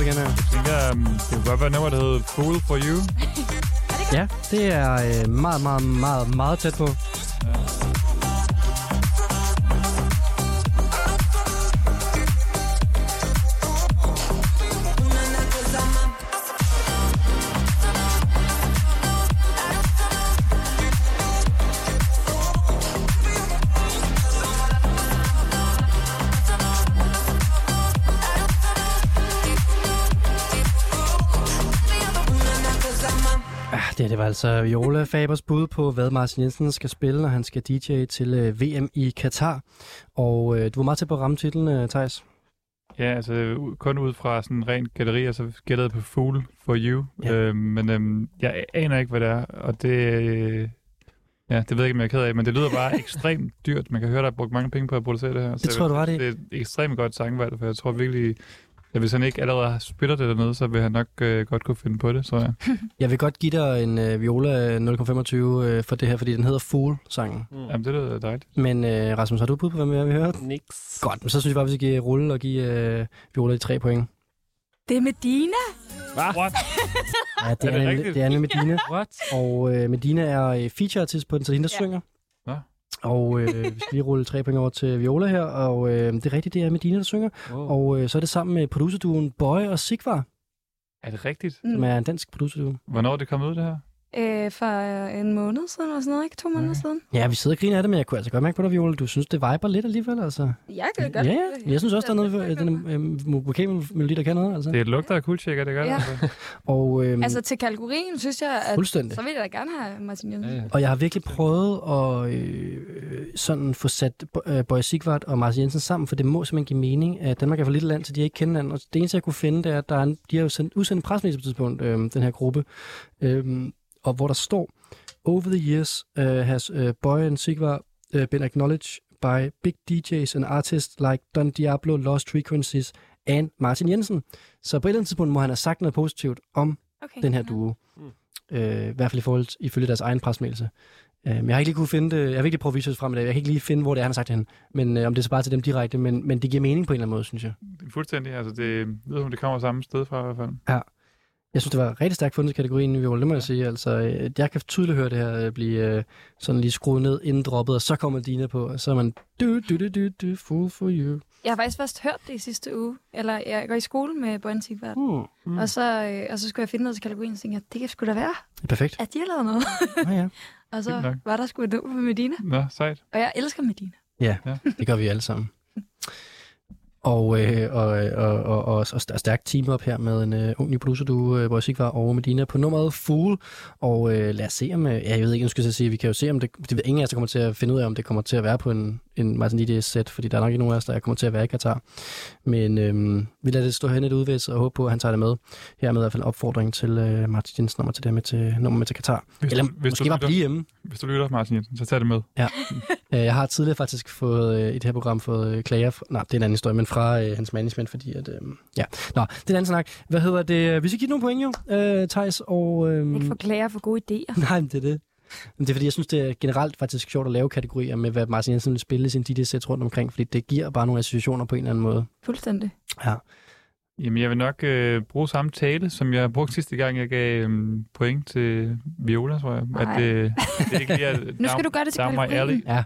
Igen her. Jeg tænker, um, det kunne godt være nummer, der hedder Fool for You. Ja, det er øh, meget, meget, meget, meget tæt på. Altså Viola Fabers bud på, hvad Martin Jensen skal spille, når han skal DJ til øh, VM i Katar. Og øh, du var meget tæt på at ramme titlen, øh, Thijs. Ja, altså kun ud fra sådan rent gætteri, og så gættede på Fool for You. Ja. Øh, men øhm, jeg aner ikke, hvad det er, og det... Øh, ja, det ved jeg ikke, om jeg er ked af, men det lyder bare ekstremt dyrt. Man kan høre, der er brugt mange penge på at producere det her. Det tror jeg, du har ret i. Det er et ekstremt godt sangvalg, for jeg tror virkelig... Ja, hvis han ikke allerede spiller det dernede, så vil han nok øh, godt kunne finde på det, tror jeg. Jeg vil godt give dig en øh, Viola 0,25 øh, for det her, fordi den hedder Fool-sangen. Mm. Jamen, det lyder dejligt. Men øh, Rasmus, har du bud på, hvad vi hørt? Nix. Godt, men så synes jeg bare, vi skal rulle og give øh, Viola de tre point. Det er Medina. What? Ja, det Er er, det nemlig, det er nemlig Medina. What? Og øh, Medina er øh, feature-artist på den, så det er hende, der Ja. synger. Og øh, vi skal lige rulle tre point over til Viola her, og øh, det er rigtigt, det er Medina, der synger. Wow. Og øh, så er det sammen med producerduen Boy og Sigvar, Er det rigtigt? Mm. som er en dansk producerduo. Hvornår er det kommet ud, det her? Øh, for en måned siden eller sådan noget, ikke? To måneder Okay. siden. Ja, vi sidder og griner af det, men jeg kunne altså godt mærke på dig, Viola. Du synes, det viber lidt alligevel, altså. Jeg kan godt. Ja, ja. Jeg synes også, der er noget ved den øh, vokalmelodi, der kan noget, altså. Det lugter af kuldshaker, det gør Ja. det. Altså. Og, øh, Altså til kategorien, synes jeg, at fuldstændig. så vil jeg da gerne have Martin Jensen. Ja, ja. Og jeg har virkelig prøvet at øh, sådan få sat øh, Boy Sigvart og Martin Jensen sammen, for det må simpelthen give mening, at Danmark er for lille land, så de ikke kender hinanden. Og det eneste, jeg kunne finde, det er, at der er en, de har jo sendt, udsendt en pressemedie på et tidspunkt, øh, den her gruppe, øh, og hvor der står, Over the years uh, has uh, Boy and Sigvar uh, been acknowledged by big DJs and artists like Don Diablo, Lost Frequencies and Martin Jensen. Så på et eller andet tidspunkt må han have sagt noget positivt om Okay. den her duo. Mm. Øh, I hvert fald i forhold til, ifølge deres egen presmeddelelse. Øh, men jeg har ikke lige kunne finde det. Jeg har virkelig prøvet at research frem i dag. Jeg kan ikke lige finde, hvor det er, han har sagt det hen. Men øh, om det er så bare til dem direkte. Men, men det giver mening på en eller anden måde, synes jeg. Fuldstændig. Altså, det lyder som, det kommer samme sted fra i hvert fald. Jeg synes, det var rigtig stærkt fundet i kategorien, Viola, det må jeg sige. Altså, øh, jeg kan tydeligt høre det her øh, blive øh, sådan lige skruet ned inden droppet, og så kommer Dina på, og så er man du, du, du, du, du, fool for you. Jeg har faktisk først hørt det i sidste uge. Eller jeg går i skole med Bojan Sigvart. Mm. Mm. Og, så, og så skulle jeg finde noget til kategorien, og så tænkte jeg, det kan sgu da være, er perfekt. at de har lavet noget. Ja, ja. og så var der sgu et nummer med Medina. Nå, sejt. Og jeg elsker Medina. Det gør vi alle sammen. Og, øh, og, og, og, og, og stærkt team op her med en øh, ung ny producer, du, øh, hvor var over med Dina på nummeret Fool. Og øh, lad os se om, øh, ja, jeg ved ikke, jeg sige, vi kan jo se, om det, det ved ingen af os, der kommer til at finde ud af, om det kommer til at være på en, en Martin DJ-sæt, fordi der er nok ikke nogen af os, der kommer til at være i Katar. Men øh, vi lader det stå hen et udvæs og håber på, at han tager det med. Hermed i hvert fald en opfordring til øh, Martin Jensen nummer til det med til, nummer med til Katar. Hvis Eller du- hvis måske du bare lytter- blive hjemme. Hvis du lytter, Martin Jensen, så tag det med. Ja. Øh, Jeg har tidligere faktisk fået øh, i det her program fået øh, klager, fra, nej, det er en anden historie, men fra øh, hans management, fordi at, øh, ja. Nå, det er en anden snak. Hvad hedder det? Vi skal give nogle point jo, øh, Thijs, og... Øh, Ikke for klager for gode idéer. Nej, men det er det. Men det er fordi, jeg synes, det er generelt faktisk sjovt at lave kategorier med, hvad Martin Jensen vil spille i sin DJ-sæt rundt omkring, fordi det giver bare nogle associationer på en eller anden måde. Fuldstændig. Ja. Jamen, jeg vil nok øh, bruge samme tale, som jeg brugte sidste gang, jeg gav øh, point til Viola, tror jeg. At, Nej. øh, det er ikke lige, at Nu skal du gøre det til Dagmar kategorien. Ja.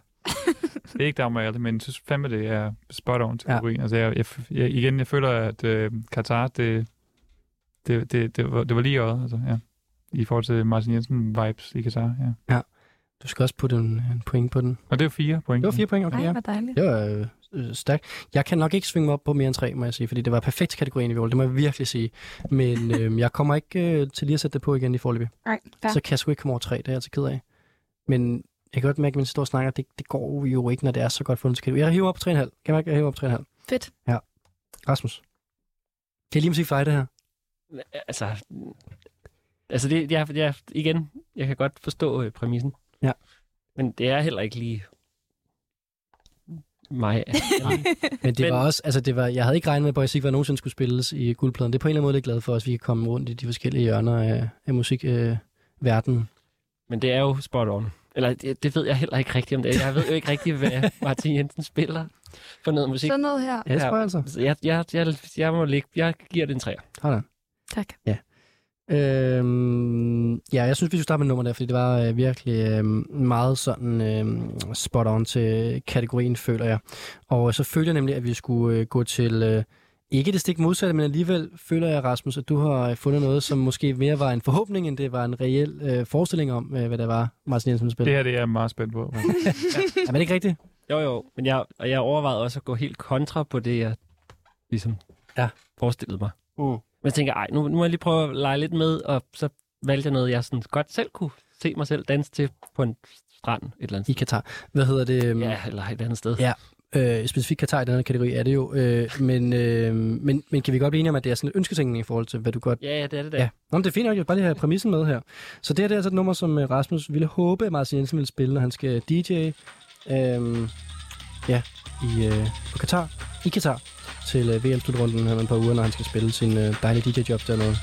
Det er ikke Dagmar Alley, men jeg synes fandme, det er spot on til Ja. kategorien. Altså, jeg, jeg, jeg, igen, jeg føler, at øh, Katar, det, det, det, det, var, det var lige øjet, altså, ja. I forhold til Martin Jensen-vibes i Katar, ja. Du skal også putte en, en point på den. Og det er fire point. Det var fire point, okay, Nej, ja. hvor dejligt. Det var øh, øh, stærkt. Jeg kan nok ikke svinge mig op på mere end tre, må jeg sige, fordi det var perfekt kategorien i Viola, det må jeg virkelig sige. Men øh, jeg kommer ikke øh, til lige at sætte det på igen i forløbet. Nej. Så kan jeg sgu ikke komme over tre, det er jeg altså ked af. Men jeg kan godt mærke, at min store snakker, det, det går jo ikke, når det er så godt fundet til kategori. Jeg hiver op på 3,5. Kan jeg mærke, at jeg hiver op på 3,5? Fedt. Rasmus. Det er lige musik for dig, det her. Altså, altså det, jeg, jeg, igen, jeg kan godt forstå øh, præmissen. Ja. Men det er heller ikke lige mig. Men det Men- var også, altså det var, jeg havde ikke regnet med, at Boy Sigvar nogensinde skulle spilles i guldpladen. Det er på en eller anden måde lidt glad for os, vi kan komme rundt i de forskellige hjørner af, af musikverdenen. Øh, verden. Men det er jo spot on. Eller det, det ved jeg heller ikke rigtigt om det. Jeg ved jo ikke rigtigt, hvad Martin Jensen spiller for noget musik. Sådan noget her. ja, det tror jeg altså. Så jeg, jeg, jeg, jeg, må ligge, jeg giver det en træer. Sådan. Tak. Øhm, ja, jeg synes, vi skulle starte med nummer der, fordi det var øh, virkelig øh, meget sådan øh, spot on til kategorien, føler jeg. Og så føler jeg nemlig, at vi skulle øh, gå til, øh, ikke det stik modsatte, men alligevel føler jeg, Rasmus, at du har øh, fundet noget, som måske mere var en forhåbning, end det var en reel øh, forestilling om, øh, hvad det var, Martin Jensen Det spillede. her, det er jeg meget spændt på. Er det ikke rigtigt? Jo, jo. Men jeg, og jeg overvejede også at gå helt kontra på det, jeg ligesom Ja. forestillede mig. Mm. Men jeg tænker, ej, nu, nu må jeg lige prøve at lege lidt med, og så valgte jeg noget, jeg sådan godt selv kunne se mig selv danse til på en strand et eller andet I Katar. Hvad hedder det? øhm, Ja, eller et andet sted. Ja. Øh, specifikt Katar i den her kategori er det jo. Øh, men, øh, men, men kan vi godt blive enige om, at det er sådan lidt ønsketænkning i forhold til, hvad du godt... Ja, ja, det er det der. Ja, Nå, men det er fint nok. Jeg vil bare lige have præmissen med her. Så det her det er altså et nummer, som øh, Rasmus ville håbe, at Martin Jensen ville spille, når han skal DJ øhm, ja, i, øh, på Katar, i Katar til øh, VM-slutrunden her om et par uger, når han skal spille sin øh, dejlige DJ-job dernede.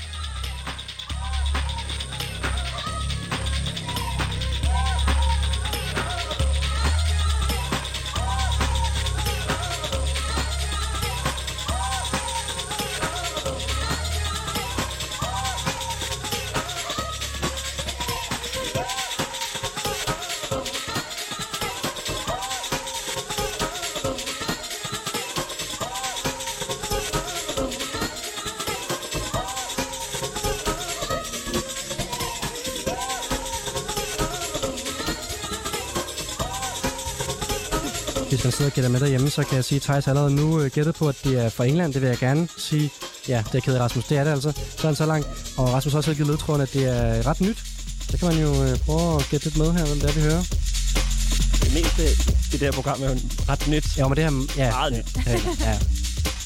Jeg sige, at Thijs allerede nu øh, gættet på, at det er fra England. Det vil jeg gerne sige. Ja, det er ked af Rasmus. Det er det altså. Så er han så langt. Og Rasmus har også givet ledtråden, at det er ret nyt. Så kan man jo øh, prøve at gætte lidt med her, hvem det er, vi hører. Det meste i det her program er jo ret nyt. Ja, men det her... Ja, Meget nyt. ja, ja.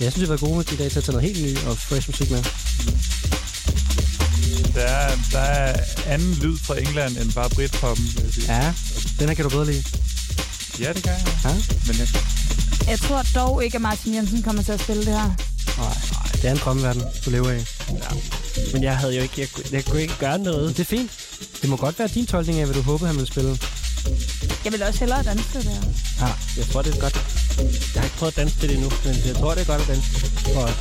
Jeg synes, vi har været gode i dag til at tage noget helt ny og fresh musik med. Der er, der er anden lyd fra England end bare Britpoppen. Ja, den her kan du bedre lide. Ja, det kan jeg. Ja? Men jeg, Jeg tror dog ikke, at Martin Jensen kommer til at spille det her. Nej, det er en drømmeverden, du lever i. Men jeg havde jo ikke, jeg, kunne- jeg kunne ikke gøre Men noget. det er fint. Det må godt være din tolkning af, hvad du håbede, han ville spille. Jeg vil også hellere danse det der. Ja, Jeg tror, det er godt. Jeg har ikke prøvet at danse til det endnu, men jeg tror, det er godt at danse. tror jeg.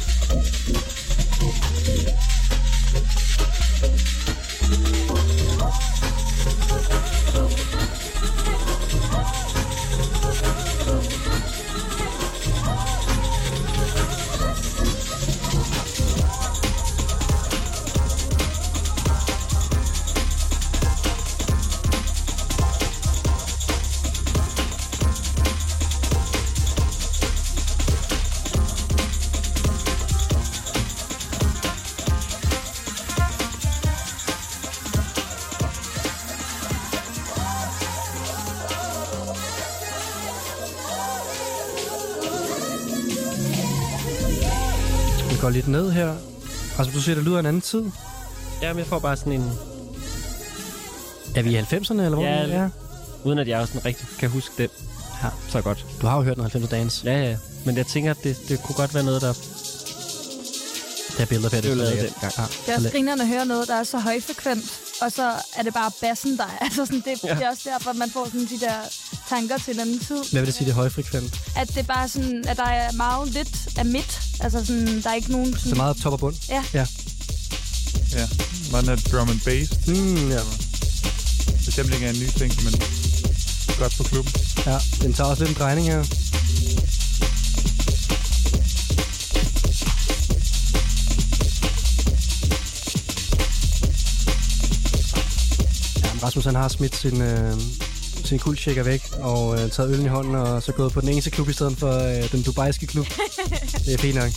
Siger, det lyder en anden tid. Jamen, jeg får bare sådan en... Er vi i 90'erne, eller hvor? Ja, vi er? Uden at jeg også sådan rigtig kan huske det. Ja. Så godt. Du har jo hørt en 90'er dance. Ja, ja. Men jeg tænker, at det, det kunne godt være noget, der... Der er billeder på det. Det er jo lavet lækkert. dengang. Ja. Det er også at høre noget, der er så højfrekvent, og så er det bare bassen, der er. Altså sådan, det, ja. det er også derfor, man får sådan de der tanker til en anden tid. Hvad vil det sige, det er højfrekvent? At det er bare sådan, at der er meget lidt af midt. Altså sådan, der er ikke nogen Så sådan... meget top og bund? Ja. ja. Ja, meget den her drum and bass. Mm, ja. Bestemt ikke er en ny ting, men godt på klubben. ja. Den tager også lidt en drejning her. Rasmus han har smidt sin, øh, sin kuldshaker væk og øh, taget øllen i hånden og så gået på den engelske klub i stedet for øh, den dubaiske klub. Det er fint nok.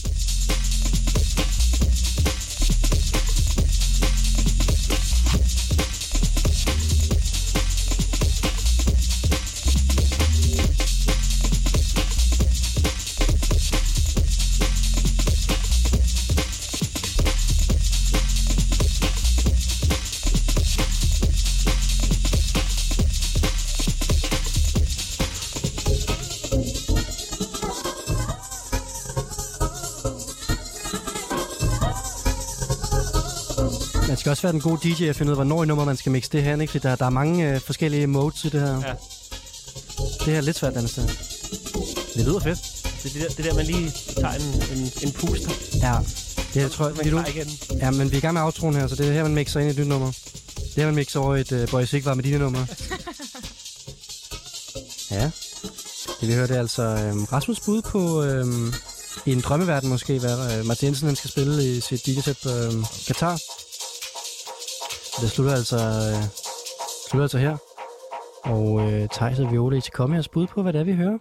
Også være den gode DJ at finde ud af, hvornår i nummer man skal mixe det her, ikke? Fordi der, der er mange øh, forskellige modes i det her. Ja. Det her er lidt svært, Dennis. Det Det lyder fedt. Det er det der, det der man lige tager en, en, en puster. Ja, det jeg tror jeg, vi nu, ja, men vi er i gang med outroen her, så det er her, man mixer ind i et nyt nummer. Det er her, man mixer over et uh, Boys ikke var med dine numre. ja, det vi hører, det er altså øhm, Rasmus bud på øhm, i en drømmeverden måske, hvad øh, Martin Jensen han skal spille i sit DJ-sæt på øhm, Qatar. Det slutter altså, øh, slutter altså her. Og øh, Thijs og Viola, I skal komme jeres bud på, hvad det er, vi hører.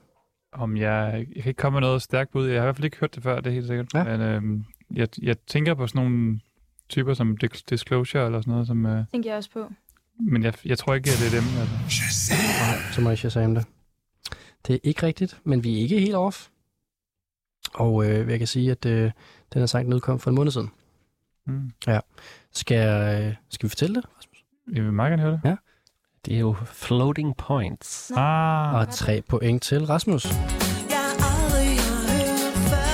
Om jeg, jeg kan ikke komme med noget stærkt bud. Jeg har i hvert fald ikke hørt det før, det er helt sikkert. Ja. Men øhm, jeg, jeg tænker på sådan nogle typer som Dis- Disclosure eller sådan noget. Som, øh, tænker jeg også på. men jeg, jeg tror ikke, at det er dem. Altså. Nej, så må jeg shazam det. Det er ikke rigtigt, men vi er ikke helt off. Og øh, jeg kan sige, at øh, den her sang udkom for en måned siden. Mm. Skal, øh, skal vi fortælle det? Jeg vil meget gerne høre det. Det er jo floating points. Ah, Og tre point til Rasmus.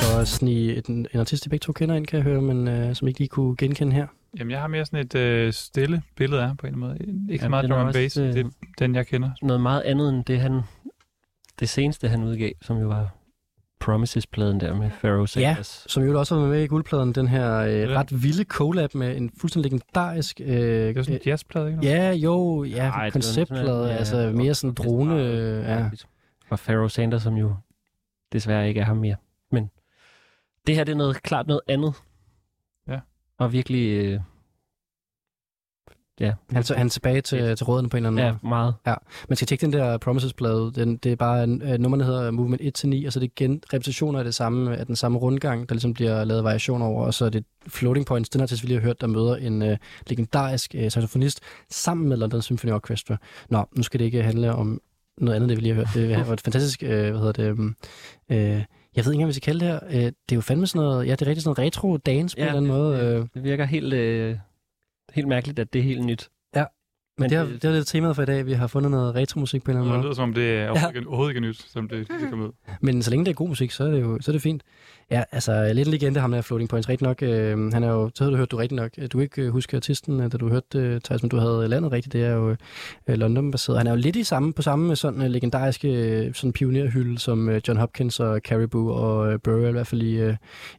For at snige en, en artist, I begge to kender ind, kan jeg høre, men øh, som ikke lige kunne genkende her. Jamen, jeg har mere sådan et øh, stille billede af på en måde. Ikke så meget den drum and bass. øh, Det er den, jeg kender. Noget meget andet end det, han... Det seneste, han udgav, som jo var Promises-pladen der med Pharaoh Sanders. Som jo også var med i guldpladen, den her øh, Ja. ret vilde collab med en fuldstændig legendarisk... Øh, Det er sådan en jazzplade, ikke? Ja, jo, ja, Ej, det var konceptplade, sådan, ja, altså mere sådan drone... Øh, ja. Og Pharaoh Sanders, som jo desværre ikke er ham mere. Men det her, det er noget, klart noget andet. Ja. Og virkelig... Øh, ja, er- han er tilbage til, til råden på en eller anden ja, måde. meget. Man skal tjekke den der Promises-plade. Den, det er bare, uh, nummerne hedder Movement 1-9, og så er det igen repetitioner af, det samme, af den samme rundgang, der ligesom bliver lavet variationer over, og så er det Floating Points, den artist, vi lige har hørt, der møder en uh, legendarisk uh, saxofonist sammen med London Symphony Orchestra. Nå, nu skal det ikke handle om noget andet, det vi lige har hørt. Det var et fantastisk, uh, hvad hedder det, um, uh, jeg ved ikke engang, hvad vi skal kalde det her. Uh, det er jo fandme sådan noget, ja, det er rigtig sådan noget retro-dance på Ja, en eller anden måde. det- Uh, Det virker helt, øh, helt mærkeligt, at det er helt nyt. men men det, har, det- det er lidt temaet for i dag. Vi har fundet noget retro-musik på en eller anden Det måde. lyder som om, det er overhovedet, ikke, overhovedet ikke nyt, som det, det kommer ud. Men så længe det er god musik, så er det jo så er det fint. Ja, altså lidt en legende ham der Floating Points. Rigtig nok, øh, han er jo, så havde du hørt du rigtig nok. Du ikke øh, huske artisten, øh, da du hørte øh, Thijs, men du havde landet rigtigt. Det er jo øh, London-baseret. Han er jo lidt i samme, på samme med sådan øh, legendariske øh, sådan pionerhylde som øh, John Hopkins og Caribou og øh, Burrell, i hvert fald i, øh,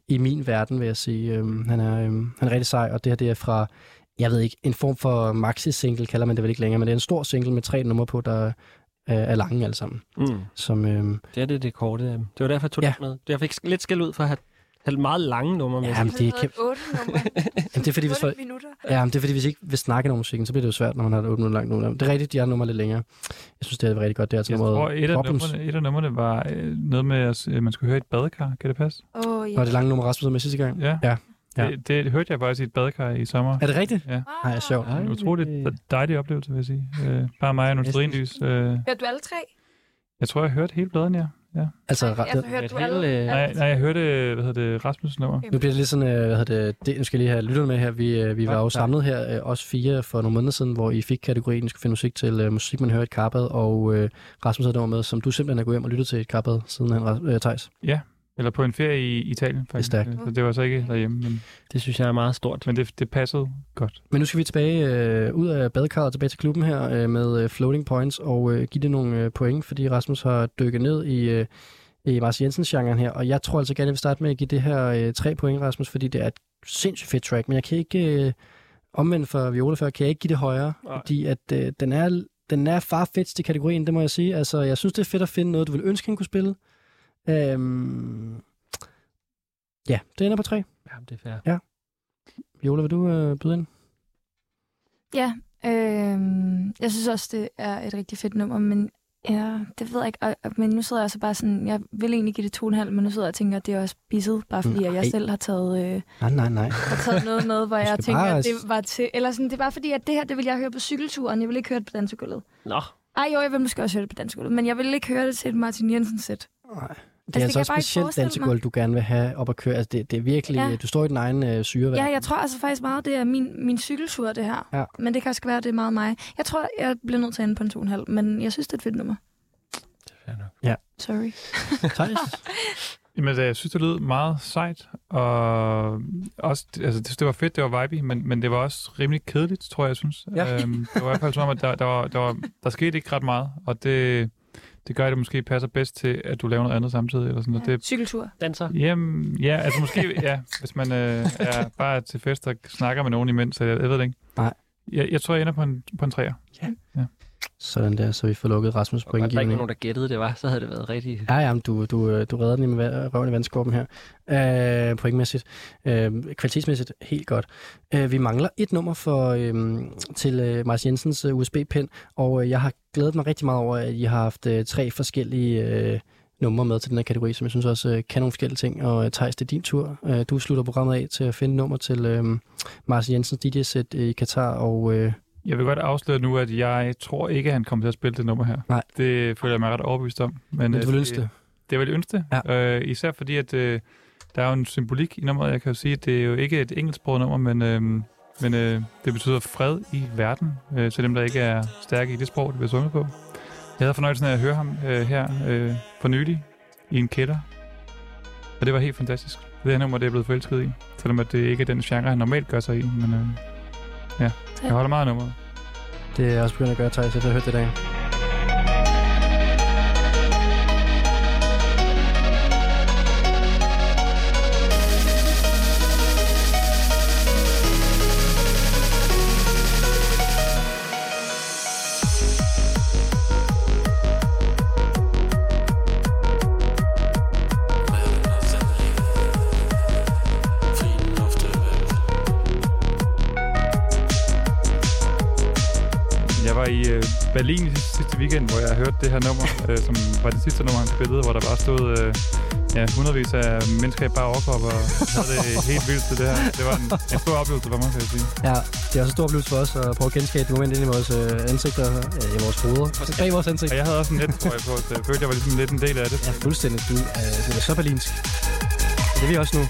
i min verden, vil jeg sige. Øh, han, er, øh, han er rigtig sej, og det her det er fra jeg ved ikke, en form for maxi-single kalder man det vel ikke længere, men det er en stor single med tre numre på, der øh, er lange alle sammen. Mm. Som, øh, Det er det, det korte. øh. Det var derfor, jeg tog Ja. det med. Jeg fik lidt skæld ud for at have, have meget lange numre med. Jamen, det, kan, otte numre. Jamen, det er fordi, hvis, minutter. ja, men det er fordi, hvis I ikke vil snakke om musikken, så bliver det jo svært, når man har et 8 minutter langt nummer. Det er rigtigt, de har nummer lidt længere. Jeg synes, det er rigtig godt. Det er altså Jeg nummeret tror, et af, Problems. numrene, et af numrene var øh, noget med, at man skulle høre et badekar. Kan det passe? Åh, oh, ja. Var det lange nummer, Rasmus havde med sidste gang? Ja. Ja. Ja. Det, det hørte jeg faktisk i et badekar i sommer. Er det rigtigt? Ja. Nej, sjovt. En utroligt dejlig oplevelse, vil jeg sige. Øh, bare mig og nogle strinlys. Øh, Hørte du alle tre? jeg tror, jeg hørte hele pladen, ja. Altså, Jeg ra- har hørt et du alle. øh, Nej, nej, jeg hørte, hvad hedder det, Rasmus' nummer. Nu bliver det lidt sådan, øh, hvad hedder det, det, nu skal jeg lige have lyttet med her. Vi, øh, vi var jo Ja. samlet her, os fire, for nogle måneder siden, hvor I fik kategorien, I skulle finde musik til øh, musik, man hører i et karbad, og øh, Rasmus havde nummer med, som du simpelthen er gået hjem og lyttet til et karbad, siden han, øh, Thijs. Eller på en ferie i Italien, faktisk. stærkt. Så det var så ikke derhjemme, men, Det synes jeg er meget stort. men det, det passede godt. Men nu skal vi tilbage øh, ud af badekarret og tilbage til klubben her øh, med øh, floating points og øh, give det nogle øh, point, fordi Rasmus har dykket ned i, øh, i Mars Jensens-genren her, og jeg tror altså gerne, at vi starte med at give det her øh, tre point, Rasmus, fordi det er et sindssygt fedt track, men jeg kan ikke øh, omvendt for Viola før, kan jeg ikke give det højere, Nej. fordi at øh, den er den er farfetched i kategorien, det må jeg sige. Altså, jeg synes, det er fedt at finde noget, du vil ønske, han kunne spille. Øhm, ja, det ender på tre. Ja, det er fair. Viola, vil du øh, byde ind? Ja, øh, jeg synes også, det er et rigtig fedt nummer, men ja, det ved jeg ikke. Og, men nu sidder jeg så bare sådan, jeg vil egentlig give det to og en halv, men nu sidder jeg og tænker, at det er også bisset, bare fordi Nej. jeg selv har taget, øh, Nej, nej, nej. har taget noget med, hvor jeg tænker, bare- at det var til... Eller sådan, det er bare fordi, at det her, det vil jeg høre på cykelturen. Jeg vil ikke høre det på dansegulvet. Nå, Ej, jo, jeg vil måske også høre det på dansegulvet, men jeg vil ikke høre det til et Martin Jensen-sæt. Nej. Det er altså jeg også specielt dansegulv, du gerne vil have op at køre. Altså, det, det er virkelig, Ja. ja. du står i din egen øh, syreverden. Ja, jeg tror altså faktisk meget, det er min, min cykeltur, det her. Ja. Men det kan også være, det er meget mig. Jeg tror, jeg bliver nødt til at ende på en to og en halv, men jeg synes, det er et fedt nummer. det er nok. Sorry. Thijs? Jamen, altså, jeg synes, det lød meget sejt, og også, altså, det, det var fedt, det var vibey, men, men det var også rimelig kedeligt, tror jeg, jeg synes. Ja. Øhm, det var i hvert fald som om, at der, der, var, der, var, der skete ikke ret meget, og det, det gør, at det måske passer bedst til, at du laver noget andet samtidig. Eller sådan, og det, Cykeltur. Danser. jamen, ja, altså måske, ja, hvis man øh, er bare til fest og snakker med nogen imens, så jeg, jeg ved det ikke. Nej. Jeg, jeg tror, jeg ender på en, på en træer. Sådan der, så vi får lukket Rasmus Og godt, der ikke nogen, der gættede det var, så havde det været rigtig... Ja, ja, du, du, øh, du redder den med va- røven i vandskorben her. Øh, pointmæssigt. Øh, kvalitetsmæssigt helt godt. Øh, vi mangler et nummer for, øh, til øh, Mars Jensens øh, USB-pen, og øh, jeg har glædet mig rigtig meget over, at I har haft øh, tre forskellige øh, numre med til den her kategori, som jeg synes også øh, kan nogle forskellige ting. Og øh, Thijs, det er din tur. Du slutter programmet af til at finde nummer til øh, Mars Jensens DJ-sæt i Katar, og øh, Jeg vil godt afsløre nu, at jeg tror ikke, at han kommer til at spille det nummer her. Nej. Det føler jeg mig ret overbevist om. Men, men øh, du vil ønske det. Det vil jeg ønske det. Ja. Øh, især fordi, at øh, der er jo en symbolik i nummeret. Jeg kan jo sige, at det er jo ikke et engelsksproget nummer, men, øh, men øh, det betyder fred i verden øh, til dem, der ikke er stærke i det sprog, det bliver sunget på. Jeg havde fornøjelsen af at høre ham øh, her øh, for nylig i en kælder. Og det var helt fantastisk. Det her nummer, det er blevet forelsket i. Selvom at det ikke er den genre, han normalt gør sig i. Men øh, ja, jeg holder meget af nummeret. Det er jeg også begyndt at gøre, Thijs, efter jeg have hørt det i dag. Berlin i sidste, weekend, hvor jeg hørte det her nummer, øh, som var det sidste nummer, han spillede, hvor der bare stod øh, ja, hundredvis af mennesker i bare overkrop og havde det helt vildt til det her. Det var en, en stor oplevelse for mig, kan jeg sige. Ja, det er også en stor oplevelse for os at prøve at genskabe det moment ind i vores øh, ansigter, øh, i vores hoveder. Bag vores ansigt. Og jeg havde også en nettrøje på, så jeg følte, jeg var ligesom lidt en del af det. Ja, fuldstændig. Du, øh, du er så berlinsk. Det er vi også nu.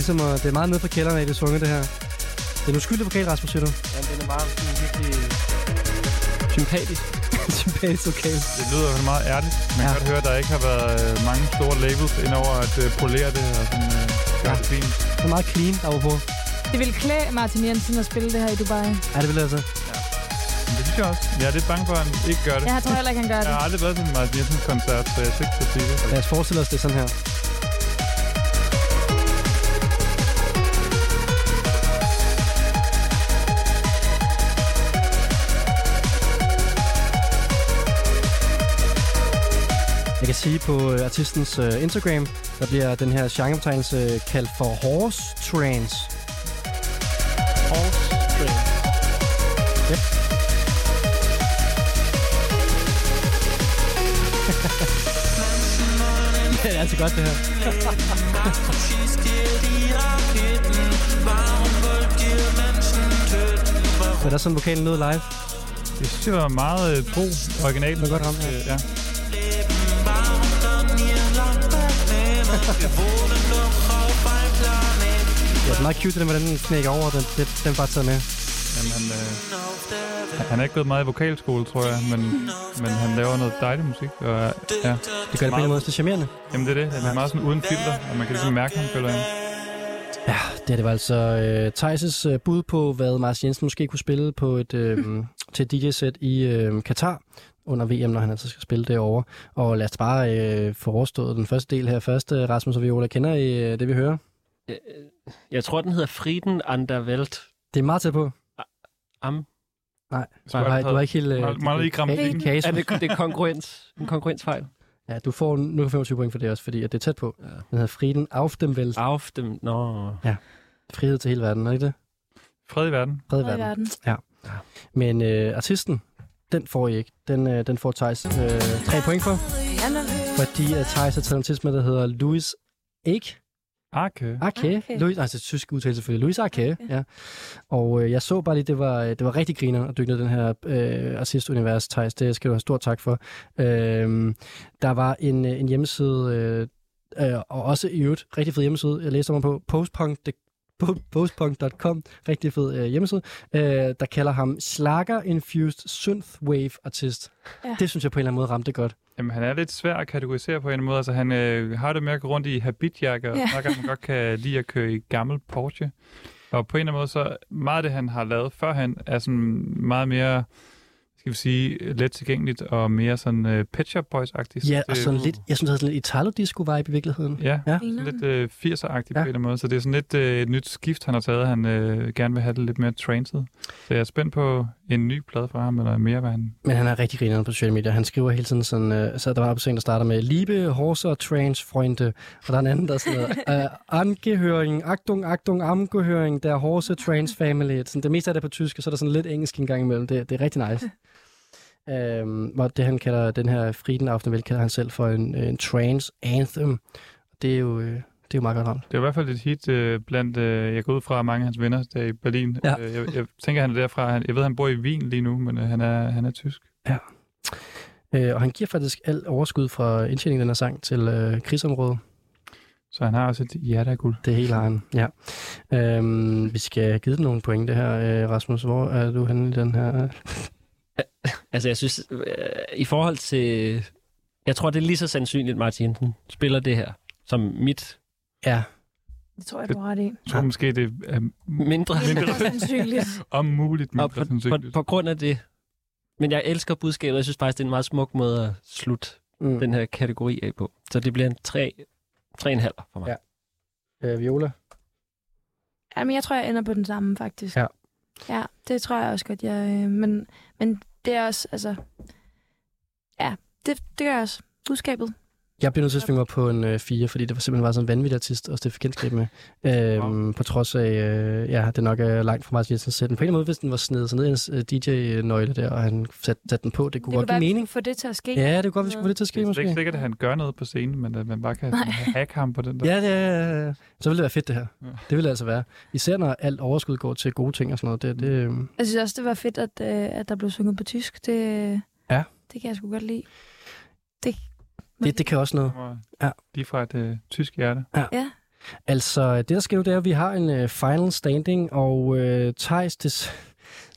Ligesom at, det er meget nede fra kælderen af, det sunget det her. Det er en uskyldig vokal, Rasmus, siger du? Ja, den er meget sådan, virkelig sympatisk. Sympatisk vokal. Det lyder jo meget ærligt. Man Ja. kan godt høre, at der ikke har været øh, mange store labels ind over at øh, polere det og sådan, gøre Ja. det fint. Det er meget clean, apropos. Det ville klæde Martin Jensen at spille det her i Dubai. Ja, det vil jeg altså. Men det synes jeg også. Jeg er lidt bange for, at han ikke gør det. Jeg tror heller ikke, han gør Jeg det. har aldrig været til en Martin Jensens koncert, så jeg er ikke til at sige det. Lad os forestille os det sådan her. Jeg kan sige på øh, artistens øh, Instagram, der bliver den her genrebetegnelse øh, kaldt for horse trance. Horse Train. det er altså godt, det her. Så der er sådan vokalen lød live. Jeg synes, det var meget øh, tro, originalt. Det var godt ramt, ja. Øh, ja. Ja, det er meget cute, der, hvordan den knækker over. Den, den, den bare taget med. Jamen, han, øh, han er ikke gået meget i vokalskole, tror jeg, men, men han laver noget dejlig musik. Og, ja, Det gør det på en måde så charmerende. jamen det er det. Han er meget sådan uden filter, og man kan ligesom mærke, han følger ind. Ja, det, det var altså øh, Thijs' øh, bud på, hvad Mars Jensen måske kunne spille på et, øh, til et DJ-sæt i øh, Katar under VM, når han altså skal spille derovre. Og lad os bare øh, få overstået den første del her først. Øh, Rasmus og Viola, kender I øh, det, vi hører? Øh, Jeg tror, den hedder Frieden an der Welt. Det er meget tæt på. Am. Nej, nej, have du er ikke helt... Øh, Meget- meget i grammatikken. kasus. Er det, det er konkurrens, en konkurrensfejl? Ja, du får nu 25 point for det også, fordi at det er tæt på. Ja. Den hedder Frieden auf dem Welt. Auf dem... Nå. Frihed til hele verden, er det ikke det? Fred i verden. Fred i Fred i verden. verden. Men øh, artisten, den får I ikke. Den, øh, den får Thijs øh, tre point for, fordi at Thijs har taget en artist med, der hedder Louis Ake. Arke. Arke. Arke. Louis, altså tysk udtale selvfølgelig. Louis Arke, Arke. ja. Og øh, jeg så bare lige, det var, det var rigtig griner at dykke ned den her øh, artistunivers, Thijs. Det skal du have stor tak for. Øh, der var en, øh, en hjemmeside, øh, øh, og også i øvrigt rigtig fed hjemmeside, jeg læste mig på, postpunk, postpunk.com, rigtig fed øh, hjemmeside, øh, der kalder ham Slager-infused synthwave artist. Ja. Det synes jeg på en eller anden måde ramte godt. Jamen, han er lidt svær at kategorisere på en måde. Altså, han øh, har det med at gå rundt i habitjakker, og Ja. snakker, at han godt kan lide at køre i gammel Porsche. Og på en eller anden måde, så meget af det, han har lavet førhen, er sådan meget mere, skal vi sige, let tilgængeligt og mere sådan uh, Pet Shop Boys-agtigt. Ja, Det- og sådan lidt, jeg synes, det er sådan lidt Italo-disco-vibe i virkeligheden. Ja, Ja. lidt øh, 80'er-agtigt ja. På en eller anden måde. Så det er sådan lidt øh, et nyt skift, han har taget. Han øh, gerne vil have det lidt mere trancet. Så jeg er spændt på en ny plade fra ham, eller mere, hvad han... Men han er rigtig grineren på sociale medier. Han skriver hele tiden sådan, øh, så der var en opsang, der starter med Liebe, Horser, Trans, Freunde. Og der er en anden, der sådan noget, øh, Angehöring, Achtung, Achtung, Angehöring, der Horse, Trans, Family. Sådan, det meste af det er på tysk, og så er der sådan lidt engelsk en gang imellem. Det, det er rigtig nice. øhm, hvor det han kalder, den her Frieden Aftenvæld, kalder han selv for en, en trans anthem. Det er jo, øh, det er jo meget godt ramt. Det er i hvert fald et hit øh, blandt, øh, jeg går ud fra mange af hans venner der i Berlin. Ja. Øh, jeg, jeg tænker, han er derfra. Han, jeg ved, han bor i Wien lige nu, men øh, han, er, han er tysk. Øh, og han giver faktisk alt overskud fra indtjeningen af den her sang til øh, krigsområdet. Så han har også et hjerte af guld. Det hele har han, ja. Øhm, vi skal give den nogle point, det her, øh, Rasmus. Hvor er du henne i den her? Altså, jeg synes, øh, i forhold til... Jeg tror, det er lige så sandsynligt, at Martin Jensen spiller det her, som mit Ja, Det tror jeg, du har ret i. Jeg tror måske, det er mindre. Mindre sandsynligt. om muligt mindre på, på, sandsynligt. på grund af det. Men jeg elsker budskabet, og jeg synes faktisk, det er en meget smuk måde at slutte mm. den her kategori af på. Så det bliver en 3, 3,5 for mig. Ja. øh, Viola. Jamen, jeg tror, jeg ender på den samme, faktisk. Ja. Ja, det tror jeg også godt, jeg... Øh, men, men det er også, altså... Ja, det, det gør jeg også. Budskabet. Jeg bliver nødt til at svinge mig på en øh, 4, fordi det var simpelthen var sådan en vanvittig artist at stifte kendskab med. Øhm, wow. På trods af, øh, ja, det nok er langt fra Martin Jensens sæt. Men på en eller anden måde, hvis den var snedet sådan ned i hans øh, DJ-nøgle der, og han satte sat den på, det kunne det godt give mening. få det til at ske. Ja, det kunne godt, vi skulle få det til at ske Det er ikke måske. sikkert, at han gør noget på scenen, men at man bare kan hacke ham på den der. Ja, det er, så ville det være fedt, det her. Ja. Det ville det altså være. Især når alt overskud går til gode ting og sådan noget. Det, det, øh, Jeg synes også, det var fedt, at, øh, at der blev sunget på tysk. Det, Ja. det kan jeg sgu godt lide. det, det kan også noget. Ja. Lige fra et øh, tysk hjerte. Ja. Altså, det der sker nu, det er, at vi har en øh, final standing, og øh, Thijs, det,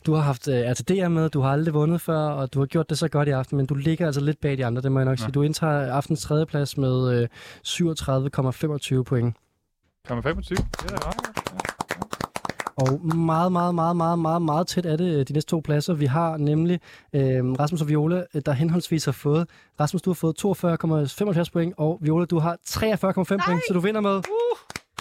du har haft øh, RTD'er med, du har aldrig vundet før, og du har gjort det så godt i aften, men du ligger altså lidt bag de andre, det må jeg nok Ja. sige. Du indtager aftens tredje plads med øh, 37,25 point. Kommer 25? Det er da. Og meget, meget, meget, meget, meget, meget tæt er det øh, de næste to pladser. Vi har nemlig øh, Rasmus og Viola, øh, der henholdsvis har fået... Rasmus, du har fået 42,75 point, og Viola, du har 43,5 point, så du vinder med...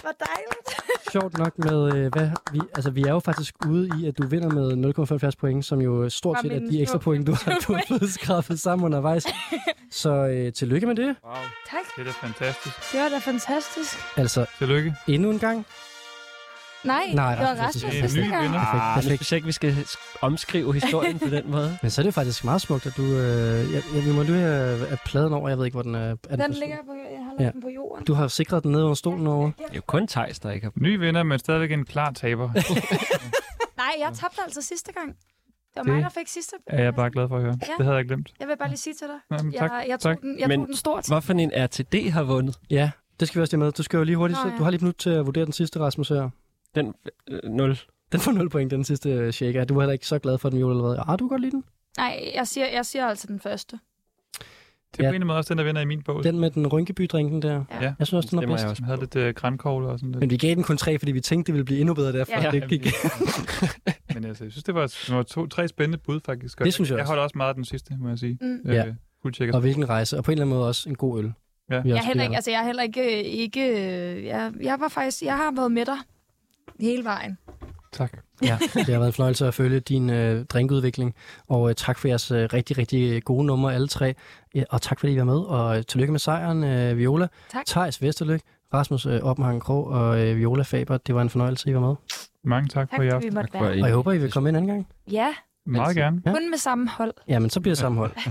Hvor dejligt. Sjovt nok med, øh, hvad vi, altså vi er jo faktisk ude i, at du vinder med 0,75 point, som jo stort Var set er de ekstra point, du har, du har fået skrabet sammen undervejs. Så øh, tillykke med det. Wow, Tak. det er da fantastisk. Det var da fantastisk. Altså, Tillykke. endnu en gang. Nej, Nej, det var Rasmus, er en sidste ny gang. vinder. Ah, nu perfekt. synes jeg ikke, vi skal sk- omskrive historien på den måde. Men så er det faktisk meget smukt, at du... Øh, jeg, jeg, vi må lige have at pladen over, jeg ved ikke, hvor den er. er Den ligger på, jeg har lagt Ja. ja. den på jorden. Du har sikret den nede under stolen over. Det er jo kun Thijs, der ikke har... Ny vinder, men stadigvæk en klar taber. Nej, jeg tabte altså sidste gang. Det var Det mig, der fik sidste. er jeg bare glad for at høre. Ja. Det havde jeg glemt. Jeg vil bare lige sige til dig. Nå, men tak. Jeg, jeg, tog, tak. den, jeg Men tog den stort. Hvorfor en RTD har vundet? Ja, det skal vi også lige med. Du skal jo lige hurtigt... Nå, Nå, ja. Du har lige et minut til at vurdere den sidste, Rasmus, her. Den øh, 0. Den får 0 point, den sidste øh, shaker. Du er heller ikke så glad for den, Viola, eller hvad? Ah, du kan godt lide den. Nej, jeg siger, jeg siger altså den første. Det er Ja. på en måde også den, der vinder i min bog. Den med den rynkeby-drinken der. Ja. Ja. Jeg synes også, den er Stemmer bedst. jeg også. Havde lidt uh, grænkogler og sådan lidt. Men vi gav den kun tre, fordi vi tænkte, det ville blive endnu bedre derfra. Ja. Ja. Det gik. Men altså, jeg synes, det var, det var to, tre spændende bud, faktisk. Det synes jeg Jeg også. holder også meget af den sidste, må jeg sige. Mm. Ja. Øh, Guldtjekker. Og hvilken rejse. Og på en eller anden måde også en god øl. Ja. Jeg er heller ikke, altså jeg er heller ikke, ikke jeg, jeg var faktisk, jeg har været med dig hele vejen. Tak. Ja, det har været en fornøjelse at følge din øh, drinkudvikling. Og øh, tak for jeres øh, rigtig, rigtig gode numre, alle tre. Ja, og tak fordi I var med. Og øh, tillykke med sejren, øh, Viola. Tak. Thijs Vesterlyk, Rasmus øh, Oppenhang Krog og øh, Viola Faber. Det var en fornøjelse, I var med. Mange tak, Tak for måtte Tak for Og jeg håber, I vil komme ind en anden gang. Ja, Meget gerne. Ja. kun med samme hold. Jamen, så bliver det sammenhold.